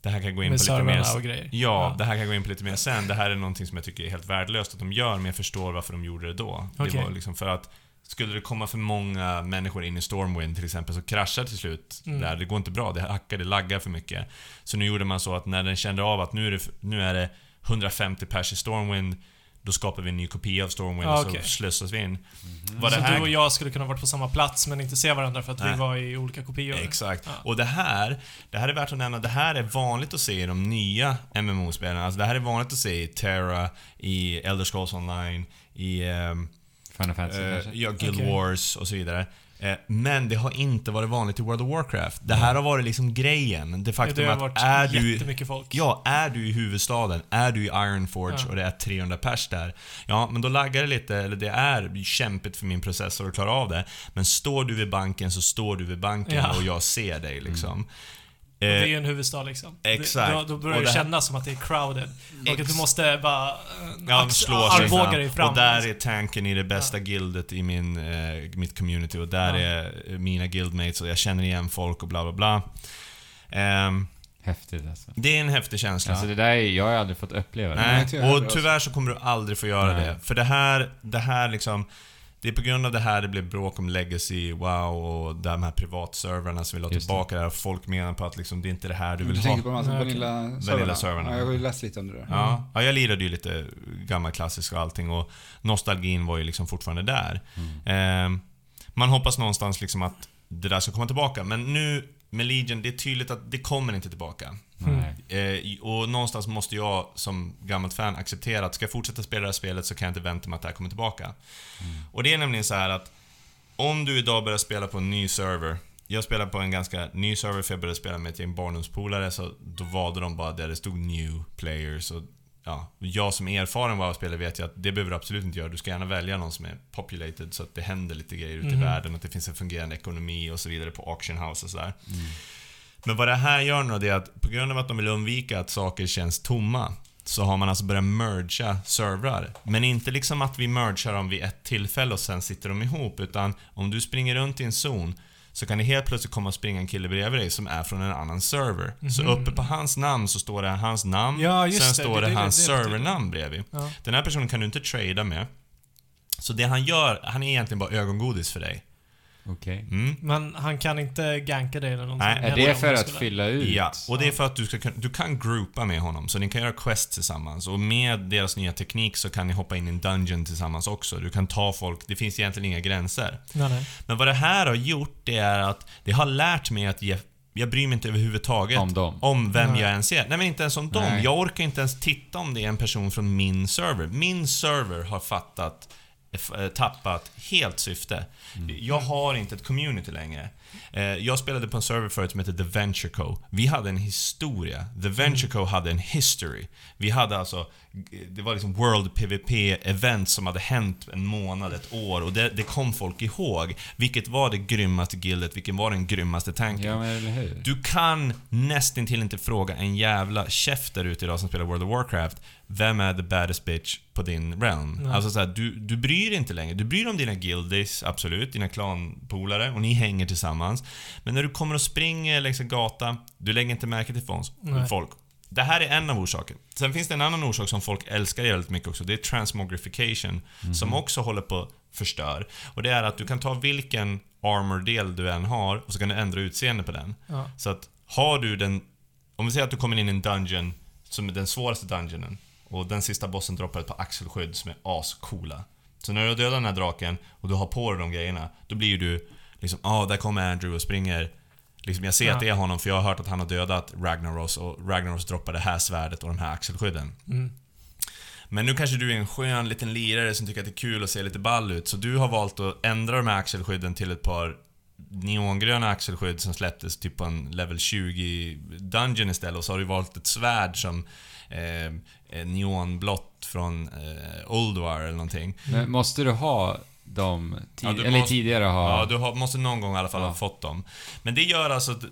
det här kan gå in Med på lite mer... och grejer. Ja, det här kan gå in på lite mer sen. Det här är någonting som jag tycker är helt värdelöst att de gör, men jag förstår varför de gjorde det då. Det Okej. var liksom för att skulle det komma för många människor in i Stormwind till exempel så kraschar till slut Mm. där. Det går inte bra. Det hackar, det laggar för mycket. Så nu gjorde man så att när den kände av att nu är det, nu är det 150 pers i Stormwind, då skapar vi en ny kopia av Stormwind Ah, och så slussas vi in. Vad så det här du och jag skulle kunna varit på samma plats men inte se varandra för att Nej. vi var i olika kopior? Exakt. Ja. Och det här, det här är värt att nämna, det här är vanligt att se i de nya MMO-spelen. Alltså det här är vanligt att se i Terra, i Elder Scrolls Online, i ehm, Final Fantasy eh, kanske? ja, Guild Okej. Wars och så vidare. Eh, Men det har inte varit vanligt i World of Warcraft. Det här har varit liksom grejen. Det faktum det har att är du... folk. Ja, är du i huvudstaden, är du i Ironforge Ja. och det är 300 pers där. Ja, men då laggar det lite, eller det är kämpigt för min processor att klara av det. Men står du vid banken så står du vid banken Ja. och jag ser dig liksom. Och det är Eh, ju en huvudstad liksom. exakt. Då, då börjar Och det, det kännas som att det är crowded. Och att du måste bara... eh, Ja, slå sig armbåga fram. dig fram. Och där är liksom. tanken i det bästa guildet i min, eh, mitt community och där Ja. är eh, mina guildmates och jag känner igen folk och bla bla bla. Ehm, Häftigt alltså. det är en häftig känsla. Alltså det där är, jag har aldrig fått uppleva det. Nej, och tyvärr så kommer du aldrig få göra Nej. det. För det här, det här liksom... Det är på grund av det här det blev bråk om Legacy, WoW och de här privatservrarna som vill ha Just tillbaka det här. Folk menar på att liksom, det är inte det här du Du vill tänker ha. på de här. Vanilla-servrarna? Ja, jag har ju läst lite om det där. Ja, ja, jag lirade ju lite gammalklassisk och allting och nostalgin var ju liksom fortfarande där. Mm. Eh, man hoppas någonstans liksom att det där ska komma tillbaka, men nu med Legion, det är tydligt att det kommer inte tillbaka. Eh, och någonstans måste jag som gammalt fan acceptera att ska jag fortsätta spela det här spelet så kan jag inte vänta mig att det här kommer tillbaka. Och det är nämligen så här att om du idag börjar spela på en ny server jag spelar på en ganska ny server för jag började spela med ett gäng barndomspolare så då valde de bara där det stod new players och ja, jag som är erfaren WoW-spelare vet ju att det behöver du absolut inte göra. Du ska gärna välja någon som är populated så att det händer lite grejer ute i Mhm. världen, att det finns en fungerande ekonomi och så vidare på auction house och sådär. Men vad det här gör nu det är att på grund av att de vill undvika att saker känns tomma så har man alltså börjat mergea servrar. Men inte liksom att vi mergar dem vid ett tillfälle och sen sitter de ihop, utan om du springer runt i en zon så kan det helt plötsligt komma och springa en kille bredvid dig som är från en annan server. Så Mhm. uppe på hans namn så står det hans namn, Ja, sen det. står Det- det, hans det servernamn bredvid. Ja. Den här personen kan du inte trada med. Så det han gör, han är egentligen bara ögongodis för dig. Okej. Mm. Men han kan inte ganka dig eller någonting. Nej, Är det för att fylla ut? Ja, och det är för att du, ska, du kan groupa med honom, så ni kan göra quests tillsammans. Och med deras nya teknik så kan ni hoppa in i en dungeon tillsammans också. Du kan ta folk, det finns egentligen inga gränser. Nej, nej. Men vad det här har gjort, det är att det har lärt mig att ge, jag bryr mig inte överhuvudtaget Om dem? om vem Nej. jag ens är. Nej men inte ens om dem. Nej. Jag orkar inte ens titta om det är en person från min server. Min server har fattat, f- eh, tappat helt syfte. Jag har inte ett community längre. Eh, Jag spelade på en server förut som heter The Venture Co. Vi hade en historia. The Venture Co hade en history. Vi hade alltså, det var liksom World PVP-event som hade hänt en månad, ett år och det, det kom folk ihåg. Vilket var det grymmaste gildet, vilken var den grymmaste tanken. Ja? Du kan nästintill inte fråga en jävla chef där ute idag som spelar World of Warcraft Vem är the baddest bitch på din realm? Nej. Alltså såhär, du, du bryr dig inte längre. Du bryr dig om dina guildies, absolut, dina klanpolare och ni hänger tillsammans. Men när du kommer och springer längs en gata, du lägger inte märke till folk. Det här är en av orsakerna. Sen finns det en annan orsak som folk älskar jävligt mycket också. Det är transmogrification. Som också håller på att förstör. Och det är att du kan ta vilken armor-del du än har och så kan du ändra utseende på den. Ja. Så att har du den... Om vi säger att du kommer in i en dungeon som är den svåraste dungeonen och den sista bossen droppar ett par axelskydd som är ascoola. Så när du har dödat den här draken och du har på dig de grejerna, då blir du liksom ah, där kommer Andrew och springer. Liksom, jag ser Ja. att det är honom för jag har hört att han har dödat Ragnaros och Ragnaros droppar det här svärdet och de här axelskydden. Mm. Men nu kanske du är en skön liten lirare som tycker att det är kul att se lite ball ut, så du har valt att ändra de här axelskydden till ett par neongröna axelskydd som släpptes typ på en level 20 dungeon istället och så har du valt ett svärd som eh, är neonblått från eh, Oldwar eller någonting. Men måste du ha dem tid- Ja, du eller måste- tidigare ha... Ja, du har, måste någon gång i alla fall Ja. ha fått dem. Men det gör alltså att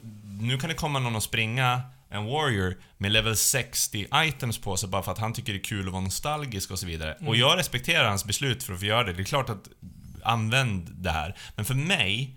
nu kan det komma någon och springa en warrior med level 60 items på sig bara för att han tycker det är kul att vara nostalgisk och så vidare. Och jag respekterar hans beslut för att få göra det. Det är klart att använd det här. Men för mig,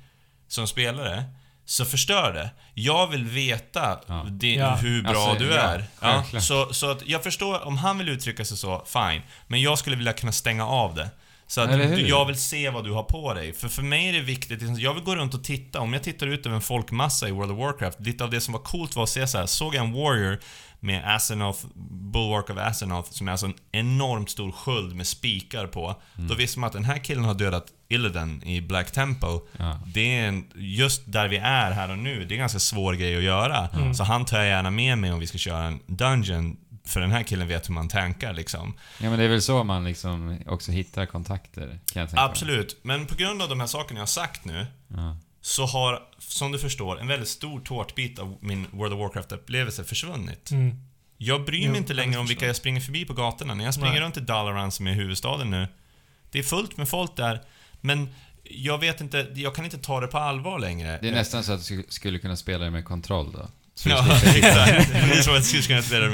som spelare, så förstör det. Jag vill veta Ja. det, Ja. hur bra Alltså, du ja, är. Ja, så, så att jag förstår, om han vill uttrycka sig så, fine. Men jag skulle vilja kunna stänga av det. Så att du, jag vill se vad du har på dig. För för mig är det viktigt, liksom, jag vill gå runt och titta. Om jag tittar ut över en folkmassa i World of Warcraft, lite av det som var coolt var att se så här. såg jag en warrior med Asenoth, Bulwark of Asenoth, som är alltså en enormt stor sköld med spikar på. Mm. Då visste man att den här killen har dödat Illidan i Black Temple. Ja. Det är en, just där vi är här och nu, det är en ganska svår grej att göra. Så han tar jag gärna med mig om vi ska köra en dungeon för den här killen vet hur man tankar liksom. Ja men det är väl så man liksom också hittar kontakter, kan jag tänka. Absolut. Men på grund av de här sakerna jag har sagt nu, Ja. så har, som du förstår, en väldigt stor tårtbit av min World of Warcraft-upplevelse försvunnit. Mm. Jag bryr mig Jo, inte längre om vilka jag springer förbi på gatorna. När jag springer Nej. runt i Dalaran som är huvudstaden nu, det är fullt med folk där, men jag vet inte, jag kan inte ta det på allvar längre. Det är nästan så att du sk- skulle kunna spela det med kontroll då. Ja, slipper sitta- exakt. Det är så att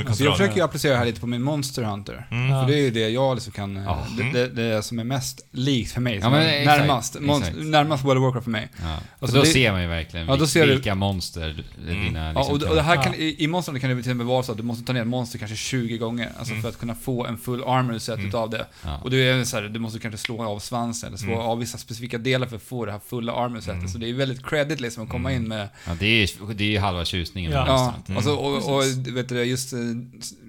jag Så försöker ju applicera det här lite på min Monster Hunter. Mm. Ja. För det är ju det jag liksom kan, eh, Ja. det, det, det som är mest likt för mig. Ja, men exakt, närmast, Monst- exakt. närmast World of Warcraft för mig. Ja. För Alltså, då det- ser man ju verkligen Ja, då vil- ser du- vilka monster Mm. dina Ja, liksom, och, och det här kan, Ja. i, i Monster Hunter kan det till och med vara så att du måste ta ner ett monster kanske 20 gånger. Alltså Mm. för att kunna få en full armor set Mm. utav det. ja. Och det är så här, du måste kanske slå av svansen, eller slå Mm. av vissa specifika delar för att få det här fulla armor setet. Mm. Så det är väldigt credit liksom att komma Mm. in med ja, det är ju det är ju halva tjusningen Ja. Ja. Mm. alltså, och, och vet du, just eh,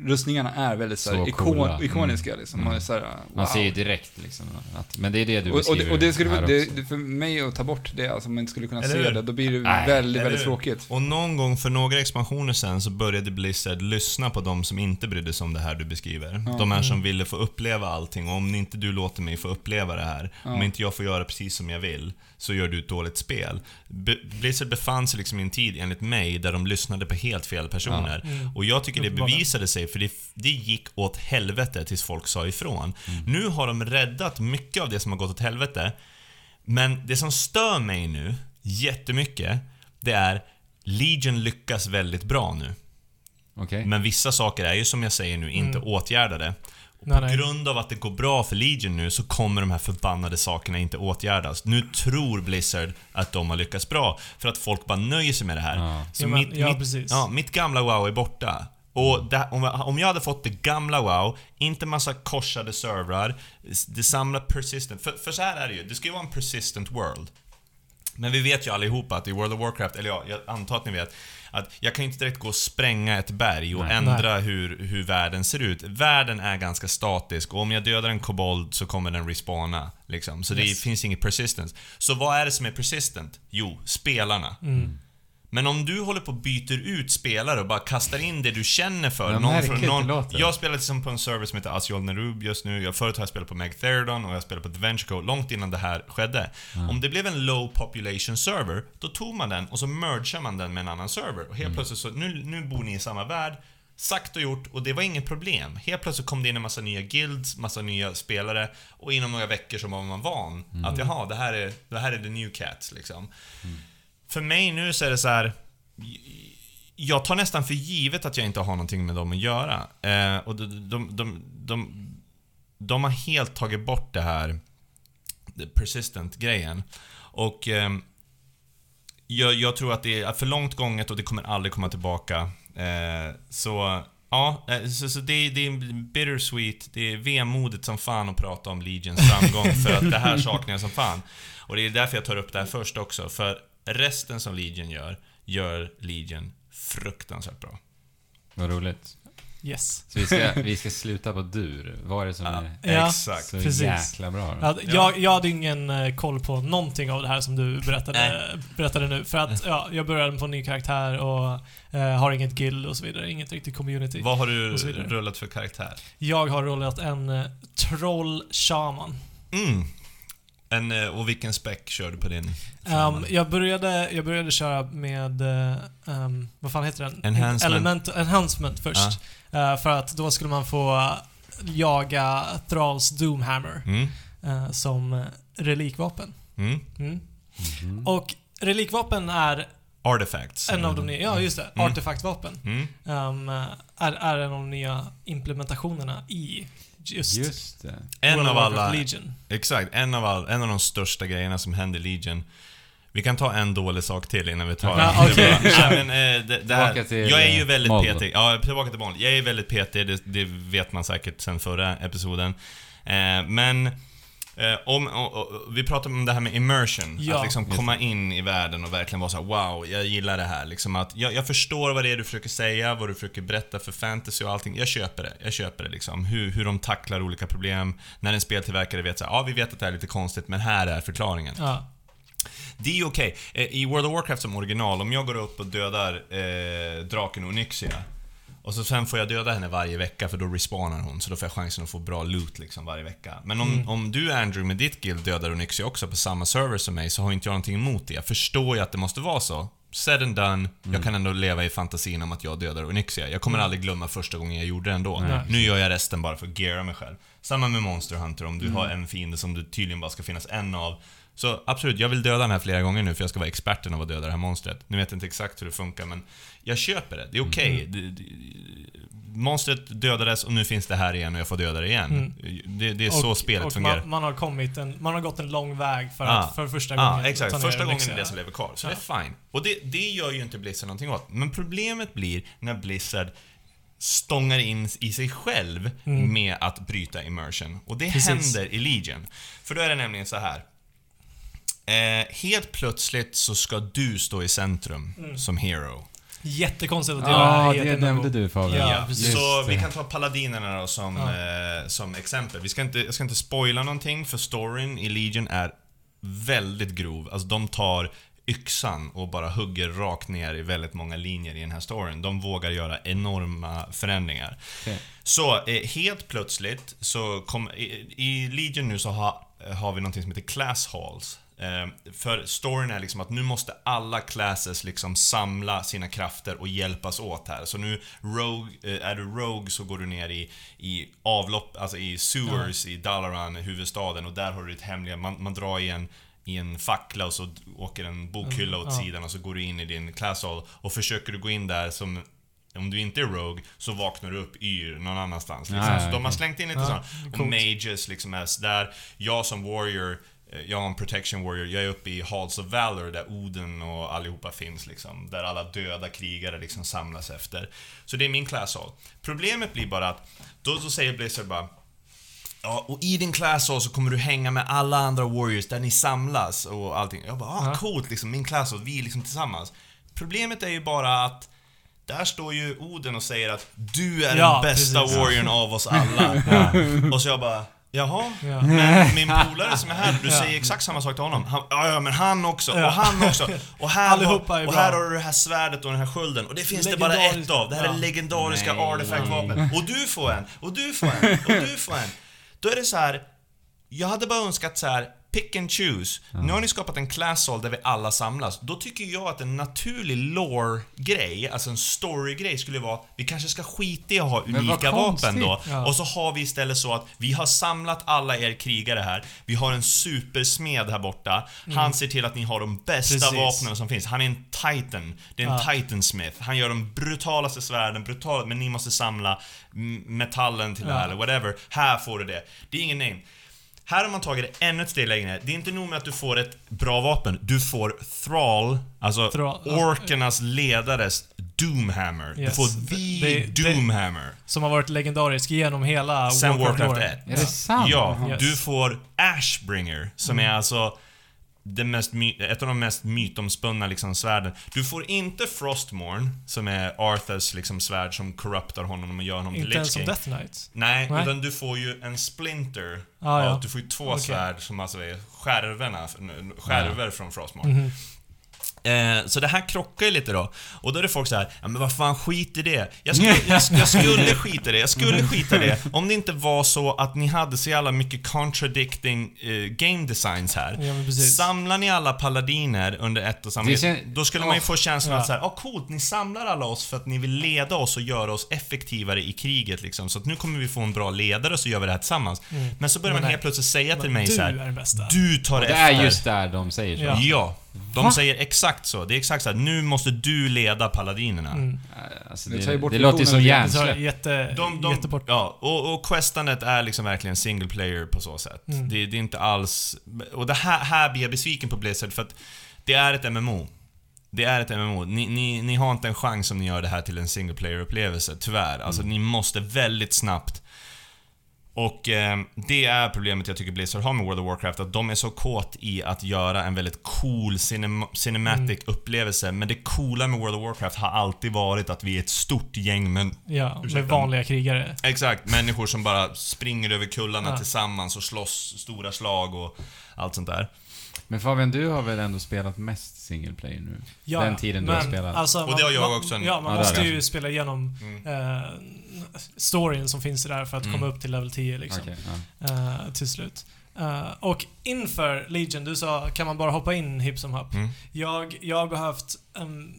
rustningarna är väldigt så Så ikon, coola. ikoniska liksom. Mm. Man, är så här, wow. Man ser ju direkt liksom att, Men det är det du och, och, beskriver det, och det skulle, här det, det, för mig att ta bort det, alltså om man inte skulle kunna Eller se det, då blir det Nej, väldigt, eller väldigt tråkigt. Och någon gång för några expansioner sen så började Blizzard lyssna på de som inte brydde sig om det här du beskriver. Ja. De här som Mm. ville få uppleva allting och om inte du låter mig få uppleva det här, Ja. om inte jag får göra precis som jag vill, så gör du ett dåligt spel. Blizzard befann sig liksom i en tid, enligt mig, där de lyssnade på helt fel personer. Mm. Och jag tycker det bevisade sig, för det, det gick åt helvete tills folk sa ifrån. Mm. Nu har de räddat mycket av det som har gått åt helvete. Men det som stör mig nu, jättemycket, det är Legion lyckas väldigt bra nu. Okej. Men vissa saker är ju som jag säger nu inte Mm. åtgärdade. Och Nej, på nej. grund av att det går bra för Legion nu så kommer de här förbannade sakerna inte åtgärdas. Nu tror Blizzard att de har lyckats bra, för att folk bara nöjer sig med det här. Ja. Så Ja, men- mitt, ja, mitt, precis. ja, mitt gamla WoW är borta. Och det, om, jag, om jag hade fått det gamla WoW, inte massa korsade servrar, det samlar persistent. För, för så här är det ju, det ska ju vara en persistent world. Men vi vet ju allihopa att i World of Warcraft, eller ja, jag antar att ni vet, att jag kan inte direkt gå och spränga ett berg och Nej. ändra hur, hur världen ser ut. Världen är ganska statisk och om jag dödar en kobold så kommer den respawna. Liksom. Så det Yes. finns inget persistence. Så vad är det som är persistent? Jo, spelarna. Mm. Men om du håller på och byter ut spelare och bara kastar in det du känner för. Vad märkligt det låter. jag spelar liksom på en server som heter Asiol Nerub just nu. Jag, förut har jag spelat på Meg Theridon och jag spelar på Adventure Code långt innan det här skedde. Om det blev en low population server, då tog man den och så mergear man den med en annan server. Och helt Mm. plötsligt så, nu, nu bor ni i samma värld. Sagt och gjort, och det var inget problem. Helt plötsligt kom det in en massa nya guilds, massa nya spelare och inom några veckor så var man van Mm. att jaha, det här är, det här är the new cats liksom. För mig nu så är det så här. Jag tar nästan för givet att jag inte har någonting med dem att göra. Eh, och de, de, de, de, de har helt tagit bort det här the persistent-grejen. Och eh, jag, jag tror att det är för långt gånget och det kommer aldrig komma tillbaka. Eh, så ja, eh, så, så det, det är bittersweet. Det är vemodigt som fan att prata om Legions framgång för att det här saknar jag som fan. Och det är därför jag tar upp det här först också. För resten som Legion gör, gör Legion fruktansvärt bra. Vad roligt. Yes. Så vi ska, vi ska sluta på dur. Vad är det som Ja, är Ja. exakt. så precis. jäkla bra då? Ja, jag, jag hade ingen eh, koll på någonting av det här som du berättade, berättade nu. För att ja, jag började på en ny karaktär och eh, har inget guild och så vidare. Inget riktigt community. Vad har du rullat för karaktär? Jag har rollat en uh, troll-shaman. Mm. En, eh, och vilken spec kör du på din? Um, jag, började, jag började köra med, um, vad fan heter den? Enhancement. Element, enhancement först. Eh, för att då skulle man få jaga Thralls Doomhammer Mm. eh, som relikvapen. Mm. Mm. Mhm. Och relikvapen är Artifacts. en av de nya, ja just det, Mm. artefaktvapen. Mm. Um, är, är en av de nya implementationerna i just, Just det. En World av alla... Legion. Exakt, en av, all, en av de största grejerna som händer i Legion. Vi kan ta en dålig sak till innan vi tar Ja, den. okej. Det är bra. Nej, men, det, det här, Tillbaka till, jag är ju eh, väldigt Mold. petig. Ja, tillbaka till Mold. Jag är väldigt petig, det, det vet man säkert sen förra episoden. Eh, men eh, om, o- o- vi pratade om det här med immersion. Ja. att liksom komma in i världen och verkligen vara så här: wow, jag gillar det här. Liksom att jag, jag förstår vad det är du försöker säga, vad du försöker berätta för fantasy och allting. Jag köper det. Jag köper det liksom. Hur, hur de tacklar olika problem. När en speltillverkare vet så här, ja vi vet att det här är lite konstigt, men här är förklaringen. Ja. Det är ju okej. Eh, I World of Warcraft som original, om jag går upp och dödar eh, draken Onyxia och så sen får jag döda henne varje vecka för då respawnar hon, så då får jag chansen att få bra loot liksom varje vecka. Men om, Mm. om du Andrew med ditt guild dödar Onyxia också på samma server som mig så har inte jag någonting emot det. Jag förstår ju att det måste vara så. Said and done, jag kan ändå leva i fantasin om att jag dödar Onyxia. Jag kommer Mm. aldrig glömma första gången jag gjorde det ändå. Nej. Nu gör jag resten bara för att geara mig själv. Samma med Monster Hunter, om du Mm. har en fiende som du tydligen bara ska finnas en av. Så absolut, jag vill döda den här flera gånger nu för jag ska vara experten av att döda det här monstret. Nu vet jag inte exakt hur det funkar men jag köper det. Det är okej. Mm. Det- det- Monstret dödades och nu finns det här igen och jag får döda det igen. Det, det är så spelet och fungerar. Man, man, har kommit en, man har gått en lång väg för Ah. att för första Ja, gången exakt. ta ner Första gången är det som lever kvar. Så Ja. det är fine. Och det, det gör ju inte Blizzard någonting åt. Men problemet blir när Blizzard stångar in i sig själv Mm. med att bryta immersion. Och det Precis. händer i Legion. För då är det nämligen så här. Eh, helt plötsligt så ska du stå i centrum Mm. som hero. Jättekonstigt att Ja, det ett nämnde du Fabian. Ja, precis. så vi kan ta paladinerna då som, Ja. eh, som exempel. Vi ska inte, jag ska inte spoila någonting för storyn i Legion är väldigt grov. Alltså de tar yxan och bara hugger rakt ner i väldigt många linjer i den här storyn. De vågar göra enorma förändringar. Okej. Så eh, helt plötsligt så kom, i, i Legion nu så ha, har vi någonting som heter class halls. Eh, för storyn är liksom att nu måste alla classes liksom samla sina krafter och hjälpas åt här. Så nu, rogue, eh, är du Rogue så går du ner i, i avlopp, alltså i sewers i Dalaran, huvudstaden, och där har du ditt hemliga, man, man drar i en i en fackla och så åker en bokhylla åt Mm, sidan och så går du in i din class hall och försöker du gå in där som om du inte är Rogue så vaknar du upp yr någon annanstans. Liksom. Ja, så de har slängt in lite Ja, sådana. Och. Mages liksom är där. Jag som Warrior, jag är en Protection Warrior, jag är uppe i Halls of Valor där Oden och allihopa finns liksom. Där alla döda krigare liksom samlas efter. Så det är min class hall. Problemet blir bara att, då så säger Blizzard bara Ja, och i din class så kommer du hänga med alla andra warriors där ni samlas och allting. Jag bara, ah, Ja. coolt liksom, min class hall, vi är liksom tillsammans. Problemet är ju bara att där står ju Oden och säger att du är Ja, den bästa precis. warriorn av oss alla. Och så jag bara, jaha? Ja. Men min polare som är här, du säger exakt samma sak till honom. Han, ja, ja, men han också, Ja. och han också. Och här, har, och här har du det här svärdet och den här skölden. Och det finns det bara ett av. Det här är legendariska artefaktvapen. Och du får en, och du får en, och du får en. Då är det så här. Jag hade bara önskat så här. Pick and choose. Nu har ni skapat en class hall där vi alla samlas. Då tycker jag att en naturlig lore-grej, alltså en story-grej skulle vara vi kanske ska skita i att ha unika vapen då. Ja. Och så har vi istället så att vi har samlat alla er krigare här. Vi har en supersmed här borta. Han ser till att ni har de bästa Precis. vapnen som finns. Han är en titan. Det är en Ja. titan smith. Han gör de brutalaste svärden, brutala, men ni måste samla mm, metallen till det här Ja. eller whatever. Här får du det. Det är ingen name. Här har man tagit det ännu ett steg längre. Det är inte nog med att du får ett bra vapen. Du får Thrall, alltså Thrall, alltså- orkernas ledares Doomhammer. Du Yes. får Det- the det- Doomhammer. Som har varit legendarisk genom hela Sen Warcraft Warcraft 1. Är det sant? Ja, Yes. du får Ashbringer, som är alltså det mest ett av de mest mytomspunna liksom svärden. Du får inte Frostmourne, som är Arthurs liksom svärd som corruptar honom och gör honom till Inte ens Lich som King. Death Knight. Nej, Nej. utan du får ju en Splinter. Ah, ja. Du får ju två Okej. svärd som alltså är skärvorna, skärvor från Frostmourne. Mhm. Eh, så det här krockar ju lite då. Och då är det folk så här, ja men vad fan skit i det. Jag skulle, jag, jag skulle skita i det, jag skulle skita i det. Om det inte var så att ni hade så jävla mycket contradicting eh, game designs här. Ja, men precis. Samlar ni alla paladiner under ett och samma... Det kän- Då skulle man ju få känslan att såhär, ja ah, coolt, ni samlar alla oss för att ni vill leda oss och göra oss effektivare i kriget liksom. Så att nu kommer vi få en bra ledare och så gör vi det här tillsammans. Men så börjar Men man nej. helt plötsligt säga till Men mig du så här, är den bästa. Du tar det efter. är just där de säger så. Ja. Ja. De Va? säger exakt så. Det är exakt så här, nu måste du leda paladinerna. Mm. Alltså, Det det, låter ju som hjärnsläpp. jätte, De, de, jättebort. ja, och, och questandet är liksom verkligen single player på så sätt. Mm. Det, det är inte alls... Och det här, här blir jag besviken på Blizzard för att det är ett MMO. Det är ett MMO. Ni, ni, ni har inte en chans om ni gör det här till en single player-upplevelse, tyvärr. Alltså ni måste väldigt snabbt och eh, det är problemet jag tycker Blizzard har med World of Warcraft, att de är så kåt i att göra en väldigt cool cinem- cinematic upplevelse. Men det coola med World of Warcraft har alltid varit att vi är ett stort gäng men Ja, Ursäkta. med vanliga krigare. Exakt, människor som bara springer över kullarna Ja. tillsammans och slåss stora slag och allt sånt där. Men Fabian, du har väl ändå spelat mest single player nu? Ja, Den tiden du har men, spelat. Alltså, Och det har jag man, också. Ja, man Ja, måste ju spela igenom Mm. eh, storyn som finns där för att Mm. komma upp till level 10 liksom. Okej, ja. eh, till slut. Eh, och inför Legion, du sa kan man bara hoppa in hipp som happ. Mm. Jag, jag har behövt um,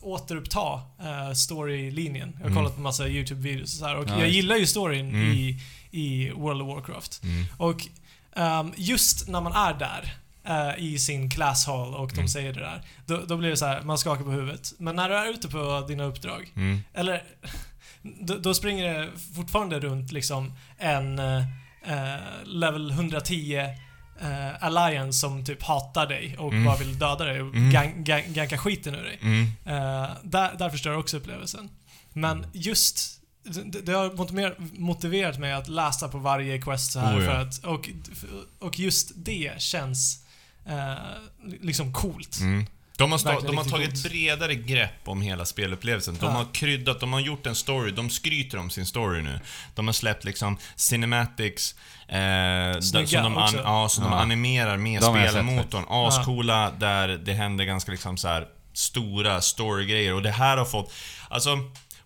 återuppta uh, storylinjen. Jag har Mm. kollat på massa YouTube-videos och så här, och Ja, jag just. gillar ju storyn Mm. i, i World of Warcraft. Mm. Och ehm, just när man är där eh, i sin class hall och de Mm. säger det där, då, då blir det så här, man skakar på huvudet. Men när du är ute på dina uppdrag, Mm. eller då, då springer det fortfarande runt liksom en eh, level 110 eh, alliance som typ hatar dig och Mm. bara vill döda dig och Mm. gang, gang, ganka skiten ur dig. Mm. Eh, där, där förstör också upplevelsen. Men just det, det har motiverat mig att läsa på varje quest så här Oh, ja. för att, och, och just det känns eh, liksom coolt. Mm. De har, de har tagit coolt. bredare grepp om hela spelupplevelsen. De Ja. har kryddat, de har gjort en story, de skryter om sin story nu. De har släppt liksom cinematics, eh, där, Snygga som, de, an, ja, som de Ja. animerar med De spelmotorn. Ascoola, där det händer ganska liksom så här stora storygrejer. Och det här har fått, alltså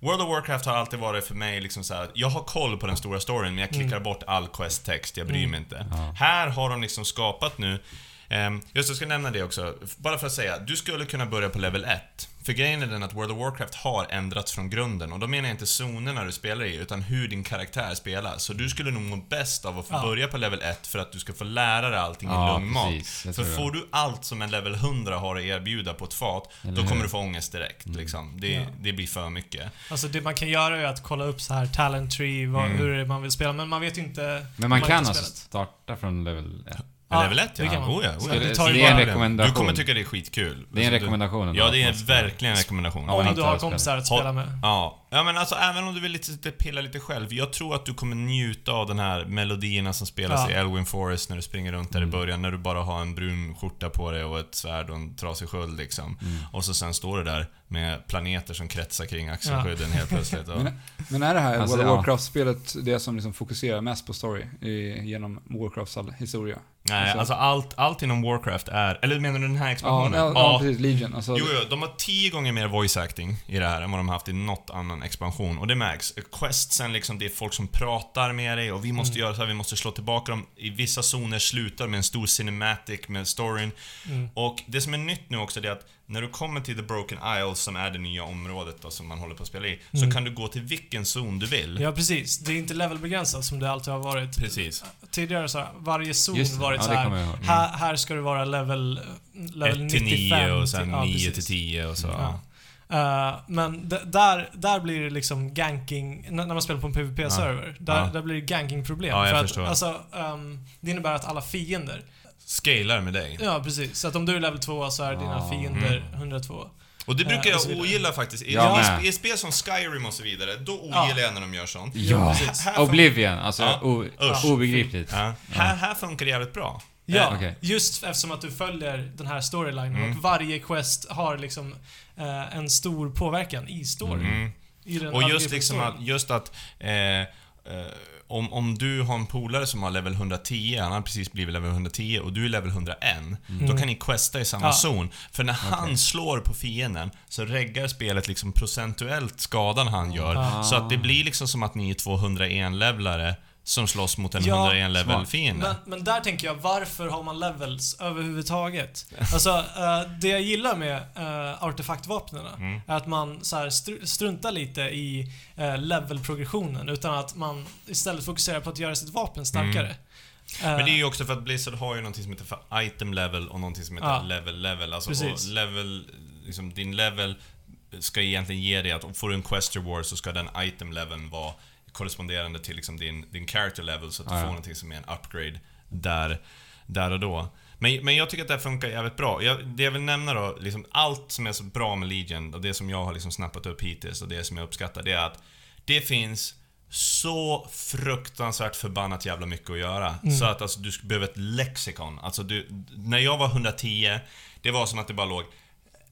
World of Warcraft har alltid varit för mig liksom så här, jag har koll på den stora storyn men jag klickar Mm. bort all quest-text, jag bryr Mm. mig inte. Ja. Här har de liksom skapat nu just jag ska nämna det också, bara för att säga, du skulle kunna börja på level 1. För grejen är den att World of Warcraft har ändrats från grunden och då menar jag inte zonerna du spelar i, utan hur din karaktär spelar. Så du skulle nog må bäst av att få Ja. börja på level 1 för att du ska få lära dig allting i Ja, lugn mat. precis. Jag För får du allt som en level 100 har att erbjuda på ett fat, Eller då hur? kommer du få ångest direkt. Liksom. Det, Ja. det blir för mycket. Alltså det man kan göra är att kolla upp så här talent tree, vad, Mm. hur man vill spela, men man vet ju inte... Men man om kan alltså spelat. starta från level 1? Ja, level 1 det ja. kan man. Oh, ja, oh, ja. det tar ju det är en bara- rekommendation. Du kommer tycka det är skitkul. Det är en Alltså, rekommendation Ja, det är verkligen en rekommendation. Men Om du har kompisar att spela med. Ja, ja men alltså även om du vill lite, lite pilla lite själv. Jag tror att du kommer njuta av den här melodierna som spelas Ja. i Elwyn Forest när du springer runt där Mm. i början. När du bara har en brun skjorta på dig och ett svärd och en trasig sköld liksom. Mm. Och så sen står du där med planeter som kretsar kring axelskydden helt plötsligt. Och, Men, men är det här Alltså, World of ja. Warcraft-spelet det som liksom fokuserar mest på story i, genom Warcrafts all historia? nej, alltså- alltså allt, allt inom Warcraft är... Eller menar du den här Ja, expansionen? ja, ja, precis. Legion. Alltså, Jo, jo, de har tio gånger mer voice acting i det här än vad de har haft i något annan expansion. Och det märks. Questsen liksom, det är folk som pratar med dig och vi måste Mm. göra så här, vi måste slå tillbaka dem. I vissa zoner slutar med en stor cinematic med storyn. Mm. Och det som är nytt nu också, det är att när du kommer till The Broken Isles, som är det nya området då, som man håller på att spela i, Mm. så kan du gå till vilken zon du vill. Ja, precis. Det är inte levelbegränsat som det alltid har varit. Precis. Tidigare så har varje zon varit ja, så här. Mm. här, här ska du vara level, level 1 till 9 95 och sen ja, 9 till precis. 10 och så. Ja. Eh, men där, där blir det liksom ganking, när man spelar på en PVP-server, där, Ja. där blir det gankingproblem. Ja, för att, alltså, ehm, det innebär att alla fiender, Scalar med dig. ja precis, så att om du är level 2 så är dina fiender 102. Och det brukar Eh, jag ogilla faktiskt. I, Jag i, med. sp- I spel som Skyrim och så vidare, då Ja. ogillar jag när de gör sånt. Ja, precis. Här- Oblivion. Alltså, Ja. o- Usch. obegripligt. Ja. Här, här funkar det jävligt bra. Ja, Eh, okej. just eftersom att du följer den här storylinen Mm. och varje quest har liksom eh, en stor påverkan i storyn. Mm. I den Och just liksom att, just att eh, eh, om, om du har en polare som har level 110, han har precis blivit level 110 och du är level 101, då kan ni questa i samma Ja. zon. För när han Okej. slår på fienden så reggar spelet liksom procentuellt skadan han gör. Ah. Så att det blir liksom som att ni är 201-levlare som slåss mot en Ja, 101-level smart. fiende. Men, men där tänker jag, varför har man levels överhuvudtaget? Alltså, eh, det jag gillar med uh, artefaktvapnen Mm. är att man så här, str- struntar lite i uh, levelprogressionen utan att man istället fokuserar på att göra sitt vapen starkare. Mm. Men det är Eh, ju också för att Blizzard har ju någonting som heter för item level och någonting som heter Ja. level level. Alltså level, liksom din level ska egentligen ge dig att får du en quest reward så ska den item leveln vara korresponderande till liksom din, din character level så att du Ja, får någonting som är en upgrade där, där och då. Men, men jag tycker att det här funkar jävligt bra. Jag, det jag vill nämna då, liksom allt som är så bra med Legion och det som jag har liksom snappat upp hittills och det som jag uppskattar, det är att det finns så fruktansvärt förbannat jävla mycket att göra. Mm. Så att alltså, du behöver ett lexikon. Alltså du, när jag var 110, det var som att det bara låg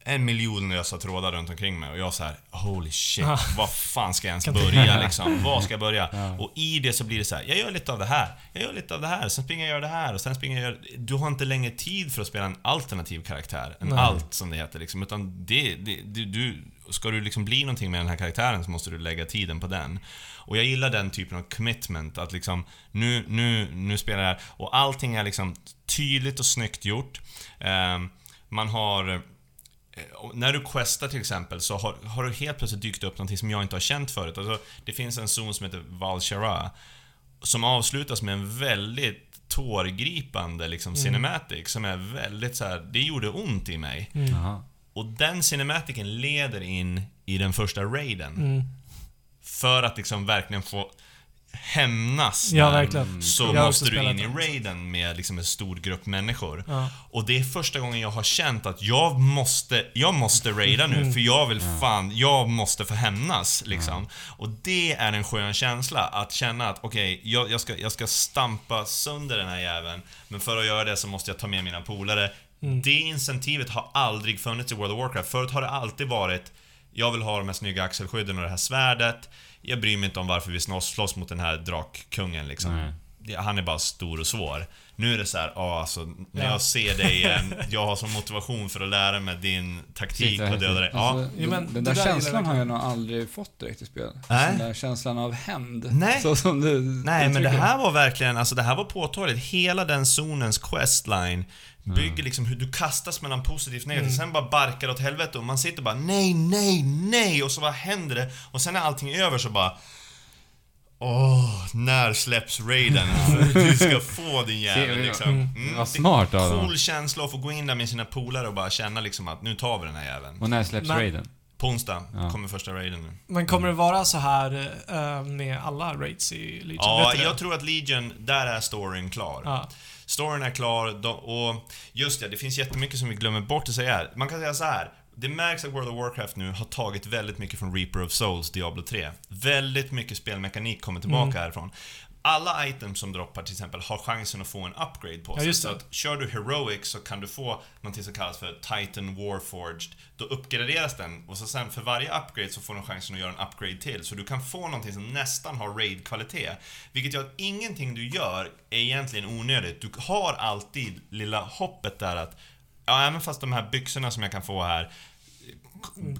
en miljon lösa trådar runt omkring mig och jag så här: holy shit, Ah. vad fan ska jag ens börja liksom? Var ska jag börja? Ja. Och i det så blir det så här: jag gör lite av det här, jag gör lite av det här, sen springer jag och gör det här och sen springer jag och gör... Du har inte längre tid för att spela en alternativ karaktär, en Nej. alt som det heter liksom, utan det, det, du, du, ska du liksom bli någonting med den här karaktären så måste du lägga tiden på den. Och jag gillar den typen av commitment, att liksom nu, nu, nu spelar jag och allting är liksom tydligt och snyggt gjort. Ehm, man har när du questar till exempel så har, har du helt plötsligt dykt upp någonting som jag inte har känt förut. Alltså, det finns en zon som heter Val Shara som avslutas med en väldigt tårgripande liksom, Mm. cinematic som är väldigt så här. det gjorde ont i mig. Mm. Och den cinematiken leder in i den första raiden. Mm. För att liksom verkligen få hämnas Ja, verkligen. så Jag måste du in i den. raiden med liksom en stor grupp människor. Ja. Och det är första gången jag har känt att jag måste, jag måste raida nu för jag vill fan, jag måste få hämnas liksom. Och det är en skön känsla, att känna att okej, jag, jag, ska, jag ska stampa sönder den här jäveln, men för att göra det så måste jag ta med mina polare. Det incentivet har aldrig funnits i World of Warcraft. Förut har det alltid varit jag vill ha de här snygga axelskydden och det här svärdet. Jag bryr mig inte om varför vi slåss, slåss mot den här drakkungen liksom. Nej. Han är bara stor och svår. Nu är det så här, ja alltså, när Ja. jag ser dig igen, jag har sån motivation för att lära mig din taktik och döda dig. Ja. Alltså, Ja, men den, där där känslan har jag nog aldrig fått direkt i spel. Nej. Den där känslan av hämnd. Nej. Så som du Nej, men det här var verkligen, alltså det här var påtagligt. Hela den zonens questline bygger liksom hur du kastas mellan positivt och negativt, sen bara barkar åt helvete och man sitter bara nej, nej, nej och så vad händer det? Och sen när allting är över så bara Åh, när släpps raiden? Du ska få din jävel liksom. Mm, Vad det- smart av dem. Cool känsla att få gå in där med sina polare och bara känna liksom att nu tar vi den här jäveln. Och när släpps Men- raiden? På onsdag Ja. kommer första raiden nu. Men kommer det vara så här eh, med alla raids i Legion? Ja, det? jag tror att Legion, där är storyn klar. Ja. Storyn är klar de- och just det, det finns jättemycket som vi glömmer bort att säga här. Man kan säga så här. Det märks att World of Warcraft nu har tagit väldigt mycket från Reaper of Souls, Diablo 3. Väldigt mycket spelmekanik kommer tillbaka Mm. härifrån. Alla items som droppar till exempel har chansen att få en upgrade på Ja, sig. just så att kör du Heroic så kan du få någonting som kallas för Titan Warforged. Då uppgraderas den och så sen för varje upgrade så får du chansen att göra en upgrade till. Så du kan få någonting som nästan har raid-kvalitet. Vilket gör att ingenting du gör är egentligen onödigt. Du har alltid lilla hoppet där att Ja, även fast de här byxorna som jag kan få här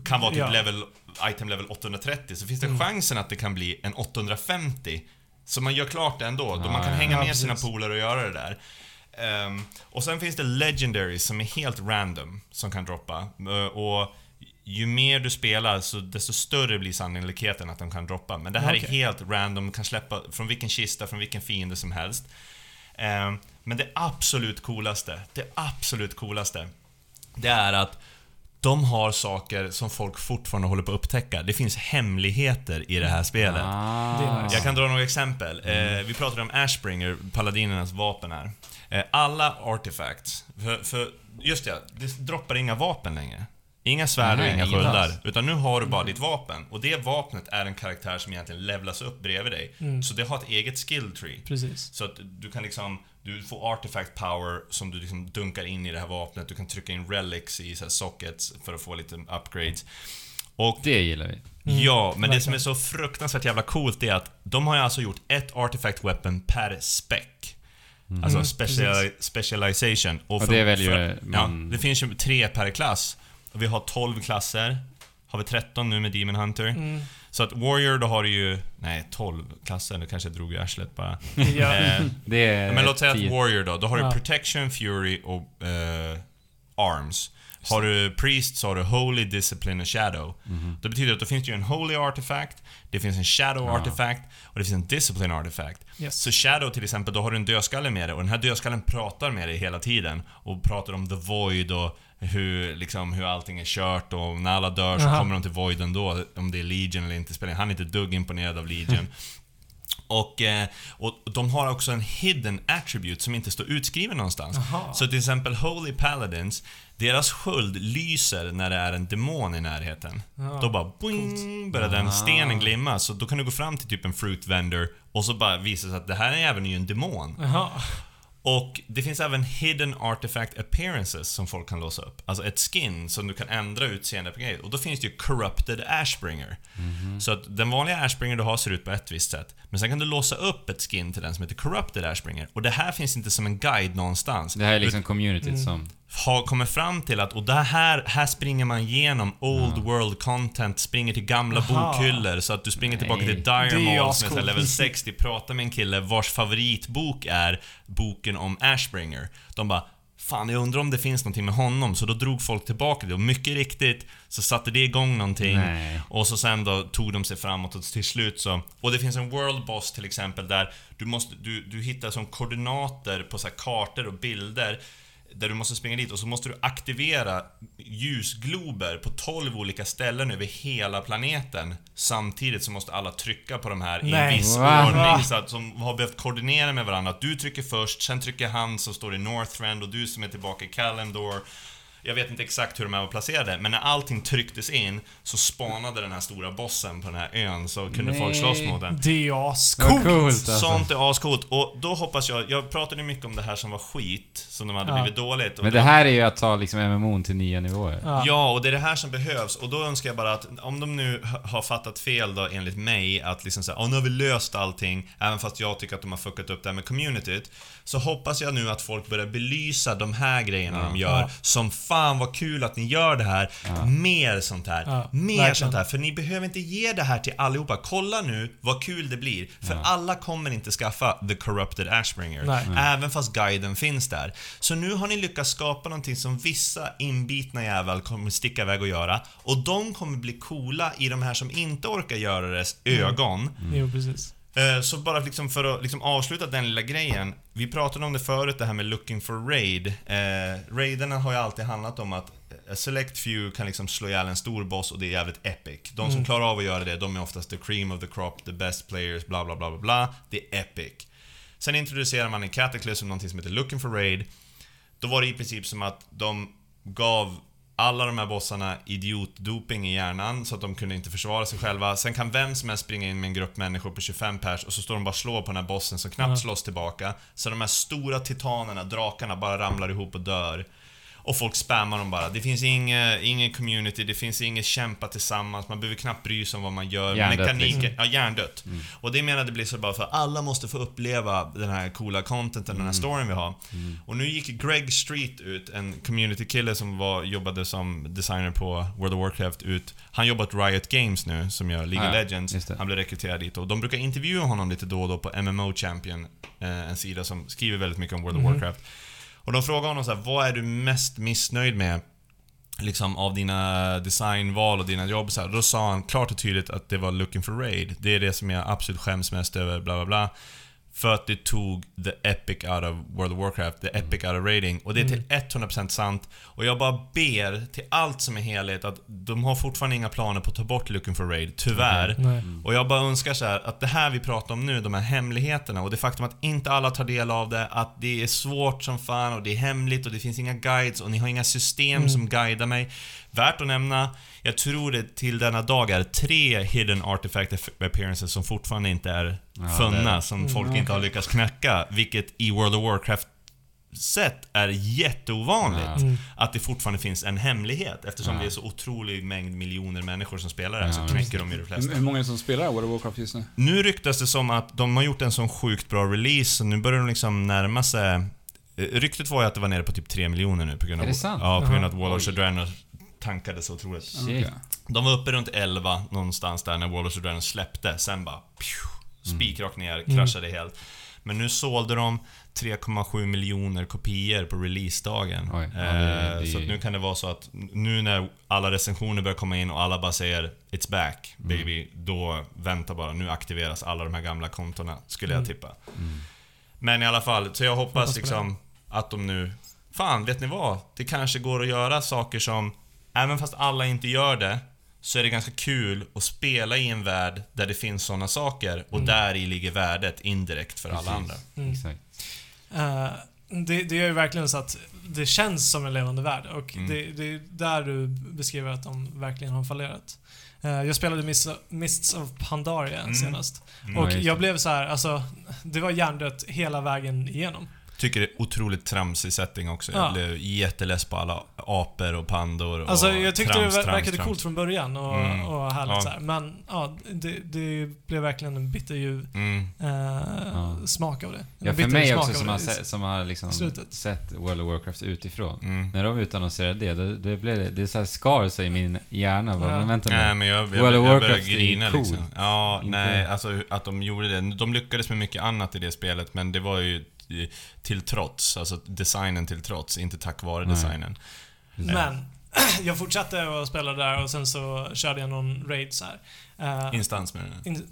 kan vara typ Ja. level, item level 830 så finns det chansen att det kan bli en 850. Så man gör klart det ändå, då man kan hänga ja, med sina precis. polare och göra det där. Ehm, och sen finns det legendaries som är helt random, som kan droppa. Eh, och ju mer du spelar, så desto större blir sannolikheten att de kan droppa. Men det här är Okej. helt random, kan släppa från vilken kista, från vilken fiende som helst. Ehm, men det absolut coolaste, det absolut coolaste, det är att de har saker som folk fortfarande håller på att upptäcka. Det finns hemligheter i det här spelet. Ah. Det är nice. Jag kan dra några exempel. Eh, vi pratade om Ashbringer, paladinernas vapen här. Eh, alla artifacts, för, för just det, det droppar inga vapen längre. Inga svärd och inga sköldar. Utan nu har du bara ditt vapen. Och det vapnet är en karaktär som egentligen levlas upp bredvid dig. Mm. Så det har ett eget skill tree. Precis. Så att du kan liksom, du får artifact power som du liksom dunkar in i det här vapnet. Du kan trycka in relics i så här sockets för att få lite upgrades. Och Det gillar vi. Mm, Ja, men det som är så fruktansvärt jävla coolt är att de har ju alltså gjort ett artifact weapon per spec. Alltså Mm, speciali- specialization. Och Och för- det väljer för- man- Ja, det finns ju tre per klass. Och vi har 12 klasser. Har vi 13 nu med Demon Hunter. Mm. Så att Warrior, då har du ju... Nej, 12 klasser. Nu kanske jag drog i arslet bara. Ja. Eh, Det är men låt säga att. Warrior då, då har Ja. du Protection, Fury och eh, Arms. Har du Priest så har du Holy, Discipline och Shadow. Det betyder att då finns det ju en Holy Artifact, det finns en Shadow Ja. Artifact och det finns en Discipline Artifact. Yes. Så Shadow till exempel, då har du en dödskalle med dig och den här dödskallen pratar med dig hela tiden. Och pratar om the void och hur, liksom, hur allting är kört och när alla dör så Aha. kommer de till voiden då. Om det är Legion eller inte spelar Han är inte dugg imponerad av Legion. Och, eh, och de har också en hidden attribute som inte står utskriven någonstans. Aha. Så till exempel Holy Paladins, deras sköld lyser när det är en demon i närheten. Ja, då bara boing, börjar den Ah. stenen glimma. Så då kan du gå fram till typ en fruit vendor och så bara visar det sig att det här är även ju en demon. Jaha. Och det finns även hidden artifact appearances som folk kan låsa upp. Alltså ett skin som du kan ändra utseende på grejer. Och då finns det ju corrupted ashbringer. Så att den vanliga ashbringer du har ser ut på ett visst sätt. Men sen kan du låsa upp ett skin till den som heter corrupted ashbringer. Och det här finns inte som en guide någonstans. Det här är liksom communityt Mm. som... har kommit fram till att, och det här, här springer man igenom old world content, springer till gamla Aha. bokhyllor så att du springer tillbaka Nej. till Det är Dire Mall som är ascoolt. level 60, pratar med en kille vars favoritbok är boken om Ashbringer. De bara Fan, jag undrar om det finns någonting med honom, så då drog folk tillbaka det och mycket riktigt så satte det igång någonting. Nej. Och så sen då tog de sig framåt och till slut så... Och det finns en world boss till exempel där du måste... Du, du hittar som koordinater på så här kartor och bilder där du måste springa dit och så måste du aktivera ljusglober på 12 olika ställen över hela planeten. Samtidigt så måste alla trycka på de här i Nej. viss Va? ordning så att som har behövt koordinera med varandra. Att du trycker först, sen trycker han som står i Northrend och du som är tillbaka i Kalimdor. Jag vet inte exakt hur de här var placerade, men när allting trycktes in så spanade den här stora bossen på den här ön så kunde Nej. folk slåss mot den. Det är ascoolt! coolt alltså. Sånt är ascoolt. Och då hoppas jag, jag pratade mycket om det här som var skit, som de hade Ja. blivit dåligt. Och Men det här är ju att ta liksom MMO till nya nivåer. Ja. Ja, och det är det här som behövs. Och då önskar jag bara att om de nu ha- har fattat fel då enligt mig, att liksom säga "Åh, nu har vi löst allting, även fast jag tycker att de har fuckat upp det här med communityt. Så hoppas jag nu att folk börjar belysa de här grejerna Ja. de gör. Ja. Som fan vad kul att ni gör det här. Mer sånt här. Ja, Mer verkligen. sånt här. För ni behöver inte ge det här till allihopa. Kolla nu vad kul det blir. För alla kommer inte skaffa The Corrupted Ashbringer. Nej. Även fast guiden finns där. Så nu har ni lyckats skapa någonting som vissa inbitna jävel kommer sticka iväg och göra. Och de kommer bli coola i de här som inte orkar göra det ögon. Jo, precis. Eh, Så bara liksom för att liksom avsluta den lilla grejen. Vi pratade om det förut, det här med looking for raid. Eh, raiderna har ju alltid handlat om att a select few kan liksom slå ihjäl en stor boss och det är jävligt epic. De som Mm. klarar av att göra det, de är oftast the cream of the crop, the best players, bla bla bla bla bla. Det är epic. Sen introducerar man i Cataclysm någonting som heter looking for raid. Då var det i princip som att de gav alla de här bossarna idiotdoping i hjärnan så att de kunde inte försvara sig själva. Sen kan vem som helst springa in med en grupp människor på 25 pers och så står de bara och slår på den här bossen som knappt Ja. slåss tillbaka. Så de här stora titanerna, drakarna, bara ramlar ihop och dör. Och folk spammar dem bara. Det finns inget, ingen community, det finns inget kämpa tillsammans, man behöver knappt bry sig om vad man gör. Hjärndött, Mekaniken, liksom. ja hjärndött. Mm. Och det menar det blir så bara för alla måste få uppleva den här coola contenten, den här storyn vi har. Och nu gick Greg Street ut, en community-kille som var, jobbade som designer på World of Warcraft ut. Han jobbar åt Riot Games nu, som gör League of Ja, Legends. Han blev rekryterad dit och de brukar intervjua honom lite då och då på MMO Champion, eh, en sida som skriver väldigt mycket om World of Mhm. Warcraft. Och de frågade honom så här, vad är du mest missnöjd med? Liksom av dina designval och dina jobb så här. Då sa han klart och tydligt att det var looking for raid. Det är det som jag absolut skäms mest över, bla bla bla. För att det tog the epic out of World of Warcraft, the epic out of raiding. Och det är till 100% sant. Och jag bara ber till allt som är heligt att de har fortfarande inga planer på att ta bort looking for raid, tyvärr. Nej. Och jag bara önskar så här att det här vi pratar om nu, de här hemligheterna och det faktum att inte alla tar del av det, att det är svårt som fan och det är hemligt och det finns inga guides och ni har inga system Mm. som guidar mig. Värt att nämna, jag tror det till denna dag är tre hidden artifact appearances som fortfarande inte är Ja, funna, som Mm, folk inte har lyckats knäcka, vilket i World of Warcraft sätt är jätteovanligt. Ja. Mm. Att det fortfarande finns en hemlighet eftersom Ja. det är så otrolig mängd miljoner människor som spelar det här Ja, så knäcker de ju det flesta. Hur många är det som spelar World of Warcraft just nu? Nu ryktas det som att de har gjort en sån sjukt bra release, så nu börjar de liksom närma sig... eh, Ryktet var ju att det var nere på typ 3 miljoner nu på grund av... Är det sant? Ja, på grund av att. Wall of Oj. Shadrena tankade så otroligt. Shit. De var uppe runt 11 någonstans där när Wall of Shadrena släppte, sen bara... Pju, spikrakt ner, Mm. kraschade helt. Men nu sålde de 3,7 miljoner kopior på releasedagen. Oj, ja, det- Eh, det- Så att nu kan det vara så att nu när alla recensioner börjar komma in och alla bara säger It's back, Mm. baby. Då vänta bara, nu aktiveras alla de här gamla kontona, skulle jag Mm. tippa. Mm. Men i alla fall, så jag hoppas liksom att de nu... Fan, vet ni vad? Det kanske går att göra saker som, även fast alla inte gör det, så är det ganska kul att spela i en värld där det finns såna saker och Mm. där i ligger värdet indirekt för alla Precis. andra. Mm. Exakt. Eh, det, det är ju verkligen så att det känns som en levande värld och Mm. det, det är där du beskriver att de verkligen har fallerat. Eh, jag spelade Mists, Mists of Pandaria Mm. senast Mm. och Ja, jag det. blev så här, alltså, det var hjärndött hela vägen igenom. Tycker det är otroligt tramsig setting också. Ja. Jag blev jätteless på alla apor och pandor och Alltså jag tyckte trams, det ver- trams, verkade trams. coolt från början och, Mm. och härligt Ja. så här. Men ja, det, det blev verkligen en bitterljuv Mm. eh, Ja. smak av det. En Ja, för mig också som har, i se, som har liksom sett World of Warcraft utifrån. Mm. När de utannonserade det, det, det, blev, det- det så här skar sig i min hjärna. Bara, Ja. Men vänta. Nej, men jag, jag, World of jag Warcraft började är grina cool. liksom. Ja, Inte- nej, alltså att de gjorde det. De lyckades med mycket annat i det spelet, men det var ju till trots. Alltså designen till trots, inte tack vare Nej. designen. Men jag fortsatte att spela där och sen så körde jag någon raid så här. Uh, Instans med den. in,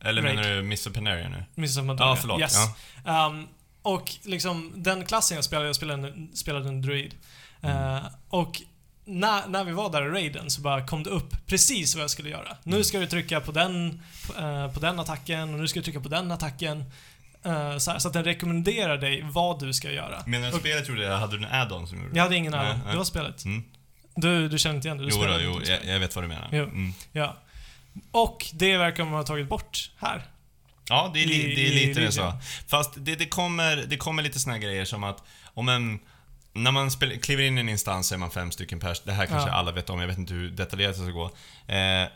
Eller Raid. menar du Mr. Penaria nu? Mrs. Ja, Pandaria. förlåt. Yes. Ja. Um, och liksom den klassen jag spelade, jag spelade en, spelade en druid. Mm. Uh, och när, när vi var där i raiden så bara kom det upp precis vad jag skulle göra. Nu Mm. ska du trycka på den, uh, på den attacken och nu ska du trycka på den attacken. Uh, så, här, så att den rekommenderar dig vad du ska göra. Menar du spelet gjorde det? Hade du en add-on som gjorde det? Jag hade ingen nej. Det var spelet. Mm. Du, du känner inte igen det? Du Jo, då, jo jag, jag vet vad du menar. Mm. Ja. Och det verkar man ha tagit bort här. Ja, det är, li, det är lite det så. Fast det, det, kommer, det kommer lite såna här grejer som att om en... När man kliver in i en instans så är man fem stycken pers. Det här kanske Ja. alla vet om, jag vet inte hur detaljerat det ska gå. Eh,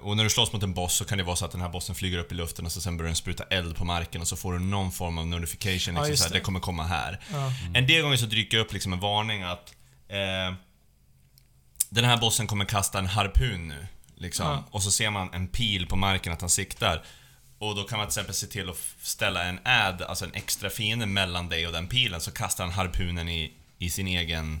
och när du slåss mot en boss så kan det vara så att den här bossen flyger upp i luften och så sen börjar den spruta eld på marken och så får du någon form av notification. Ja, Liksom, just så här, det. det kommer komma här. Ja. En del gånger så dyker upp liksom en varning att eh, den här bossen kommer kasta en harpun nu. Liksom. Ja. Och så ser man en pil på marken att han siktar. Och då kan man till exempel se till att ställa en add, alltså en extra fiende mellan dig och den pilen, så kastar han harpunen i, i sin egen eh,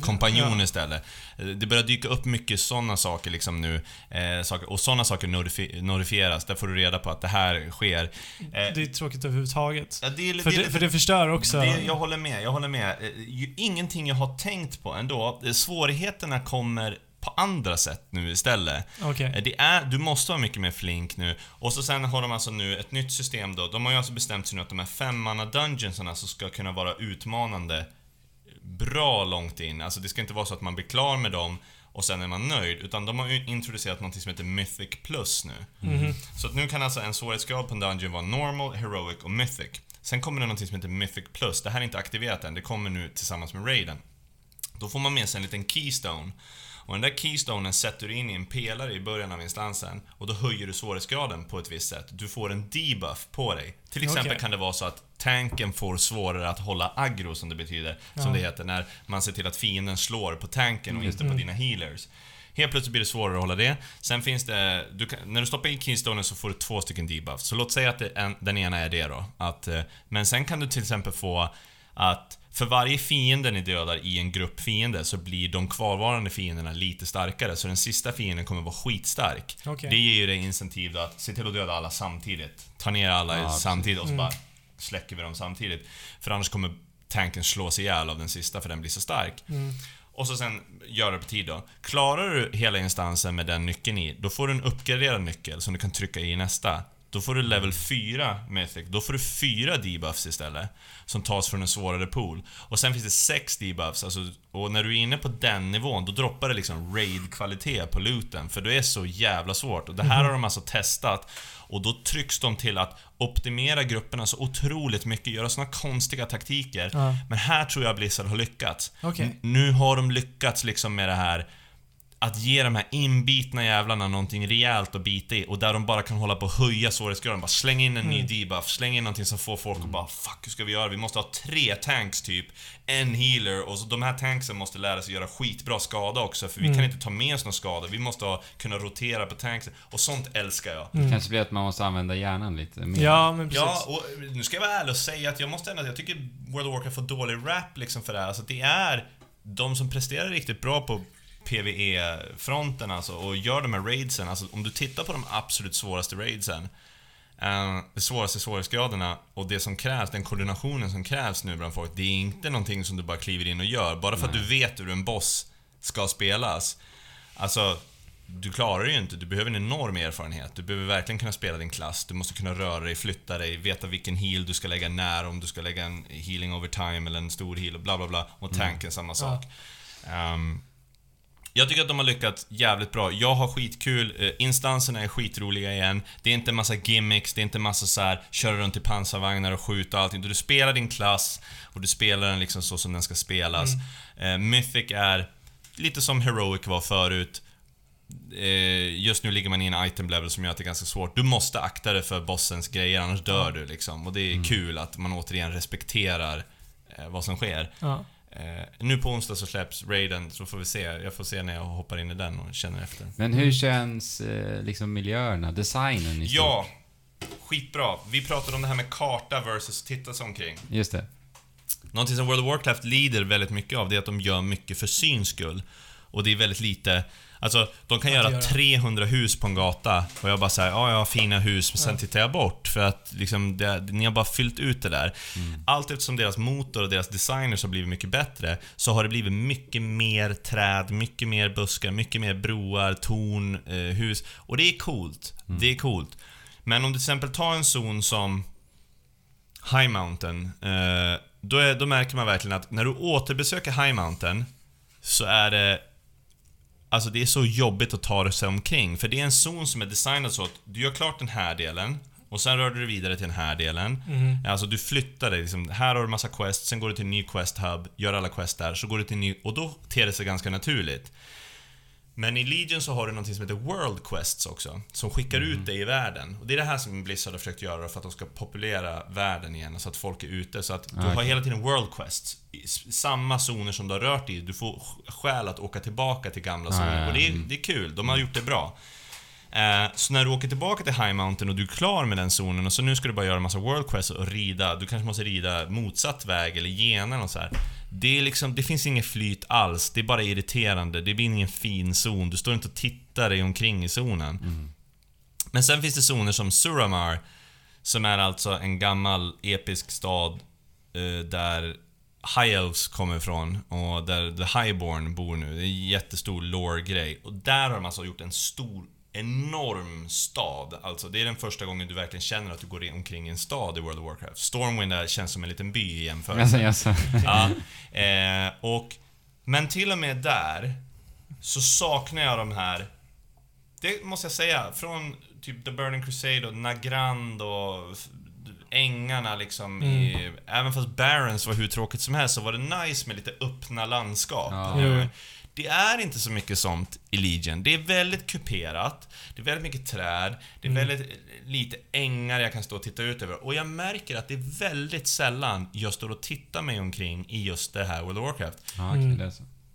kompanjon Ja. istället. Eh, Det börjar dyka upp mycket sådana saker liksom nu. Eh, saker, och sådana saker notifi- notifieras. Där får du reda på att det här sker. Eh, Det är tråkigt överhuvudtaget. ja, det är, För det det, för det förstör också. det, jag håller med, jag håller med. Eh, Ingenting jag har tänkt på ändå. Eh, Svårigheterna kommer på andra sätt nu istället. Eh, Det är, du måste vara mycket mer flink nu. Och så sen har de alltså nu ett nytt system då. De har ju alltså bestämt sig nu att de här femmanna dungeonsarna så ska kunna vara utmanande bra långt in. Alltså det ska inte vara så att man blir klar med dem och sen är man nöjd. Utan de har introducerat något som heter Mythic Plus nu. Mhm. Så att nu kan alltså en svårighetsgrad på en dungeon vara normal, heroic och mythic. Sen kommer det något som heter mythic plus. Det här är inte aktiverat än, det kommer nu tillsammans med raiden. Då får man med sig en liten keystone. Och den där keystonen sätter du in i en pelare i början av instansen och då höjer du svårighetsgraden på ett visst sätt. Du får en debuff på dig. Till exempel Okej. kan det vara så att tanken får svårare att hålla aggro, som det betyder. Som Ja. det heter, när man ser till att fienden slår på tanken och inte på Mm. dina healers. Helt plötsligt blir det svårare att hålla det. Sen finns det... Du kan, när du stoppar in keystonen så får du två stycken debuffs. Så låt säga att en, den ena är det då. Att, eh, men sen kan du till exempel få att för varje fiende ni dödar i en grupp fiende så blir de kvarvarande fienderna lite starkare. Så den sista fienden kommer vara skitstark. Okej. Det ger ju dig incentiv att se till att döda alla samtidigt. Ta ner alla Ja, samtidigt och så Mm. bara släcker vi dem samtidigt. För annars kommer tanken slås ihjäl av den sista för den blir så stark. Mm. Och så sen göra det på tid då. Klarar du hela instansen med den nyckeln i, då får du en uppgraderad nyckel som du kan trycka i nästa. Då får du level 4 Mythic, då får du fyra debuffs istället. Som tas från en svårare pool. Och sen finns det sex debuffs, alltså, och när du är inne på den nivån, då droppar det liksom raid-kvalitet på looten. För det är så jävla svårt. Och det här har de alltså testat. Och då trycks de till att optimera grupperna så otroligt mycket, göra såna konstiga taktiker. Ja. Men här tror jag Blizzard har lyckats. N- Nu har de lyckats liksom med det här att ge de här inbitna jävlarna någonting rejält att bita i och där de bara kan hålla på och höja svårighetsgraden. Bara släng in en ny Mm. debuff, släng in någonting som får folk att bara Fuck, hur ska vi göra? Vi måste ha tre tanks typ, en healer och så de här tanksen måste lära sig göra skitbra skada också för vi Mm. kan inte ta med oss någon skada. Vi måste ha, kunna rotera på tanksen och sånt älskar jag. Mm. Kanske blir att man måste använda hjärnan lite mer. Ja, men precis. Ja, och nu ska jag vara ärlig och säga att jag måste ändå, jag tycker World of Warcraft får dålig rap liksom för det här. Alltså det är de som presterar riktigt bra på PVE-fronten alltså och gör de här raidsen, alltså om du tittar på de absolut svåraste raidsen eh, de svåraste svårighetsgraderna och det som krävs, den koordinationen som krävs nu bland folk, det är inte någonting som du bara kliver in och gör. Bara för att du vet hur en boss ska spelas. Alltså, du klarar det ju inte. Du behöver en enorm erfarenhet. Du behöver verkligen kunna spela din klass. Du måste kunna röra dig, flytta dig, veta vilken heal du ska lägga när, om du ska lägga en healing over time eller en stor heal och bla bla bla. Och tanken samma sak. Ehm, Jag tycker att de har lyckats jävligt bra. Jag har skitkul, eh, instanserna är skitroliga igen. Det är inte massa gimmicks, det är inte massa så här köra runt i pansarvagnar och skjuta och allting. Du spelar din klass och du spelar den liksom så som den ska spelas. Eh, Mythic är lite som Heroic var förut. Eh, just nu ligger man i en item level som gör att det är ganska svårt. Du måste akta dig för bossens grejer, annars dör du liksom. Och det är kul att man återigen respekterar vad som sker. Ja. Eh, nu på onsdag så släpps Raiden, så får vi se. Jag får se när jag hoppar in i den och känner efter. Men hur känns eh, liksom miljöerna, designen i stort? Ja, skitbra. Vi pratade om det här med karta versus titta sig omkring. Just det. Någonting som World of Warcraft lider väldigt mycket av, det är att de gör mycket för syns skull. Och det är väldigt lite... Alltså, de kan göra göra. 300 hus på en gata och jag bara säger ja, jag har fina hus, men sen tittar jag bort för att liksom, det, ni har bara fyllt ut det där. Mm. Allt eftersom deras motor och deras designers har blivit mycket bättre, så har det blivit mycket mer träd, mycket mer buskar, mycket mer broar, torn, eh, hus. Och det är coolt. Mm. Det är coolt. Men om du till exempel tar en zon som High Mountain, eh, då, är, då märker man verkligen att när du återbesöker High Mountain så är det Alltså det är så jobbigt att ta sig omkring, för det är en zon som är designad så att du gör klart den här delen och sen rör du dig vidare till den här delen. Mhm. Alltså du flyttar dig, liksom, här har du massa quest, sen går du till en ny quest hub, gör alla quest där, så går du till en ny, och då ter det sig ganska naturligt. Men i Legion så har du något som heter World Quests också, som skickar ut dig i världen. Och det är det här som Blizzard har försökt göra för att de ska populera världen igen, så att folk är ute. Så att du Ah, har hela tiden World Quests. I samma zoner som du har rört i. Du får sk- skäl att åka tillbaka till gamla Ah, zoner. Och det är, mm. det är kul, de har gjort det bra. Eh, så när du åker tillbaka till High Mountain och du är klar med den zonen och så nu ska du bara göra en massa World Quests och rida, du kanske måste rida motsatt väg eller gena och så här. Det är liksom, det finns inget flyt alls, det är bara irriterande, det blir ingen fin zon, du står inte och tittar dig omkring i zonen. Men sen finns det zoner som Suramar, som är alltså en gammal episk stad eh, där High Elves kommer ifrån och där The Highborn bor nu. Det är en jättestor lore-grej. Och där har de alltså gjort en stor, enorm stad. Alltså det är den första gången du verkligen känner att du går omkring i en stad i World of Warcraft. Stormwind där känns som en liten by i jämförelse. Alltså, alltså. Ja, eh, och, men till och med där så saknar jag de här... Det måste jag säga, från typ The Burning Crusade och Nagrand och ängarna liksom i... Även fast Barrens var hur tråkigt som helst så var det nice med lite öppna landskap. Ja. Jo. Det är inte så mycket sånt i Legion. Det är väldigt kuperat, det är väldigt mycket träd, det är Mm. väldigt lite ängar jag kan stå och titta ut över. Och jag märker att det är väldigt sällan jag står och tittar mig omkring i just det här World of Warcraft. Mm.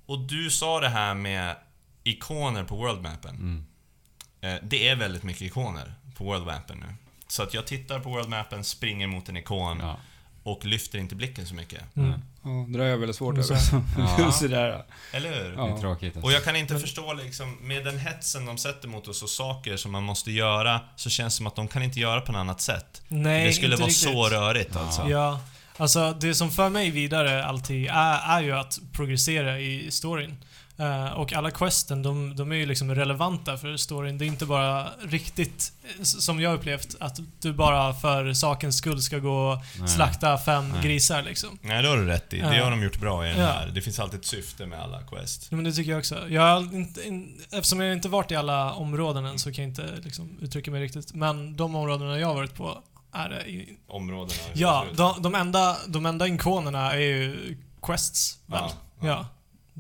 Och du sa det här med ikoner på Worldmappen. Mm. Eh, Det är väldigt mycket ikoner på Worldmappen nu. Så att jag tittar på Worldmappen, springer mot en ikon Ja. Och lyfter inte blicken så mycket. Mm. Ja, det där är jag väldigt svårt Mm, över. så- Ja. Sådär. Eller hur? Det är tråkigt. Alltså. Och jag kan inte förstå liksom, med den hetsen de sätter mot oss och saker som man måste göra, så känns det som att de kan inte göra på något annat sätt. Nej, det skulle inte vara riktigt. så rörigt Ja. alltså. Ja, alltså det som för mig vidare alltid är, är ju att progressera i storyn. Eh, och alla questen, de, de är ju liksom relevanta för storyn. Det är inte bara riktigt, eh, som jag upplevt, att du bara för sakens skull ska gå och Nej. slakta fem Nej. grisar liksom. Nej, det har du rätt i. Det har de gjort bra i den Ja. här. Det finns alltid ett syfte med alla quest. Ja, men det tycker jag också. Jag har inte, in, eftersom jag inte varit i alla områden än så kan jag inte liksom uttrycka mig riktigt. Men de områdena jag har varit på är det i, Områdena. Ja, de, de, enda, de enda ikonerna är ju quests, väl? Ja, Ja. ja.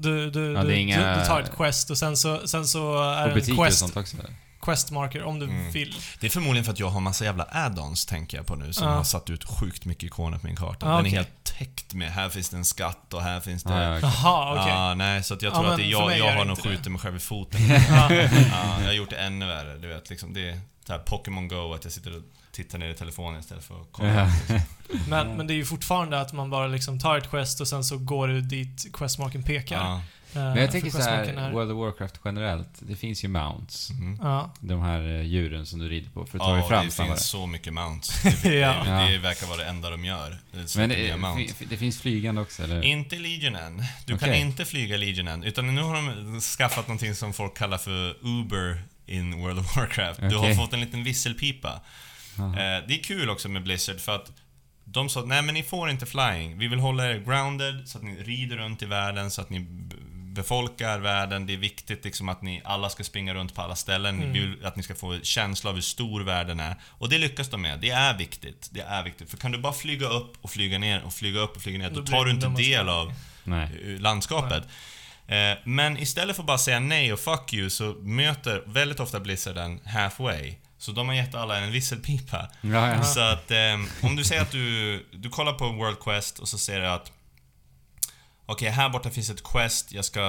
Du, du, Ja, du, inga- du, tar ett quest och sen så, sen så är det en butiker och quest, sånt också questmarker om du Mm. vill. Det är förmodligen för att jag har massa jävla add-ons, tänker jag på nu, som Ja. har satt ut sjukt mycket ikoner på min karta. Ja, Den okej. är helt täckt med, här finns det en skatt och här finns det... Okej. Jaha, okej. Ja, nej, så att jag Ja, tror att det är jag, jag har nog skjutit mig själv i foten. Ja. ja, jag har gjort det ännu värre, du vet. Liksom det är Pokémon Go, att jag sitter och tittar ner i telefonen istället för att kolla. Ja. Men, men det är ju fortfarande att man bara liksom tar ett quest och sen så går du dit questmarken pekar. Ja. Eh, Men jag tänker så här, är- World of Warcraft generellt. Det finns ju mounts. Mhm. Ja. De här eh, djuren som du rider på för att ta dig Ja, fram det snabbare. finns så mycket mounts. Det, Ja. det, det Ja. verkar vara det enda de gör. Det Men det, det finns flygande också, eller? Inte Legion än. Du kan Okej. inte flyga Legion än. Utan nu har de skaffat någonting som folk kallar för Uber in World of Warcraft. Du har fått en liten visselpipa. Eh, det är kul också med Blizzard för att de sa nej men ni får inte flying. Vi vill hålla er grounded så att ni rider runt i världen så att ni befolkar världen. Det är viktigt liksom att ni alla ska springa runt på alla ställen. Mm. vill att ni ska få känsla av hur stor världen är. Och det lyckas de med. Det är viktigt. Det är viktigt. För kan du bara flyga upp och flyga ner och flyga upp och flyga ner, då Då tar du inte del av Nej. eh, landskapet. Eh, Men istället för att bara säga nej och fuck you så möter väldigt ofta Blizzard den halfway. Så de har gett alla en visselpipa. Ja, ja. Så att eh, om du säger att du, du kollar på World Quest och så ser du att Okej, här borta finns ett quest, jag ska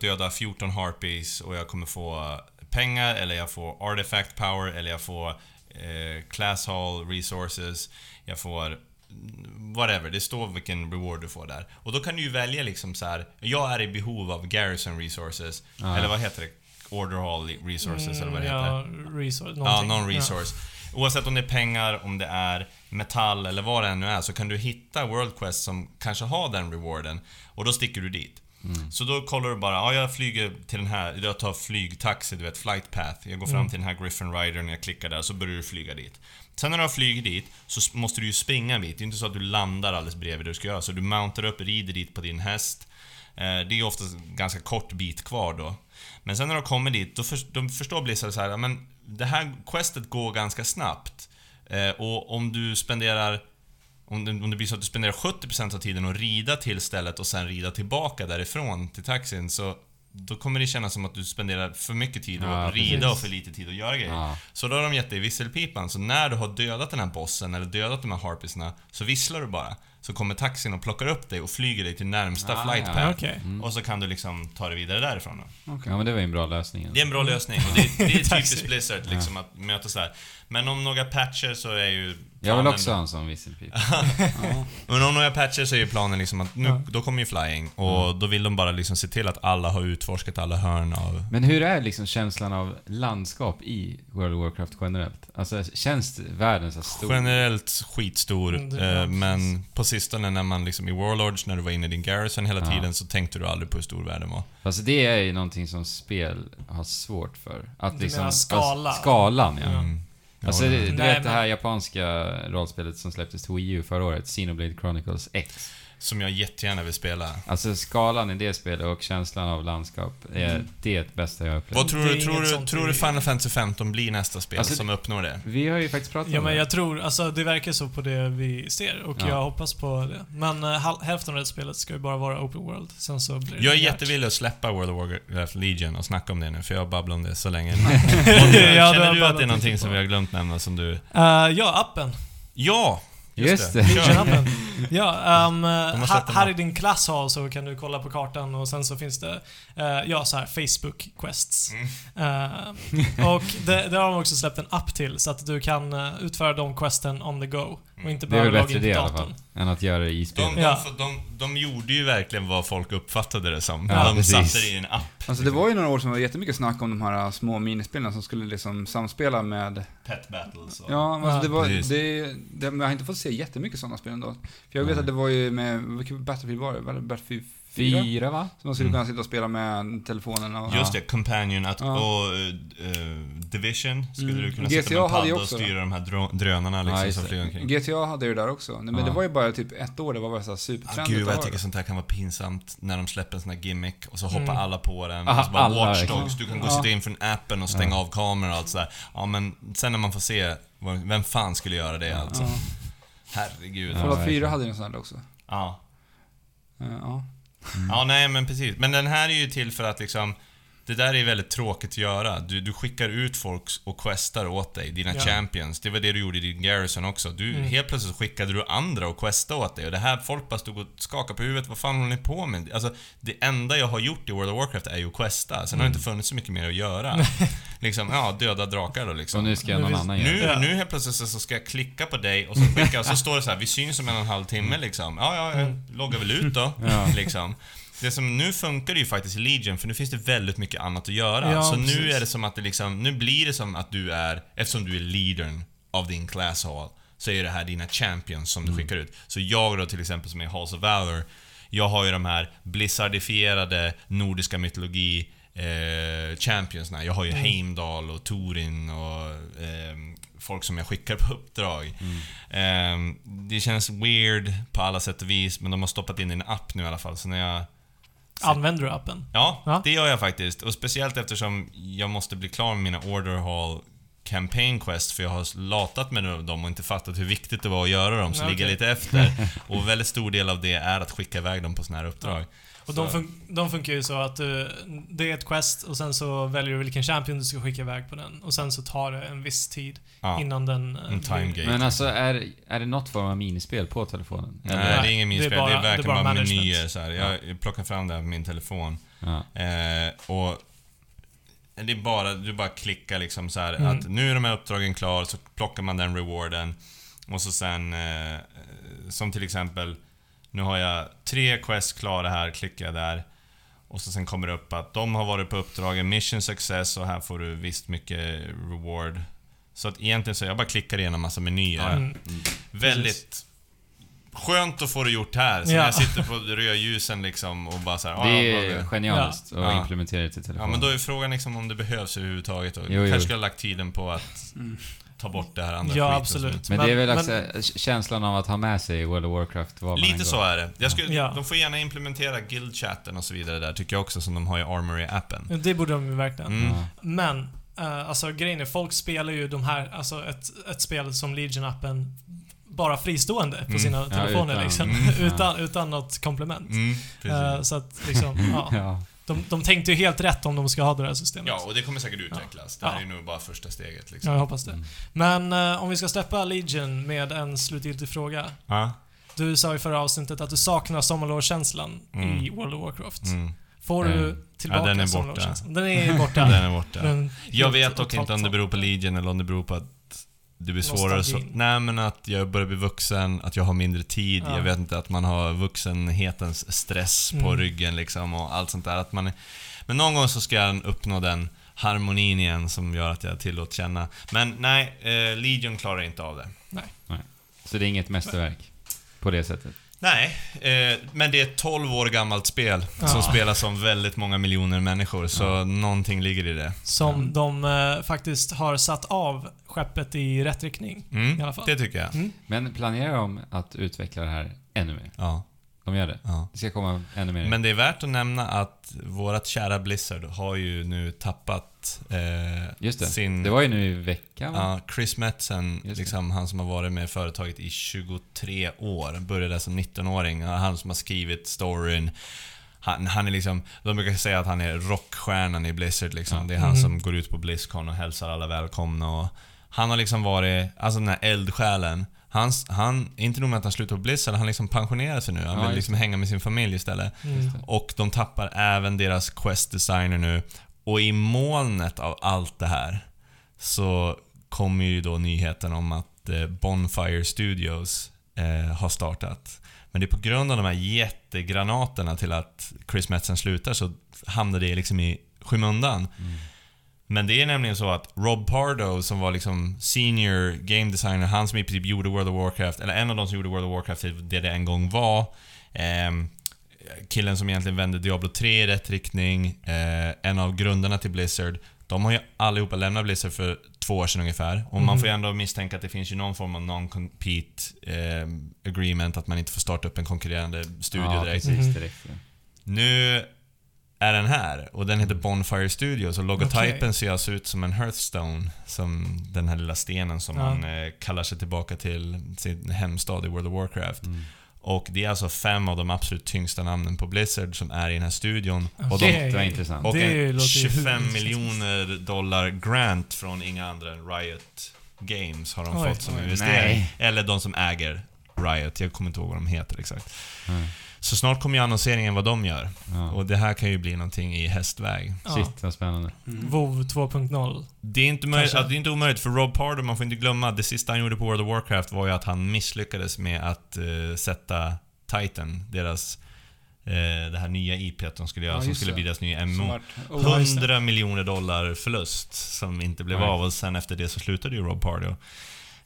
döda 14 harpies och jag kommer få pengar eller jag får artifact power eller jag får eh, class hall resources, jag får whatever, det står vilken reward du får där. Och då kan du ju välja liksom så här. jag är i behov av garrison resources, Ja. eller vad heter det? Order hall resources eller vad det heter. ja, resource, Ja, någonting. någon resource. Oavsett om det är pengar, om det är metall eller vad det än nu är, så kan du hitta World Quest som kanske har den rewarden. Och då sticker du dit. Så då kollar du bara, ja jag flyger till den här, jag tar flygtaxi, du vet, flight path. Jag går fram Mm. till den här Griffin Ridern, jag klickar där, så börjar du flyga dit. Sen när du har flugit dit, så måste du ju springa en bit. Det är inte så att du landar alldeles bredvid det du ska göra. Så du mountar upp, rider dit på din häst. Eh, Det är oftast ganska kort bit kvar då. Men sen när de kommer dit, då för, de förstår Blizzard så här, men det här questet går ganska snabbt. Eh, och om du spenderar om det, om det blir så att du spenderar 70% av tiden att rida till stället och sen rida tillbaka därifrån till taxin så då kommer det kännas som att du spenderar för mycket tid att Ja, rida precis. och för lite tid att göra grejer. Ja. Så då har de gett dig visselpipan, så när du har dödat den här bossen eller dödat de här harpisarna så visslar du bara. Så kommer taxin och plockar upp dig och flyger dig till närmsta Ah, flight ja. path. Okej. Och så kan du liksom ta dig vidare därifrån. Okej. ja, men det var ju en bra lösning. Det är en bra lösning och det, det är typiskt Blizzard liksom att mötas där. Men om några patcher så är ju Jag vill också ha en sån visselpipa. Ja. Men om några patcher så är ju planen liksom att nu, Ja. då kommer ju flying och då vill de bara liksom se till att alla har utforskat alla hörn av... Men hur är liksom känslan av landskap i World of Warcraft generellt? Alltså, känns världen så stor? Generellt skitstor, Mm, eh, men på sistone när man liksom i Warlords, när du var inne i din garrison hela Ja. tiden, så tänkte du aldrig på hur stor världen var. Alltså det är ju någonting som spel har svårt för. Att Du liksom, menar skala? Alltså, skalan, ja. Ja. Mm. Alltså, du vet men- det här japanska rollspelet som släpptes till Wii U förra året, Xenoblade Chronicles X. Som jag jättegärna vill spela. Alltså skalan i det spelet och känslan av landskap, är det bästa jag upplevt. Vad tror du, tror du, tror du Final Fantasy 15 blir nästa spel Alltså, som uppnår det? Vi har ju faktiskt pratat Ja om men det. jag tror, alltså det verkar så på det vi ser och Ja. jag hoppas på det. Men uh, hal- hälften av det spelet ska ju bara vara open world, sen så blir det Jag är jättevillig att släppa World of Warcraft Legion och snacka om det nu, för jag har babblat om det så länge. Ja, du har Känner du att det är någonting som vi har glömt nämna som du... Uh, ja, appen. Ja! Just det. Legion-appen. Ja, um, här, här i din klasshall så kan du kolla på kartan och sen så finns det, eh, ja så här Facebook-quests. Mm. Eh, och det, där har de också släppt en app till så att du kan eh, utföra de questen on the go och inte Det är väl logga bättre in det i på alla datorn. fall, än att göra det i De, spelet. de, Ja. de, de gjorde ju verkligen vad folk uppfattade det som. Ja, de precis. satte det i en app. Alltså det var ju några år som var jättemycket snack om de här äh, små minispelen som skulle liksom samspela med... Pet battles och... Ja, alltså det var... Det, det, jag har inte fått se jättemycket sådana spel ändå. För jag vet Nej. att det var ju med, vilket Battlefield var det? Battlefield 4? Fyra, va? Så man skulle Mm. kunna sitta och spela med telefonen och... Just det, Companion att, Ja. och eh, Division skulle Mm. du kunna GTA sitta med en padda och styra de här drö- drönarna liksom Ja, som flyger omkring. GTA hade ju det där också. Men Ja. det var ju bara typ ett år, det var bara såhär Ah, supertrendigt gud vad att jag tycker det. sånt här kan vara pinsamt när de släpper en sån här gimmick och så hoppar Mm. alla på den. Aha, och så bara alla, Watch. Dogs, du kan gå och Ja. sitta in från appen och stänga Ja. av kameran och allt sådär. Ja men sen när man får se, vem fan skulle göra det alltså? Ja. Herregud. Ja, Fallout 4 verkligen. hade ju en sån här också. Ja. Eh, Ja. Ja, nej men precis. Men den här är ju till för att liksom det där är väldigt tråkigt att göra. Du, du skickar ut folk och questar åt dig, dina Ja. champions. Det var det du gjorde i din garrison också. Du, Mm. Helt plötsligt skickade du andra och questade åt dig. Och det här, folk bara stod och skakade på huvudet. Vad fan håller ni på med? Alltså, det enda jag har gjort i World of Warcraft är ju att questa. Sen har det inte funnits så mycket mer att göra. liksom, ja, döda drakar då liksom. Och nu ska Nu någon annan göra Nu. Ja. nu helt plötsligt så så ska jag klicka på dig och så skicka och så står det så här, vi syns om en och en halv timme liksom. Ja, ja, jag loggar väl ut då. Ja. Liksom. Det som nu funkar ju faktiskt i Legion, för nu finns det väldigt mycket annat att göra. Ja, så nu precis. är det som att det liksom, nu blir det som att du är, eftersom du är leadern av din class hall, så är det här dina champions som du skickar ut. Så jag då till exempel som är Halls of Valor, jag har ju de här blizzardifierade nordiska mytologi eh, championsna. Jag har ju Heimdall och Torin och ehm, folk som jag skickar på uppdrag. Ehm, det känns weird på alla sätt och vis, men de har stoppat in en app nu i alla fall. Så när jag Använder du appen? Ja, Ja. det gör jag faktiskt. Och speciellt eftersom jag måste bli klar med mina Order Hall Campaign Quest, för jag har latat med dem och inte fattat hur viktigt det var att göra dem, så Ja, ligger jag lite efter. Och väldigt stor del av det är att skicka iväg dem på såna här uppdrag. Och de, fun- de funkar ju så att du, det är ett quest och sen så väljer du vilken champion du ska skicka iväg på den. Och sen så tar det en viss tid Ja, innan den... eh, en time gate. Men alltså, är, är det något form av minispel på telefonen? Nej, Eller? det är Nej, ingen det är minspel. Det är, bara- det är verkligen bara bara, management. menyer så här. Jag plockar fram det här på min telefon. Ja. Eh, och det är bara, du bara klickar liksom så här Mm. att nu är de här uppdragen klar, så plockar man den rewarden. Och så sen, eh, som till exempel, nu har jag tre quests klara här, klickar jag där. Och så sen kommer det upp att de har varit på uppdragen mission success och här får du visst mycket reward. Så att egentligen så, jag bara klickar igenom massa menyer. Mm. Väldigt skönt att få det gjort här. Så Ja. när jag sitter på rödljusen liksom och bara så här, Det "Ah, är vad- genialiskt att Ja. implementera det till Ja, telefonen. men då är frågan liksom om det behövs överhuvudtaget. Och Jo, jo. kanske skulle ha lagt tiden på att ta bort det här andra Ja, skiten absolut. som- Men det är väl Men- också känslan av att ha med sig World of Warcraft var man än Lite går. så är det. Jag skulle, Ja. De får gärna implementera guild-chatten och så vidare där, tycker jag också, som de har i Armory-appen. Det borde de ju verkligen. Mm. Ja. Men, eh, alltså grejen är, folk spelar ju de här, alltså ett, ett spel som Legion-appen bara fristående på Mm. sina Ja, telefoner utan- liksom. Mm. utan, utan något komplement. Mm, Eh, precis. så att liksom, ja. Ja. De, de tänkte ju helt rätt om de ska ha det här systemet. Ja, och det kommer säkert utvecklas. Det här Ja. är nog bara första steget Ja, liksom. jag hoppas det. Mm. Men eh, om vi ska släppa Legion med en slutgiltig fråga. Ja. Du sa i förra avsnittet att du saknar sommarlovskänslan Mm. i World of Warcraft. Mm. Får Eh, du tillbaka ja, den är borta. Den är borta. Den är borta. Jag vet dock inte om det beror på. Legion eller om det beror på att det blir svårare så. Nej men att jag börjar bli vuxen, att jag har mindre tid. Ja. Jag vet inte att man har vuxenhetens stress på Mm. ryggen liksom och allt sånt där. Att man är... Men någon gång så ska jag uppnå den harmonin igen som gör att jag tillåts känna. Men nej, eh, Legion klarar inte av det. Så det är inget mästerverk på det sättet. Nej, eh, men det är ett 12 år gammalt spel Ja. som spelas av väldigt många miljoner människor, så någonting ligger i det. Som de eh, faktiskt har satt av skeppet i rätt riktning. Mm, I alla fall. Det tycker jag. Mm. Men planerar de att utveckla det här ännu mer? Ja, De gör det? ja. Det ska komma ännu mer? Men det är värt att nämna att vårat kära Blizzard har ju nu tappat eh, Just det. sin... Det var ju nu i veckan, va? Ja, Chris Metzen, liksom, han som har varit med i företaget i 23 år, började som 19-åring. Han som har skrivit storyn. Han, han är liksom, de brukar säga att han är rockstjärnan i Blizzard liksom. Ja. Det är han Mhm. som går ut på Blizzcon och hälsar alla välkomna och Han har liksom varit, alltså den här eldsjälen. Han, han, inte nog med att han slutar på Blizzard, han liksom pensionerar sig nu. Han Ja, vill liksom hänga med sin familj istället. Mm. Och de tappar även deras Quest Designer nu. Och i molnet av allt det här så kommer ju då nyheten om att eh, Bonfire Studios eh, har startat. Men det är på grund av de här jättegranaterna till att Chris Metzen slutar så hamnar det liksom i skymundan. Mm. Men det är nämligen så att Rob Pardo som var liksom senior game designer, han som i princip gjorde World of Warcraft, eller en av de som gjorde World of Warcraft till det det en gång var. ehm, killen som egentligen vände Diablo 3 i rätt riktning, eh, en av grundarna till Blizzard. De har ju allihopa lämnat Blizzard för två år sedan ungefär. Och man Mhm. får ju ändå misstänka att det finns ju någon form av non-compete eh, agreement, att man inte får starta upp en konkurrerande studio ja, direkt. precis. Mhm. Direkt. ja. Nu är den här och den heter Bonfire Studios och logotypen Okej. ser alltså ut som en Hearthstone. Som den här lilla stenen som Ja. man eh, kallar sig tillbaka till sin hemstad i World of Warcraft. Mm. Och det är alltså fem av de absolut tyngsta namnen på Blizzard som är i den här studion. Och, Okej. de, Det var intressant. och en låter ju 25 hur- miljoner dollar grant från inga andra än Riot Games har de Oj, fått som oj. investering. Nej. Eller de som äger Riot, jag kommer inte ihåg vad de heter exakt. Mm. Så snart kommer ju annonseringen vad de gör. Ja. Och det här kan ju bli någonting i hästväg. Ja. Shit, vad spännande. WoW 2.0. Det är, inte möjligt, att det är inte omöjligt, för Rob Pardo, man får inte glömma, det sista han gjorde på World of Warcraft var ju att han misslyckades med att eh, sätta Titan, deras... Eh, det här nya IP de skulle göra, Ja, som skulle bli deras nya MMO. vart- oh, Ja, just det. 100 miljoner dollar förlust som inte blev Nej. av och sen efter det så slutade ju Rob Pardo. Eh,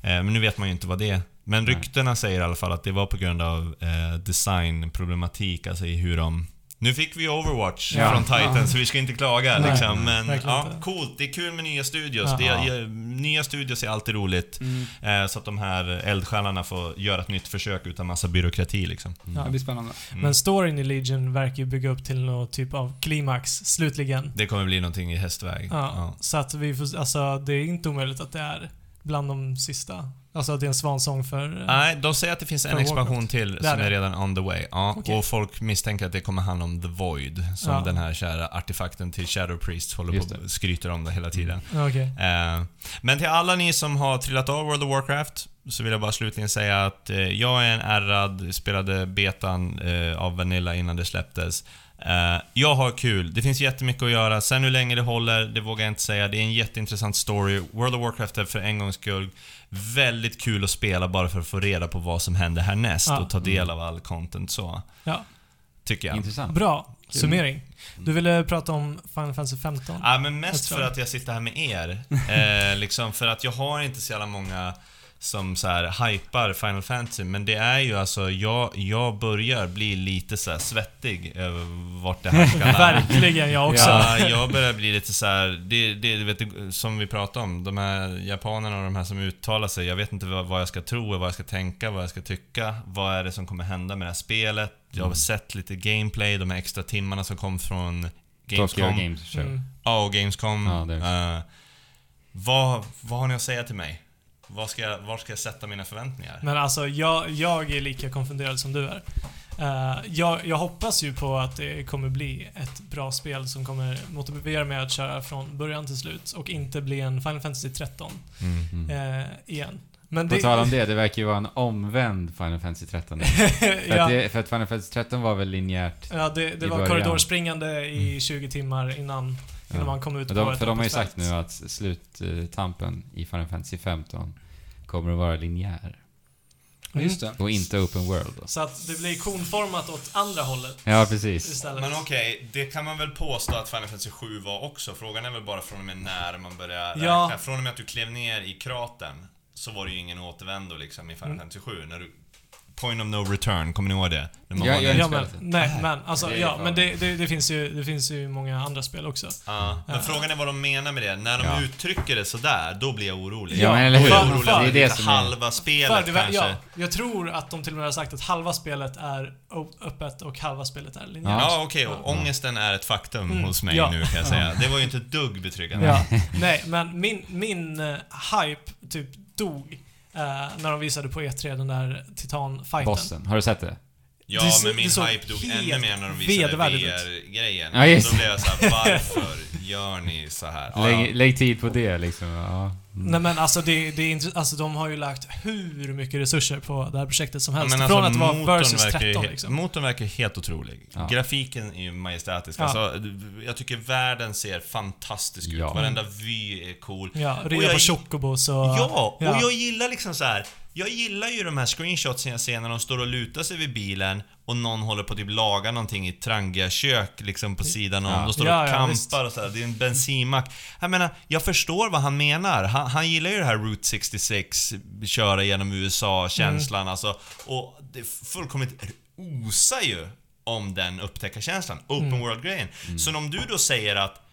men nu vet man ju inte vad det Men Nej. ryktena säger i alla fall att det var på grund av eh, designproblematik, alltså i hur de Nu fick vi Overwatch Ja. från Titan, så vi ska inte klaga Nej, liksom. Men ja, inte. coolt. Det är kul med nya studios. Ja. Det nya studios är alltid roligt. Mm. Eh, så att de här eldsjälarna får göra ett nytt försök utan massa byråkrati liksom. Det blir spännande. Mm. Men storyn i Legion verkar ju bygga upp till någon typ av klimax, slutligen. Det kommer bli någonting i hästväg. Ja, Ja. Så att vi får, alltså det är inte omöjligt att det är bland de sista. Alltså att det är en svansång för... eh, Nej, de säger att det finns en expansion Warcraft. till är som är det. redan on the way. Ja, Okej. och folk misstänker att det kommer handla om The Void, som Ja. den här kära artefakten till Shadow Priests håller Just på och skryter om det hela tiden. Okej. Eh, men till alla ni som har trillat av World of Warcraft så vill jag bara slutligen säga att eh, jag är en ärrad, spelade betan eh, av Vanilla innan det släpptes. Eh, jag har kul. Det finns jättemycket att göra. Sen hur länge det håller, det vågar jag inte säga. Det är en jätteintressant story. World of Warcraft är för en gångs skull väldigt kul att spela bara för att få reda på vad som händer härnäst Ja. och ta del av all content så. Ja. Tycker jag. Intressant. Bra. Summering. Du ville prata om Final Fantasy 15? Ja, men mest för att jag sitter här med er. Eh, liksom för att jag har inte så jävla många som så här hypar Final Fantasy, men det är ju alltså, jag, jag börjar bli lite så här svettig över vart det här ska landa. Verkligen, jag också. Ja, jag börjar bli lite så här, det, det du vet, som vi pratade om, de här japanerna och de här som uttalar sig, jag vet inte vad, vad jag ska tro, vad jag ska tänka, vad jag ska tycka. Vad är det som kommer hända med det här spelet? Jag har sett lite gameplay, de här extra timmarna som kom från Gamescom. Games Show. Mm. Ja, och Gamescom. Ja, Eh, vad, vad har ni att säga till mig? Var ska, jag, var ska jag sätta mina förväntningar? Men alltså, jag, jag är lika konfunderad som du är. Eh, jag, jag hoppas ju på att det kommer bli ett bra spel som kommer motivera mig att köra från början till slut och inte bli en Final Fantasy 13 Mm. Mm. eh, igen. Men På tal om det, det verkar ju vara en omvänd Final Fantasy 13. För, ja, att det, för att Final Fantasy 13 var väl linjärt. ja, det, det i var början. korridorspringande i 20 timmar innan, innan Ja. man kom ut Men på de, ett för de har ju sagt nu att sluttampen i Final Fantasy 15 kommer att vara linjär. Mm. Just det. Och inte open world då. Så att det blir konformat åt andra hållet Ja, precis. istället. Men okej, det kan man väl påstå att Final Fantasy 7 var också. Frågan är väl bara från och med när man börjar räkna. Ja. Från och med att du klev ner i kratern så var det ju ingen återvändo liksom i Final Mm. Fantasy 7. När du, point of no return, kommer ni ihåg det? När man Ja, ja, Ja, men, nej, men alltså, är ja, men det, det, det, finns ju, det finns ju många andra spel också. Ja, men Ja. frågan är vad de menar med det. När de Ja. uttrycker det sådär, då blir jag orolig. Ja, men eller hur? är Fan, orolig att Det är det som är- halva spelet För kanske. ja, jag tror att de till och med har sagt att halva spelet är öppet och halva spelet är linjärt. Ja, okej. och ångesten är ett faktum Mm, hos mig ja. nu kan jag säga. Det var ju inte ett dugg betryggande. Ja. Nej, men min, min eh, hype typ dog Eh, när de visade på E3 den där titan-fighten. Bossen. Har du sett det? Ja, Det men min hype dog ännu mer när de visade. VR-grejen. Ja, just Då blev jag såhär, varför gör ni så här? Ja, Lägg, ja. lägg tid på det liksom. Ja. Mm. Nej men alltså, det, det är alltså de har ju lagt hur mycket resurser på det här projektet som Ja, helst. men Från alltså, att vara versus verkar ju 13 he- liksom. Motorn verkar helt otrolig. Ja. Grafiken är ju majestätisk. Ja. Alltså, jag tycker världen ser fantastisk ut. Ja. Varenda vy är cool. Ja, jag- på chocobos och... Ja, och ja. jag gillar liksom så här. Jag gillar ju de här screenshotsen jag ser när de står och lutar sig vid bilen och någon håller på att typ laga någonting i ett Trangia-kök liksom på sidan om. Ja. De står Ja, och ja, kampar och så här. Det är en bensinmack. Jag menar, jag förstår vad han menar. Han, han gillar ju det här Route 66, köra genom USA-känslan Mm. alltså. Och det är fullkomligt osar ju om den upptäckarkänslan. Open Mm. world-grejen. Så om du då säger att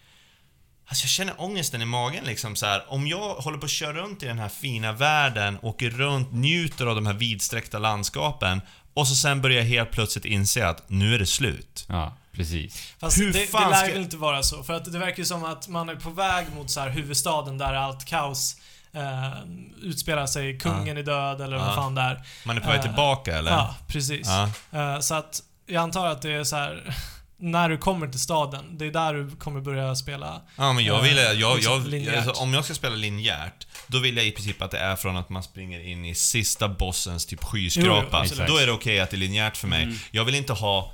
Alltså jag känner ångesten i magen liksom så här. Om jag håller på att köra runt i den här fina världen, åker runt, njuter av de här vidsträckta landskapen och så sen börjar jag helt plötsligt inse att nu är det slut. ja, precis. Fast Hur det, fan det lär ska- väl inte vara så. För att det verkar ju som att man är på väg mot så här huvudstaden där allt kaos eh, utspelar sig. Kungen är död eller Ja. vad fan det är. Man är på väg Eh, tillbaka eller? Ja, precis. Ja. Eh, så att jag antar att det är så här. När du kommer till staden, det är där du kommer börja spela. Ja men jag vill, Eh, jag, liksom jag, linjärt. alltså, om jag ska spela linjärt, då vill jag i princip att det är från att man springer in i sista bossens typ Jo, skyskrapa. jo, absolut. då är det okej att det är linjärt för mig. Mm. Jag vill inte ha...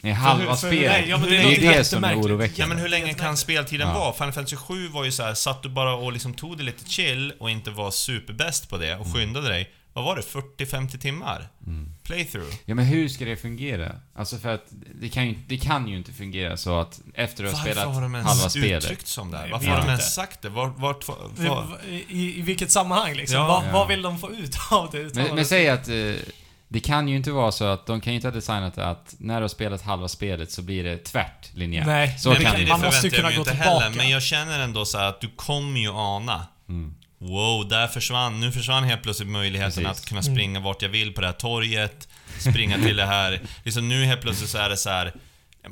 Nej, halva för- för- spelet. nej, ja, men det det är det som är Ja oroväckande. men hur länge kan speltiden Ja. vara? Final Fantasy 7 var ju så här, satt du bara och liksom tog det lite chill och inte var superbäst på det och Mm. skyndade dig. Vad var det? 40-50 timmar? Playthrough? Ja men hur ska det fungera? Alltså för att det kan ju, det kan ju inte fungera så att efter har Varför spelat har de halva ens spelet uttryckt som det? Varför har de ens sagt det? Vart... vart, vart, I, i, I vilket sammanhang liksom? Ja. vad, vad vill de få ut av det Men, men säg att eh, Det kan ju inte vara så att de kan ju inte ha designat det att när du har spelat halva spelet så blir det tvärt linjärt. Nej, Så det kan det det man måste ju kunna gå inte heller, tillbaka. men jag känner ändå så att du kommer ju ana. Mm. Wow, där försvann, nu försvann helt plötsligt möjligheten Precis. att kunna Mm. springa vart jag vill på det här torget, springa till det här, liksom nu helt plötsligt så är det så här.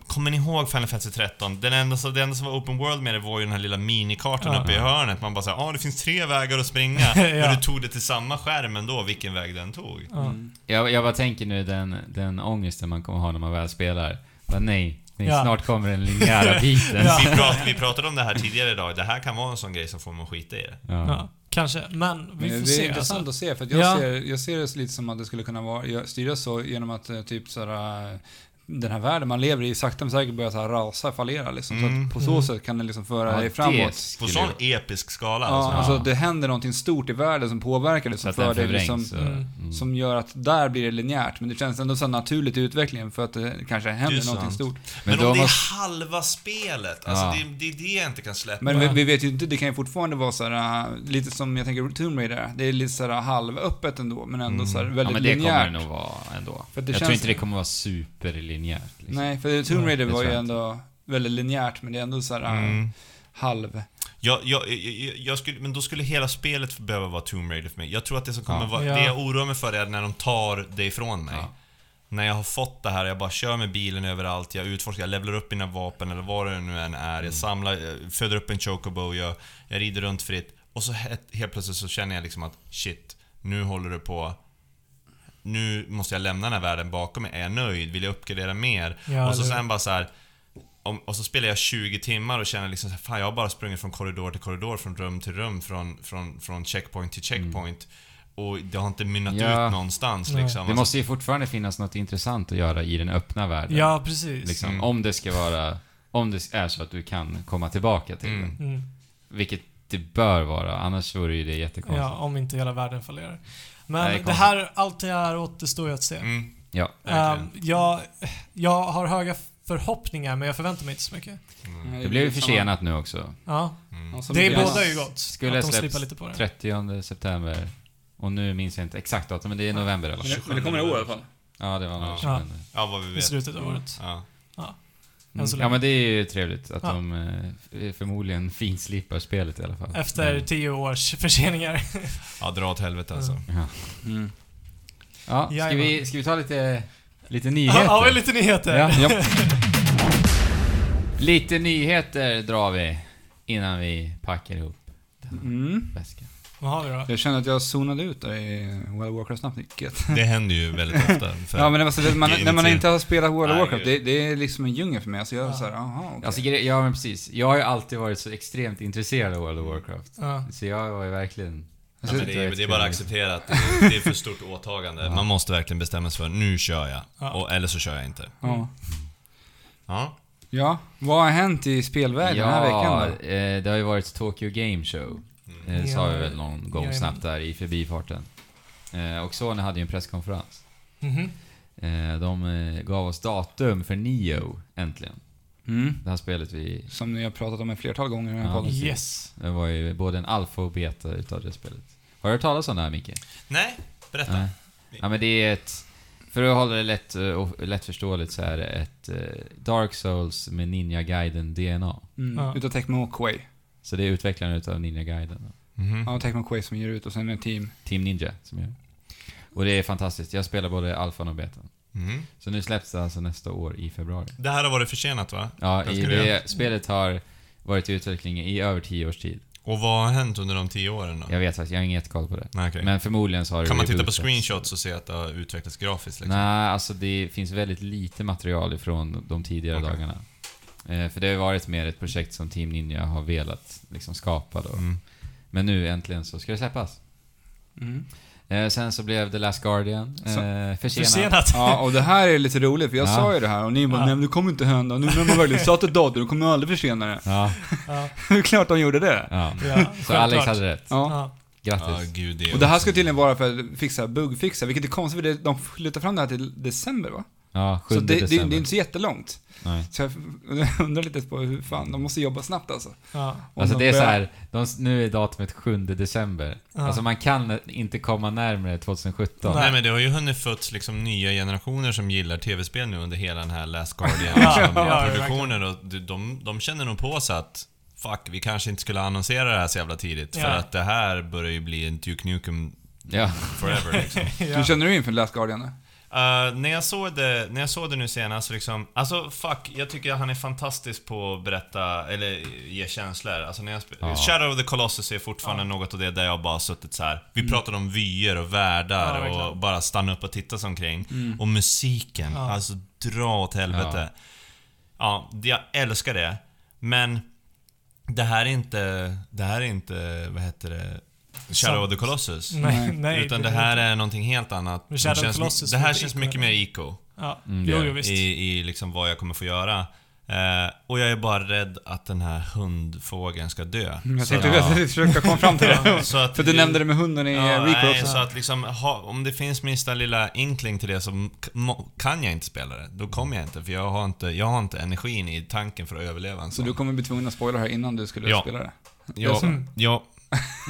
Kommer ni ihåg Final Fantasy 13? Den enda, så, det enda som var open world med det var ju den här lilla minikartan Ja. uppe i hörnet. Man bara såhär, ah det finns tre vägar att springa. Ja. Men du tog det till samma skärm ändå, vilken väg den tog. Ja. Jag, jag bara tänker nu den, den ångesten man kommer ha när man väl spelar. Bara, nej, nej Ja. snart kommer den linjära biten. Ja. Vi, prat, vi pratade om det här tidigare idag, det här kan vara en sån grej som får man skita i det. Ja. Kanske. Men vi Men får det är se. intressant Alltså. att se, för att jag, Ja. ser, jag ser det lite som att det skulle kunna vara, styras så genom att eh, typ sådär, den här världen man lever i sakta men säkert börjar så här rasa, fallera liksom. Så Mm. att på så Mm. sätt kan det liksom föra dig det framåt. På sån episk skala Ja, alltså. alltså Ja. det händer någonting stort i världen som påverkar det, Så som den för dig liksom, Mm. mm. som gör att där blir det linjärt. Men det känns ändå så naturligt i utvecklingen för att det kanske händer Det någonting stort. Men, då om det är halva spelet, alltså Ja. det, det är det jag inte kan släppa. Men Ja. vi, vi vet ju inte, det kan ju fortfarande vara så här, äh, lite som jag tänker Tomb Raider. Det är lite så här halvöppet ändå, men ändå Mm. så här Ja, väldigt men det linjärt. kommer det nog vara ändå. För det jag tror känns- inte det kommer vara superlinjärt. Liksom. Nej, för Tomb Raider var ju ändå väldigt linjärt, men det är ändå så här äh, Mm. halv... Jag, jag, jag, jag skulle, men då skulle hela spelet behöva vara Tomb Raider för mig. Jag tror att det som kommer Ja. vara, Ja. det jag oroar mig för är när de tar det ifrån mig. Ja. När jag har fått det här, jag bara kör med bilen överallt, jag utforskar, jag levlar upp mina vapen eller vad det nu än är. Mm. Jag samlar, jag föder upp en chocobo, jag, jag rider runt fritt. Och så helt, helt plötsligt så känner jag liksom att shit, nu håller det på nu måste jag lämna den här världen bakom mig. Är jag nöjd? Vill jag uppgradera mer? Ja, och så sen bara så här. Om, och så spelar jag 20 timmar och känner liksom så här, fan jag har bara sprungit från korridor till korridor, från rum till rum, från, från, från checkpoint till checkpoint. Och det har inte mynnat Ja. ut någonstans liksom. Det måste ju fortfarande finnas något intressant att göra i den öppna världen. Ja, precis. Liksom, Mm. Om det ska vara... Om det är så att du kan komma tillbaka till Mm. den. Mm. Vilket det bör vara, annars vore ju det jättekonstigt. Ja, om inte hela världen fallerar. Men Nej, det, här, allt det här återstår ju att se. Mm, Ja. Ehm, jag, jag har höga förhoppningar, men jag förväntar mig inte så mycket. Mm. Det blev ju försenat nu också. Ja, Mm. Det annat. bådar ju gott. Skulle att de släppts lite på det. 30 september. Och nu minns jag inte exakt datum, men det är november i alla Men det, men det kommer i år i alla fall. Ja, det var nog Ja. 27. Ja, vad vi I vet. slutet av året. Ja. Mm. Ja, men det är ju trevligt att Ja. de eh, förmodligen finslipar spelet i alla fall. Efter Men- tio års förseningar. ja, dra åt helvete alltså. Ja. Mm. Ja, ska Jajamän. vi, ska vi ta lite, lite Ja, nyheter? har vi lite nyheter? Ja. Ja. Lite nyheter drar vi innan vi packar ihop Mm. väskan. Vad har vi då? Jag känner att jag zonade ut där i World of Warcraft snabbt, Nicket. Det händer ju väldigt ofta. För Ja, men alltså, man, när man inte har spelat World of Warcraft, det, det är liksom en djungel för mig. Alltså jag Ja. såhär, jaha, okej. Alltså, gre- ja men precis. Jag har ju alltid varit så extremt intresserad av World of Warcraft. Ja. Så jag var ju verkligen... Ja, men det, är, det är bara att acceptera att det, det är för stort åtagande. Ja. Man måste verkligen bestämma sig för nu kör jag. Ja. Och, eller så kör jag inte. Ja. Ja. ja, vad har hänt i spelvärlden den här veckan då? eh, det har ju varit Tokyo Game Show. Mm. Eh, sa vi väl någon gång snabbt där i förbifarten. Eh, och Sony hade ju en presskonferens. Mhm. Eh, de eh, gav oss datum för Nio, äntligen. Mm. Det här spelet vi... Som ni har pratat om ett flertal gånger i den här Ja. podden. Yes. Det var ju både en alfa och beta utav det spelet. Har du hört talas om det här, Micke? Nej, berätta. Nej. Ja, men det är ett... För att hålla det lätt, eh, och lättförståeligt så är det ett eh, Dark Souls med Ninja Gaiden DNA. Mm. Ja. Utav Tecmo Koei. Så det är utvecklaren utav Ninja Gaiden. Mhm. Ja, Tecmo Koei som ger ut och sen är det team. Team Ninja som gör. Och det är fantastiskt. Jag spelar både alfan och betan. Mhm. Så nu släpps det alltså nästa år i februari. Det här har varit försenat va? Ja, i det, spelet har varit i utveckling i över tio års tid. Och vad har hänt under de tio åren då? Jag vet faktiskt, jag har inget koll på det. Nej, okej. Men förmodligen så har det Kan man titta på screenshots och se att det har utvecklats grafiskt liksom? Nej, alltså det finns väldigt lite material ifrån de tidigare Okej. dagarna. Eh, för det har varit mer ett projekt som Team Ninja har velat liksom skapa då. Mm. Men nu äntligen så ska det släppas. Mm. Eh, sen så blev The Last Guardian eh, försenat. Försenat. Ja, och det här är lite roligt för jag Ja. sa ju det här och ni bara Ja. nej men det kommer inte hända. Nu när man verkligen satt ett datum, då kommer man aldrig försena det. Ja, Ja. Det är klart de gjorde det. ja. Ja, Så Alex hade rätt. Ja. Grattis. gud det Och det här ska tydligen vara för att fixa bugfixa, vilket är konstigt för de flyttar fram det här till december va? Ja, 7 Så det, det, det december. är inte så jättelångt. Nej. Så jag undrar lite på hur fan, de måste jobba snabbt alltså. Ja. Om Alltså de det är så börjar- här, de, nu är datumet 7 december. Ja. Alltså man kan inte komma närmare 2017. Nej men det har ju hunnit fötts liksom nya generationer som gillar tv-spel nu under hela den här Last Guardian Ja, liksom, ja, och de- de, känner nog på sig att Fuck, vi kanske inte skulle annonsera det här så jävla tidigt för att det här börjar ju bli en Duke Nukem Ja. forever liksom. Hur ja. känner du inför Last Guardian? Uh, när, jag såg det, när jag såg det nu senast, liksom, alltså fuck, jag tycker han är fantastisk på att berätta, eller ge känslor. Alltså när jag Ja. Shadow of the Colossus är fortfarande Ja. något av det där jag bara suttit så här. Vi pratade om vyer och världar Ja, och bara stanna upp och titta sig omkring. Och musiken, Ja. alltså dra åt helvete. Ja. jag älskar det. Men det här är inte, det här är inte, vad heter det? Shadow of the Colossus. Nej, nej. Utan det här är någonting helt annat. Of känns, Colossus det här känns Ico, mycket eller? mer eco Ja, Mm, det jo, jo det. visst. i, i liksom vad jag kommer få göra. Eh, och jag är bara rädd att den här hundfågeln ska dö. Mm, Jag Så tänkte att- att jag försöka komma fram till det. så att, För du nämnde det med hunden i Ja, ja, Recall nej, också. så att liksom, ha, om det finns minsta lilla inkling till det så kan jag inte spela det. Då kommer jag inte, för jag har inte, jag har inte energin i tanken för att överleva en Så sån. du kommer bli tvungen att spoila här innan du skulle Ja. spela det? Ja, Mm.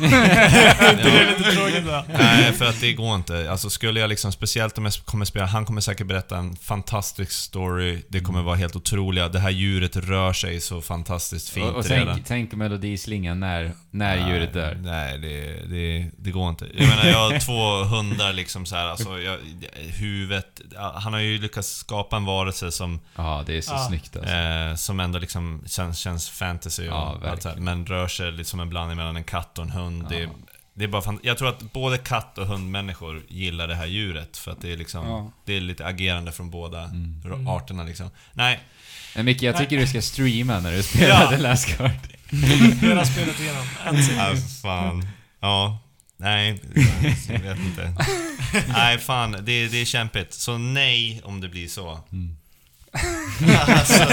Det är lite tråkigt då. Nej, för att det går inte. Alltså skulle jag liksom, speciellt om jag kommer spela, han kommer säkert berätta en fantastisk story. Det kommer vara helt otroliga. Det här djuret rör sig så fantastiskt fint Och, och tänk, tänk melodislingan när, när djuret dör. Nej, det, det, det går inte. Jag menar, jag har två hundar liksom så här, alltså jag, huvudet... Han har ju lyckats skapa en varelse som, Ja, det är så Ja. snyggt alltså. eh, som ändå liksom känns, känns fantasy och Ja, allt så här. Men rör sig lite som en blandning mellan en katt och en hund. Det, det är bara fan, jag tror att både katt och hundmänniskor gillar det här djuret för att det är liksom... Ja. Det är lite agerande från båda Mm. Arterna liksom. Nej, Men Micke, jag tycker du ska streama när du spelar Ja. The Last Guard. Hela spelet igenom. Ja, fan. Ja. Nej, jag vet inte. Nej, fan. Det, det är kämpigt. Så nej om det blir så. Mm. alltså.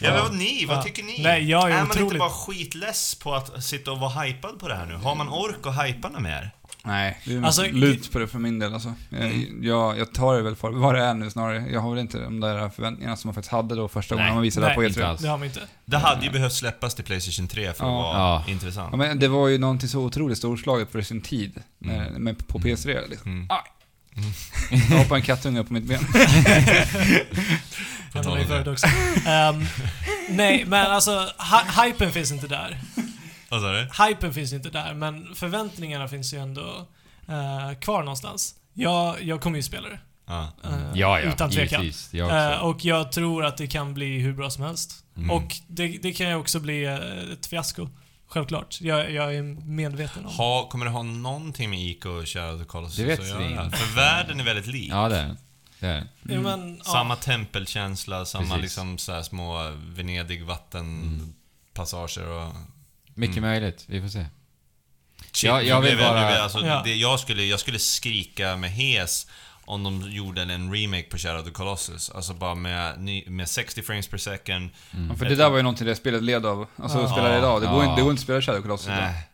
Ja, men vad ni? Vad Ja. tycker ni? Nej, jag är man inte otroligt- bara skitless på att sitta och vara hypad på det här nu? Har man ork att hypa något mer? Nej, det är Alltså, lut på det för min del alltså. Jag, Mm. jag, jag tar det väl för vad det är nu snarare. Jag har väl inte de där förväntningarna som man faktiskt hade då första Nej. gången man visade det här Nej, på inte E3. alls. Det har man inte. Det hade ju behövt släppas till Playstation 3 för att Ja. vara Ja. intressant. Ja, men det var ju någonting så otroligt storslaget för sin tid. Mm. När, med, på PS3 liksom. Mm. Jag hoppade en kattunge på mitt ben. På tal om det. också. Ehm, nej, men alltså, hy- hypen finns inte där. Vad sa du? Hypen finns inte där, men förväntningarna finns ju ändå eh, kvar någonstans. Jag, jag kommer ju spela det. Ja. eh, Ja, ja. Utan tvekan. Givetvis. Jag också. och jag tror att det kan bli hur bra som helst. Mm. Och det, det kan ju också bli ett fiasko. Självklart. Jag, jag är medveten om Ha, kommer det ha någonting med IK och Shadow of the Colossus Det vet vi inte. För världen är väldigt lik. Ja, det är. Det är. Jo, men, ja. Samma tempelkänsla, samma Precis. liksom så här små Venedig vattenpassager och... Mycket Mm. möjligt. Vi får se. Shit, Ja, jag nu vill bara- Alltså, Ja. det, jag, skulle, jag skulle skrika med hes om de gjorde en remake på Shadow of the Colossus. Alltså bara med, med 60 frames per second. Mm. Ja, för det där var ju någonting det spelet led av. Alltså Ja. att spela det idag. Det går, Ja. inte, det går inte att spela Shadow Colossus idag. Nej.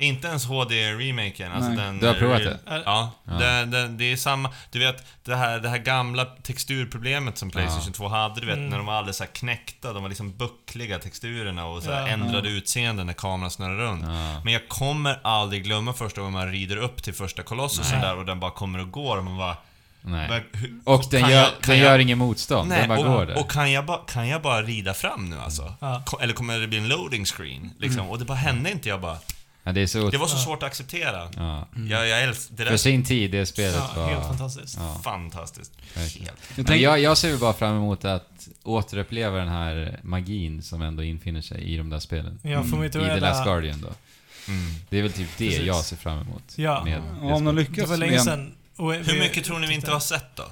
Inte ens HD-remaken. Alltså den, Du har provat det? Ja. Ja. Det, det, det är samma... Du vet, det här, det här gamla texturproblemet som Playstation Ja. 2 hade, du vet, Mm. när de var alldeles så här knäckta. De var liksom buckliga texturerna och så här Ja. ändrade utseenden när kameran snurrar runt. Ja. Men jag kommer aldrig glömma första gången man rider upp till första kolossusen där och den bara kommer och går och man bara... Nej. hur- Och den gör, jag- den jag- gör ingen motstånd. Nej, den bara och, går där. och kan jag, bara, kan jag bara rida fram nu alltså? Ja. Ko- Eller kommer det bli en loading screen? Liksom? Mm. Och det bara hände inte, jag bara... ja, det är så... Det var så Ja. svårt att acceptera. Ja. Jag, jag älskar... Det där För sin tid, det spelet ja, var... helt fantastiskt. Ja, Fantastiskt. Jag Men jag, jag ser väl bara fram emot att återuppleva den här magin som ändå infinner sig i de där spelen. Får mig I The Last. Guardian då. Mm. Det är väl typ det Precis. jag ser fram emot. Ja. Med Ja, om de Det lyckas var länge med- sedan. och Hur mycket tror ni vi inte har sett då?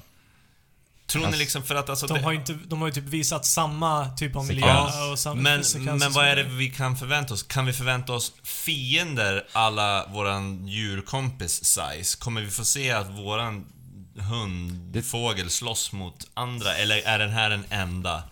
Tror ni Alltså, liksom för att alltså... De har ju inte, de har ju typ visat samma typ av miljö och samma men, sekvens men vad är det vi kan förvänta oss? Kan vi förvänta oss fiender alla våran djurkompis size? Kommer vi få se att våran hundfågel slåss mot andra? Eller är den här den enda?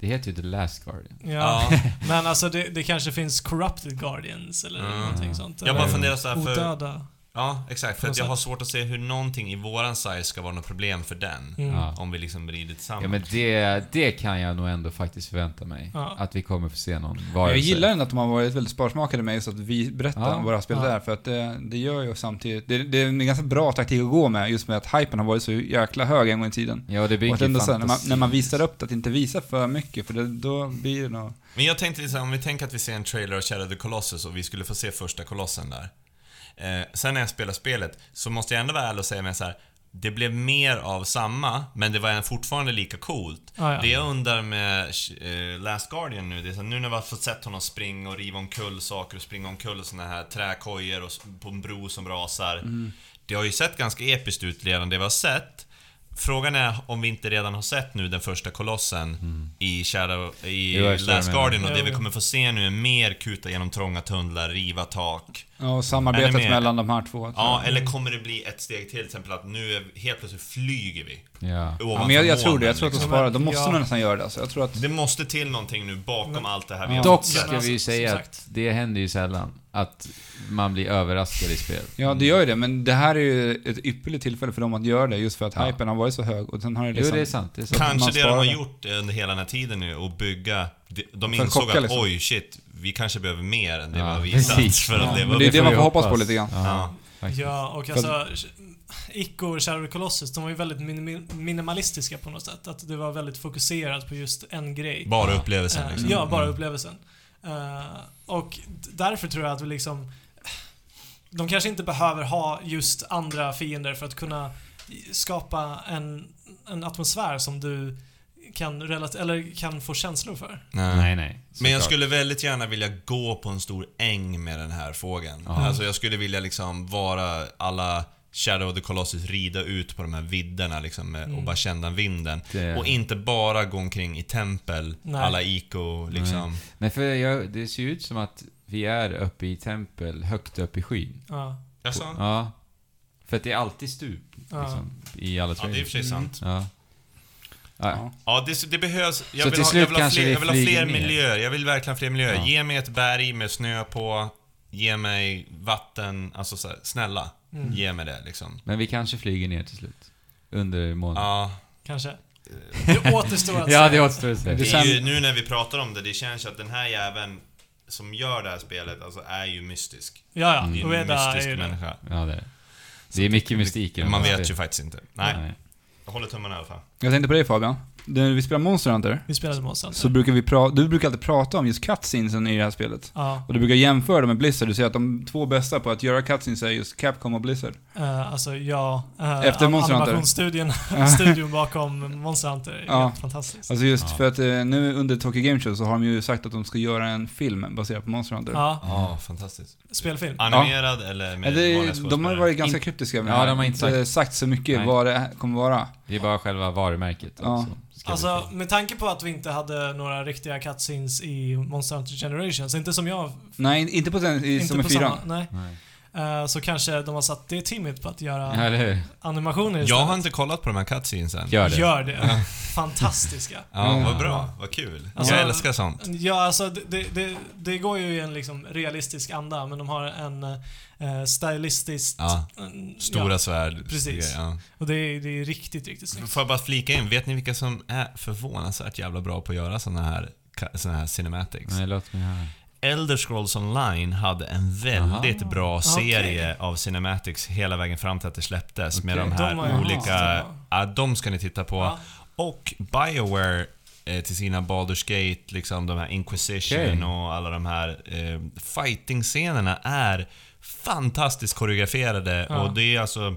Det heter ju The Last Guardian. Ja, men alltså det, det kanske finns corrupted guardians eller Mm. någonting sånt. Jag bara funderar så här för... Odöda. Ja, exakt. För jag har svårt att se hur någonting i våran size ska vara något problem för den. Mm. Ja. Om vi liksom rider tillsammans. Ja men det, det kan jag nog ändå faktiskt förvänta mig. Ja. Att vi kommer få se någon varelse. Jag gillar ändå att de har varit väldigt sparsmakade med just att vi berättar Ja. om våra spel Ja. där, för att det, det gör ju samtidigt... Det, det är en ganska bra taktik att gå med, just med att hypen har varit så jäkla hög en gång i tiden. Ja, det Och bygger att ändå sen, när, man, när man visar upp det, att inte visa för mycket, för det, då blir det nog... Men jag tänkte liksom, om vi tänker att vi ser en trailer av Shadow of the Colossus och vi skulle få se första kolossen där. Eh, sen när jag spelar spelet så måste jag ändå vara ärlig och säga mig så här. Det blev mer av samma, men det var fortfarande lika coolt. Ja, ja. Det jag undrar med eh, Last Guardian nu, det är så här, nu när vi har fått sett honom springa och riva omkull saker och springa omkull såna här träkojor och på en bro som rasar. Mm. Det har ju sett ganska episkt ut redan, det vi har sett. Frågan är om vi inte redan har sett nu den första kolossen i Shadow, i Last. Guardian och det vi kommer få se nu är mer kuta genom trånga tunnlar, riva tak. Ja, och samarbetet mellan de här två. Ja, eller kommer det bli ett steg till, till exempel att nu är, helt plötsligt flyger vi. Ja. Ja, men jag, jag tror det. Jag tror att de liksom. sparar. De måste Ja. nog nästan göra det. Alltså. Jag tror att... Det måste till någonting nu bakom Men- allt det här vi Ja. har Dock ska vi ju säga att det händer ju sällan att man blir överraskad i spel. Ja, det gör ju det, men det här är ju ett ypperligt tillfälle för dem att göra det, just för att Ja. hypen har varit så hög. Och sen har det Jo, liksom... det är sant. Det är sant. Kanske det de har gjort under hela den här tiden nu och bygga... de- insåg att liksom. oj shit, vi kanske behöver mer än det vi Ja, har visat precis. för att Ja, leva men det är det man vi får hoppas på lite grann. Ja, Ja. Ja, och alltså... Ico och Shadow Colossus, de var ju väldigt minim- minimalistiska på något sätt. Att det var väldigt fokuserat på just en grej. Bara upplevelsen Eh, liksom. Ja, bara Mm. upplevelsen. Eh, och därför tror jag att vi liksom... De kanske inte behöver ha just andra fiender för att kunna skapa en, en atmosfär som du kan, relat- eller kan få känslor för. Nej. Nej, nej. Men jag skulle väldigt gärna vilja gå på en stor äng med den här fågeln. Ja. Alltså jag skulle vilja liksom vara alla Shadow of the Colossus rida ut på de här vidderna liksom med, och Mm. bara känna vinden. Det- Och inte bara gå omkring i tempel, Nej. alla Ico liksom. Men för jag, det ser ju ut som att vi är uppe i tempel, högt upp i skyn. Ja. Jaså? Ja. För att det är alltid stup, Ja. liksom, i alla Ja, det är i och för sig Mm. sant. Ja. Ja. Ja. Det, det behövs. Jag Så vill, ha, jag vill ha fler, jag vill ha fler miljöer. Jag vill verkligen ha fler miljöer. Ja. Ge mig ett berg med snö på. Ge mig vatten. Alltså så här, snälla. Mm. Ge mig det liksom. Men vi kanske flyger ner till slut. Under månen. Ja. Kanske. Det återstår att Ja, det återstår att är ju, nu när vi pratar om det, det känns ju att den här jäveln som gör det här spelet, alltså är ju mystisk. Ja, ja. Mm. Det är en är mystisk människa. Ja, det är det. Det är mycket mystik i Man vet ju faktiskt inte. Nej, jag håller tummarna i alla fall. Jag tänkte på dig Fabian. När vi spelar Monster Hunter, Vi spelade Monster Hunter. så brukar vi prata... Du brukar alltid prata om just cutscenesen i det här spelet. Ja. Och du brukar jämföra dem med Blizzard. Du säger att de två bästa på att göra cutscenes är just Capcom och Blizzard. Uh, alltså, ja. Uh, Efter Monster Hunter. Animationsstudion studion bakom Monster Hunter är Ja. helt fantastisk. Alltså just Ja. för att eh, nu under Tokyo Game Show så har de ju sagt att de ska göra en film baserad på Monster Hunter. Ja, Ja, fantastiskt. spelfilm. Animerad eller med Ja, det, vanliga de har skådespelare? varit ganska kryptiska med Ja, det här. de har inte eh, sagt- sagt så mycket Nej. vad det kommer vara. Det är bara själva varumärket. Ja. Alltså, Alltså, med tanke på att vi inte hade några riktiga cutscenes i Monster Hunter Generations, inte som jag... Nej, inte på den i, inte som i på fyran. nej. Nej. Eh, så kanske de har satt det teamet på att göra Ja, eller hur? animationer Jag istället. har inte kollat på de här cutscenesen. Gör det. Gör det. Fantastiska. Ja, Mm. vad bra. Vad kul. Alltså- jag älskar sånt. Ja, alltså det, det, det, det går ju i en liksom realistisk anda, men de har en uh, stylistiskt... Ja. en- Stora Ja, svärd. Precis. Ja. och det är, det är riktigt, riktigt snyggt. Får jag bara flika in, vet ni vilka som är förvånansvärt jävla bra på att göra såna här, såna här cinematics? Nej, låt mig höra. Elder Scrolls Online hade en väldigt Aha. bra serie av cinematics hela vägen fram till att det släpptes med Okej. de här De olika... Ja, de ska ni titta på. Ja. Och Bioware eh, till sina Baldur's Gate, liksom de här Inquisition Okej. och alla de här eh, fighting-scenerna är fantastiskt koreograferade Ja. och det är alltså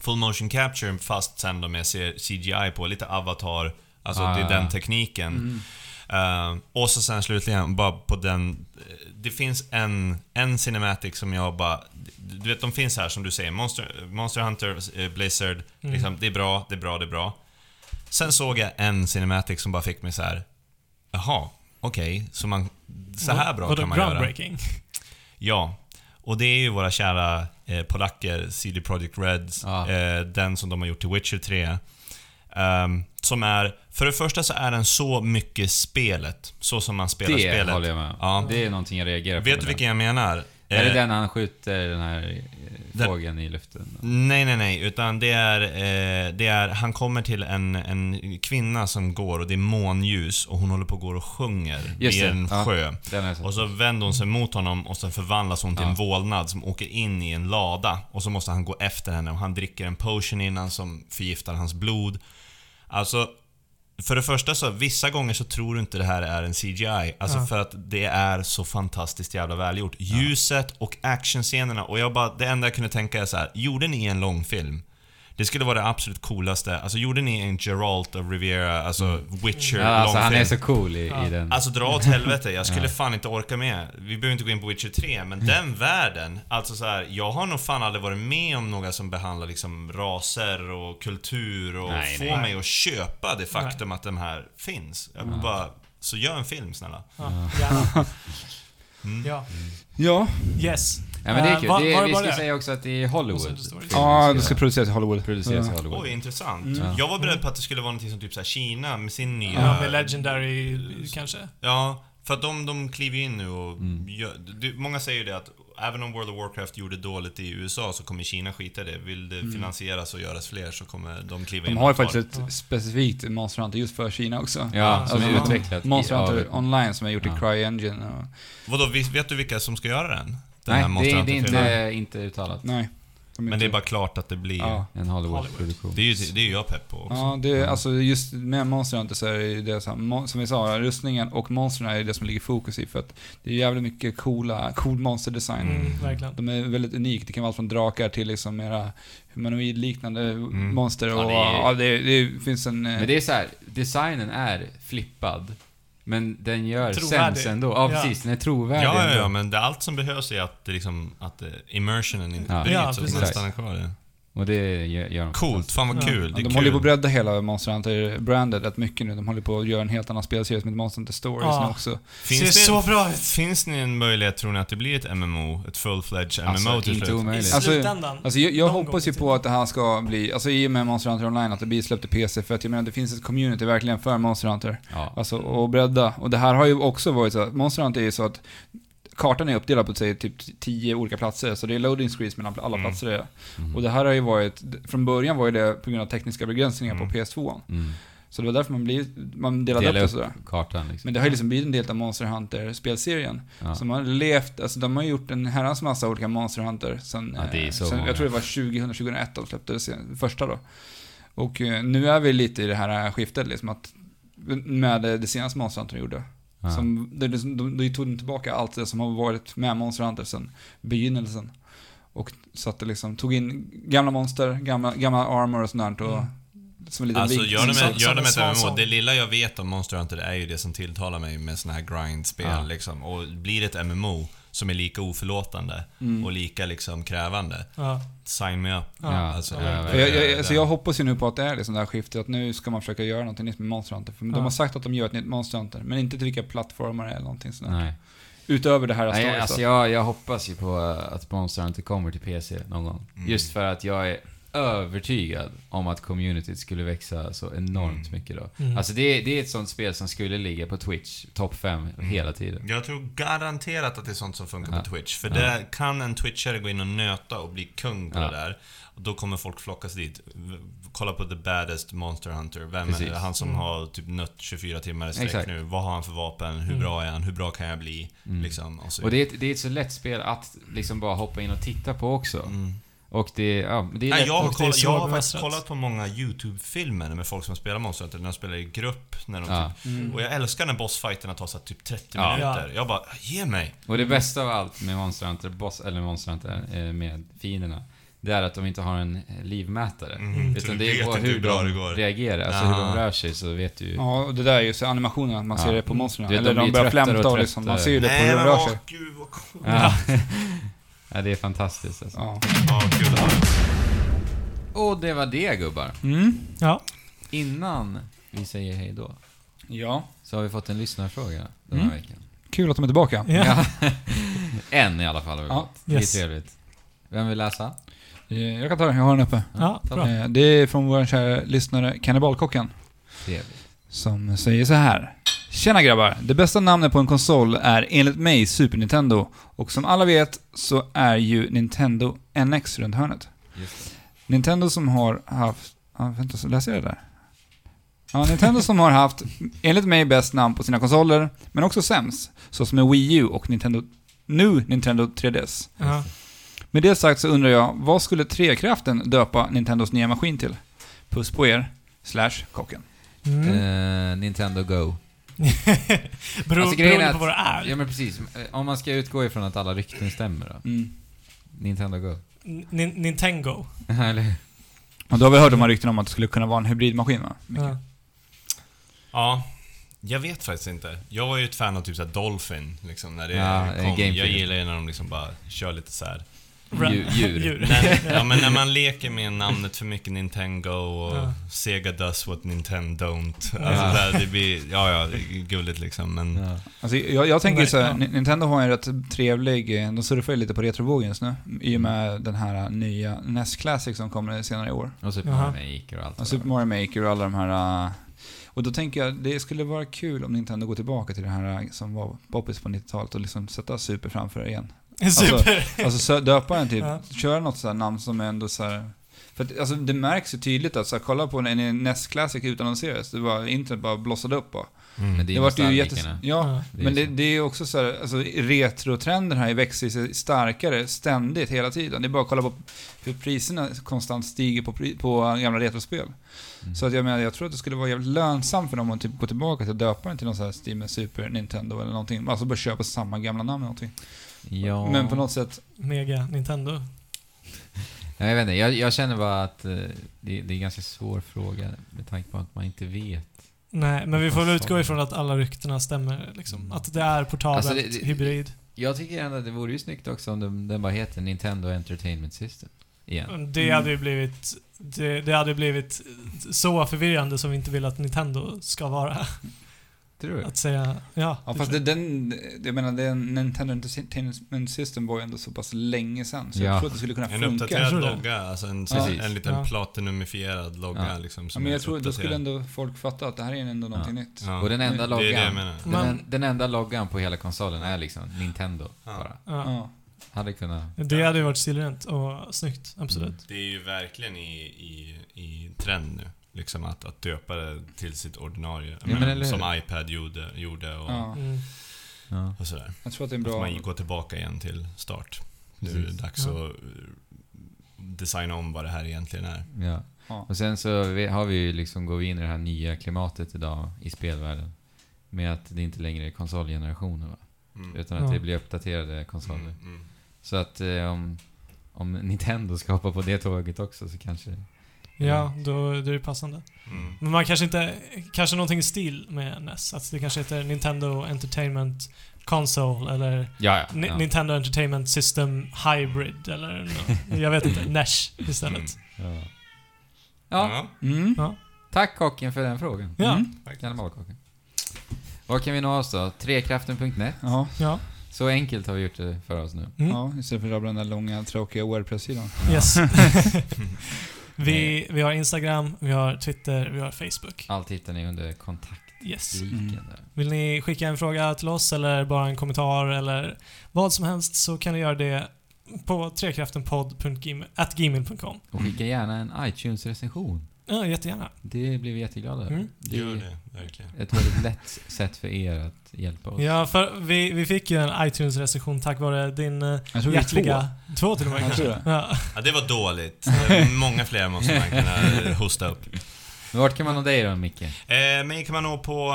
full motion capture fast sen är C- CGI på, lite avatar, alltså Ah, det är den ja. tekniken. Mm. Eh, och så sen slutligen, bara på den... Det finns en, en cinematic som jag bara... Du vet, de finns här som du säger. Monster, Monster Hunter, eh, Blizzard. Mm. Liksom, det är bra, det är bra, det är bra. Sen såg jag en cinematic som bara fick mig så här. Jaha, okej, så man... Så här bra kan man göra. Ja. Och det är ju våra kära eh, polacker, CD Projekt Reds, Ja. eh, den som de har gjort till Witcher 3. Ehm, som är, för det första så är den så mycket spelet, så som man spelar Det spelet. håller jag med. Ja. Det är någonting jag reagerar på. Vet du vilken jag menar? Är det Eh, den han skjuter den här eh, fågeln i luften? Nej, nej, nej. Utan det är, eh, det är... Han kommer till en, en kvinna som går och det är månljus och hon håller på att gå och sjunger Just i det, en ja. sjö. Och så vänder hon sig mot honom och så förvandlas hon till Ja. en vålnad som åker in i en lada. Och så måste han gå efter henne och han dricker en potion innan som förgiftar hans blod. Alltså, för det första så, vissa gånger så tror du inte det här är en CGI. Alltså Ja. för att det är så fantastiskt jävla välgjort. Ljuset och actionscenerna och jag bara, det enda jag kunde tänka är så här: gjorde ni en långfilm? Det skulle vara det absolut coolaste. Alltså gjorde ni en Geralt of Riviera, alltså Witcher ja, alltså, han är så cool i, Ja. i den. Alltså dra åt helvete, jag skulle Ja. fan inte orka med. Vi behöver inte gå in på Witcher 3, men den världen. Alltså så här, jag har nog fan aldrig varit med om några som behandlar liksom raser och kultur och Nej, får nej. mig att köpa det faktum att de här finns. Jag vill bara, så gör en film snälla. Ja. Mm. Ja. Ja, Yes. Ja men det är Eh, kul. var- det, var det vi bara ska det? säga också att det är Hollywood. Måste det stå i- ja det ska produceras i Hollywood. produceras i Ja. Hollywood. Oj, intressant. Mm. Jag var beredd på att det skulle vara något som typ så här Kina med sin nya... Ja, med Legendary kanske. Ja, för att de, de kliver ju in nu och Mm. gör, det, Många säger ju det att även om World of Warcraft gjorde dåligt i USA så kommer Kina skita i det. Vill det finansieras och göras fler så kommer de kliva in Mm. De har ju och ta faktiskt det. ett specifikt Monster Hunter just för Kina också. Ja, som Alltså, är utvecklat. i- Monster av- Hunter Online som är gjort i Ja. CryEngine och... Vadå, vis- vet du vilka som ska göra den? Nej, det, är- det är inte, inte uttalat. Nej. de Men det är bara klart att det blir... Ja. En Hollywood-produktion. Det är ju det är ju jag pepp på också. Ja, det är, alltså just med Monster Hunter så är det ju det som, som vi sa, rustningen och monstren är det som ligger fokus i för att det är jävligt mycket coola, cool monsterdesign. Mm, verkligen. De är väldigt unika. Det kan vara allt från drakar till liksom mera humanoidliknande monster och Ja, ja, det är- det, det finns en... eh, Men det är så här, designen är flippad. Men den gör Trovärdig. sens ändå. Ja, Ja. precis. Den är trovärdig Ja, ja, ja, men det, allt som behövs är att det liksom, att eh, immersionen inte Ja. bryts Ja, och att man precis. stannar kvar. Och det gör, de Coolt, fan vad kul. Ja, Det är de kul. håller på att bredda hela Monster Hunter-brandet rätt mycket nu. De håller på att göra en helt annan spelserie som heter Monster Hunter Stories Ja. nu också. Ser Finns det, så bra ut. finns det en möjlighet, tror ni, att det blir ett MMO? Ett full-fledged MMO Alltså, till inte slut? I omöjligt. Alltså- slutändan. Alltså jag, jag hoppas ju i på att det här ska bli, alltså i och med Monster Hunter Online, att det blir släppt till PC. För att jag menar, det finns ett community verkligen för Monster Hunter. Ja. Alltså, och bredda. Och det här har ju också varit så att Monster Hunter är ju så att kartan är uppdelad på säg, typ tio olika platser, så det är loading screens mellan alla Mm. platser. Är. Mm. Och det här har ju varit, från början var ju det på grund av tekniska begränsningar Mm. på PS2. Mm. Så det var därför man, blir, man delade Dela upp det sådär. kartan liksom. Men det har ju liksom blivit en del av Monster Hunter-spelserien. Ja. Som har levt, alltså de har gjort en herrans massa olika Monster Hunter sen, Ja, eh, så sen jag tror det var 2000, 2001 de släppte det första då. Och eh, nu är vi lite i det här skiftet liksom att, med det, senaste Monster Hunter gjorde. Ja. Som, det, det, de, de tog tillbaka allt det som har varit med Monster Hunter sen begynnelsen. Och så att det liksom tog in gamla monster, gamla, gamla armor och sånt där och Mm. som en liten Alltså vink- gör det som- gör som det med en ett MMO. Det lilla jag vet om Monster Hunter är ju det som tilltalar mig med såna här grindspel Ja. liksom. Och blir det ett MMO som är lika oförlåtande Mm. och lika liksom krävande, Ja. sign me up. Ja. Alltså, ja, jag, jag, alltså jag hoppas ju nu på att det är liksom det här skiftet, att nu ska man försöka göra någonting nytt med Monster Hunter. För Ja. de har sagt att de gör ett nytt Monster Hunter, men inte till vilka plattformar eller någonting sånt. Nej. Utöver det här Nej, alltså jag, jag hoppas ju på att Monster Hunter kommer till PC någon gång. Mm. Just för att jag är övertygad om att communityt skulle växa så enormt Mm. mycket då. Mm. Alltså det, det är ett sånt spel som skulle ligga på Twitch, topp 5, hela tiden. Jag tror garanterat att det är sånt som funkar Ja. på Twitch. För Ja. där kan en Twitchare gå in och nöta och bli kung på Ja. det där. Och då kommer folk flockas dit. Kolla på The Baddest Monster Hunter. Vem Precis. är det? Han som Mm. har typ nött 24 timmar i sträck nu. Vad har han för vapen? Hur Mm. bra är han? Hur bra kan jag bli? Mm. Liksom. Och, så. Och det är, ett, det är ett så lätt spel att liksom bara hoppa in och titta på också. Och det, ja, det är Nej, lätt. jag har, och det är kollat, jag har faktiskt kollat på många YouTube-filmer med folk som spelar Monster Hunter, när de spelar i grupp. När de Ja. typ, Mm. och jag älskar när bossfighterna tar så typ 30 Ja. minuter. Jag bara, ge mig! Och det bästa av allt med Monster Hunter, boss, eller Monster Hunter, eh, med fienderna, det är att de inte har en eh, livmätare. Mm, Utan det är hur hur bra de det går. reagerar, alltså hur de rör sig så vet du ju. Ja, och det där är ju så animationen, att man Ja. ser det på monstren. Eller de de börjar flämta och och liksom, man ser ju det på hur Nej de men rör åh sig. gud vad coolt. Ja. det är fantastiskt alltså. Ja. Ja, kul. Och det var det gubbar. Mm. Ja. Innan vi säger hej då, ja. så har vi fått en lyssnarfråga den här Mm. veckan. Kul att de är tillbaka. Ja. en i alla fall har vi Ja, fått. Det yes. är trevligt. Vem vill läsa? Eh, Jag kan ta den, jag har den uppe. Ja, bra. Eh, Det är från vår kära lyssnare Kannibalkocken. Trevligt. Som säger så här. Tjena grabbar! Det bästa namnet på en konsol är enligt mig Super Nintendo. Och som alla vet så är ju Nintendo NX runt hörnet. Nintendo som har haft... Ja, vänta, så läser jag det där? Ja, Nintendo som har haft, enligt mig, bäst namn på sina konsoler, men också sämst. Så som med Wii U och Nintendo... Nu Nintendo 3DS. Ja. Med det sagt så undrar jag, vad skulle Trekraften döpa Nintendos nya maskin till? Puss på er, slash kocken. Mm. Eh, Nintendo Go. Beror, alltså, beroende på vad det är. Ja men precis. Eh, Om man ska utgå ifrån att alla rykten stämmer då. Mm. Nintendo Go. Nin- Nintendo. Eller? Och då har vi hört de här ryktena om att det skulle kunna vara en hybridmaskin va? Ja. Ja, jag vet faktiskt inte. Jag var ju ett fan av typ såhär Dolphin, liksom, när det Ja, kom. Game Jag gillar ju när de liksom bara kör lite så här. Djur- djur. När, ja, men när man leker med namnet för mycket Nintendo och Ja. Sega does what Nintendo don't. Alltså Ja. där, det blir, ja ja, gulligt liksom, men... Ja. Alltså, jag, jag tänker så här, Nintendo har en rätt trevlig, eh, de surfar ju lite på retrovågen just nu, i och med den här nya NES Classic som kommer senare i år. Och Super Jaha. Mario Maker och allt Och Super. Mario Maker och alla de här... eh, Och då tänker jag, det skulle vara kul om Nintendo går tillbaka till det här eh, som var poppis på 90-talet och liksom sätta Super framför det igen. Super. Alltså sö- döpa den typ, Ja. köra något sådär namn som är ändå så här. För att, alltså det märks ju tydligt att så här, kolla på en, en NES Classic utannonserades, det var, internet bara blossade upp och. Mm. Men det är Det vart ju jättes... Ja, Ja. Det är men det, det är också så här, alltså retrotrenden här växer sig starkare ständigt hela tiden. Det är bara att kolla på hur priserna konstant stiger på, på gamla retrospel. Mm. Så att jag menar, jag tror att det skulle vara jävligt lönsamt för dem att typ gå tillbaka till att döpa den till någon sån här med Super Nintendo eller någonting. Alltså bara köpa samma gamla namn eller någonting. Ja. Men på något sätt, Mega Nintendo. Ja, jag vet inte, jag, jag känner bara att eh, det, det är en ganska svår fråga med tanke på att man inte vet. Nej, men vi får väl utgå ifrån att alla ryktena stämmer. Liksom. Att det är portabelt, Alltså, det- det- hybrid. Jag tycker ändå att det vore ju snyggt också om den, den bara heter Nintendo Entertainment System. Igen. Det hade ju blivit... Det, det hade blivit så förvirrande som vi inte vill att Nintendo ska vara. Tror du? Att säga... Ja, ja det fast det, den, jag menar den Nintendo Entertainment System var ju ändå så pass länge sedan. Så Ja. jag tror att det skulle kunna En funka. Jag uppdaterad logga, alltså en, Ja. en liten Ja. platinumifierad logga Ja. liksom. Ja, Som men är jag tror då skulle ändå folk fatta att det här är ändå någonting nytt. Ja. Och den enda loggan, den, en- den enda loggan på hela konsolen är liksom Nintendo Ja. bara. Ja. Ja. Hade kunnat... Det hade ju varit stilrent och snyggt, absolut. Det är ju verkligen i, i, i trend nu. Liksom att, att döpa det till sitt ordinarie. men eller hur? som iPad gjorde, gjorde och, Ja. Mm. Ja. och sådär. Jag tror att det är en Att bra... man går tillbaka igen till start. Nu är det Precis. dags Ja. att eh, designa om vad det här egentligen är. Ja. Ja. Och sen så vi- har vi ju liksom gått in i det här nya klimatet idag i spelvärlden. Med att det inte längre är konsolgenerationer va? Mm. Utan att Ja. det blir uppdaterade konsoler. Mm, mm. Så att eh, om, om Nintendo ska hoppa på det tåget också så kanske... Ja, då, då är det passande. Mm. Men man kanske inte... Kanske någonting i stil med NES. Att det kanske heter Nintendo Entertainment Console eller Ja, ja. Ja. Nintendo Entertainment System Hybrid eller jag vet inte, NES istället. ja. ja. Mm. Ja. Tack kocken för den frågan. Ja, Mm. Kannibalkocken. Var kan vi nå oss då? Trekraften.net. Ja. ja. Så enkelt har vi gjort det för oss nu. Mm. ja, istället för att rabbla den där långa, tråkiga Wordpress-sidan. Yes. vi, vi har Instagram, vi har Twitter, vi har Facebook. Allt hittar ni under kontaktliken Yes. Mm. Vill ni skicka en fråga till oss eller bara en kommentar eller vad som helst så kan ni göra det på trekraftenpodd.gmail.com. Och skicka gärna en iTunes-recension. Ja, jättegärna. Det blir vi jätteglada över. Mm. Det Gör det, verkligen. ett väldigt lätt sätt för er att hjälpa oss. Ja, för vi, vi fick ju en iTunes-recension tack vare din eh, hjärtliga... Två till och med Jag tror kanske. det. Ja. Ja, det var dåligt. Många fler måste man kunna eh, hosta upp. Vart kan man nå dig då, Micke? Eh, mig kan man nå på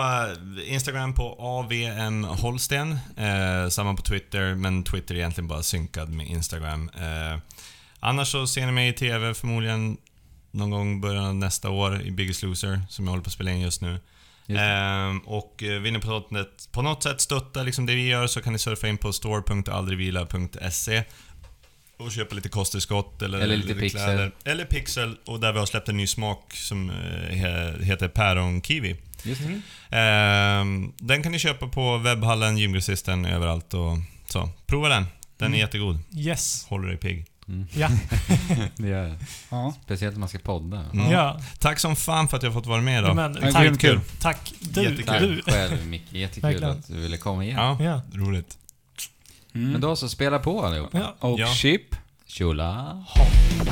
eh, Instagram på AVM Holsten. Eh, samma på Twitter, men Twitter är egentligen bara synkad med Instagram. Eh, annars så ser ni mig i TV förmodligen någon gång början av nästa år i Biggest Loser, som jag håller på att spela in just nu. Just. Ehm, och eh, vill ni på något, sätt, på något sätt stötta liksom det vi gör så kan ni surfa in på store.aldrigvila.se och köpa lite kosttillskott eller, Eller lite Pixel. kläder. Eller Pixel, och där vi har släppt en ny smak som eh, he- heter päron-kiwi. Just det. Ehm, den kan ni köpa på webbhallen, gymgrossisten, överallt och så. Prova den. Den är Mm. jättegod. Yes. Håller dig pigg. Mm. Ja. det gör. Ja. Speciellt när man ska podda. Mm. ja. Tack som fan för att jag fått vara med då. Men, tack, grymt kul. tack. Du, Jättekul. Tack du. själv Micke, jättekul Verkligen. att du ville komma igen. Ja, Ja. roligt. Mm. Men då så, spela på allihopa. Ja. Och Ja. chip. Tjola. Hopp.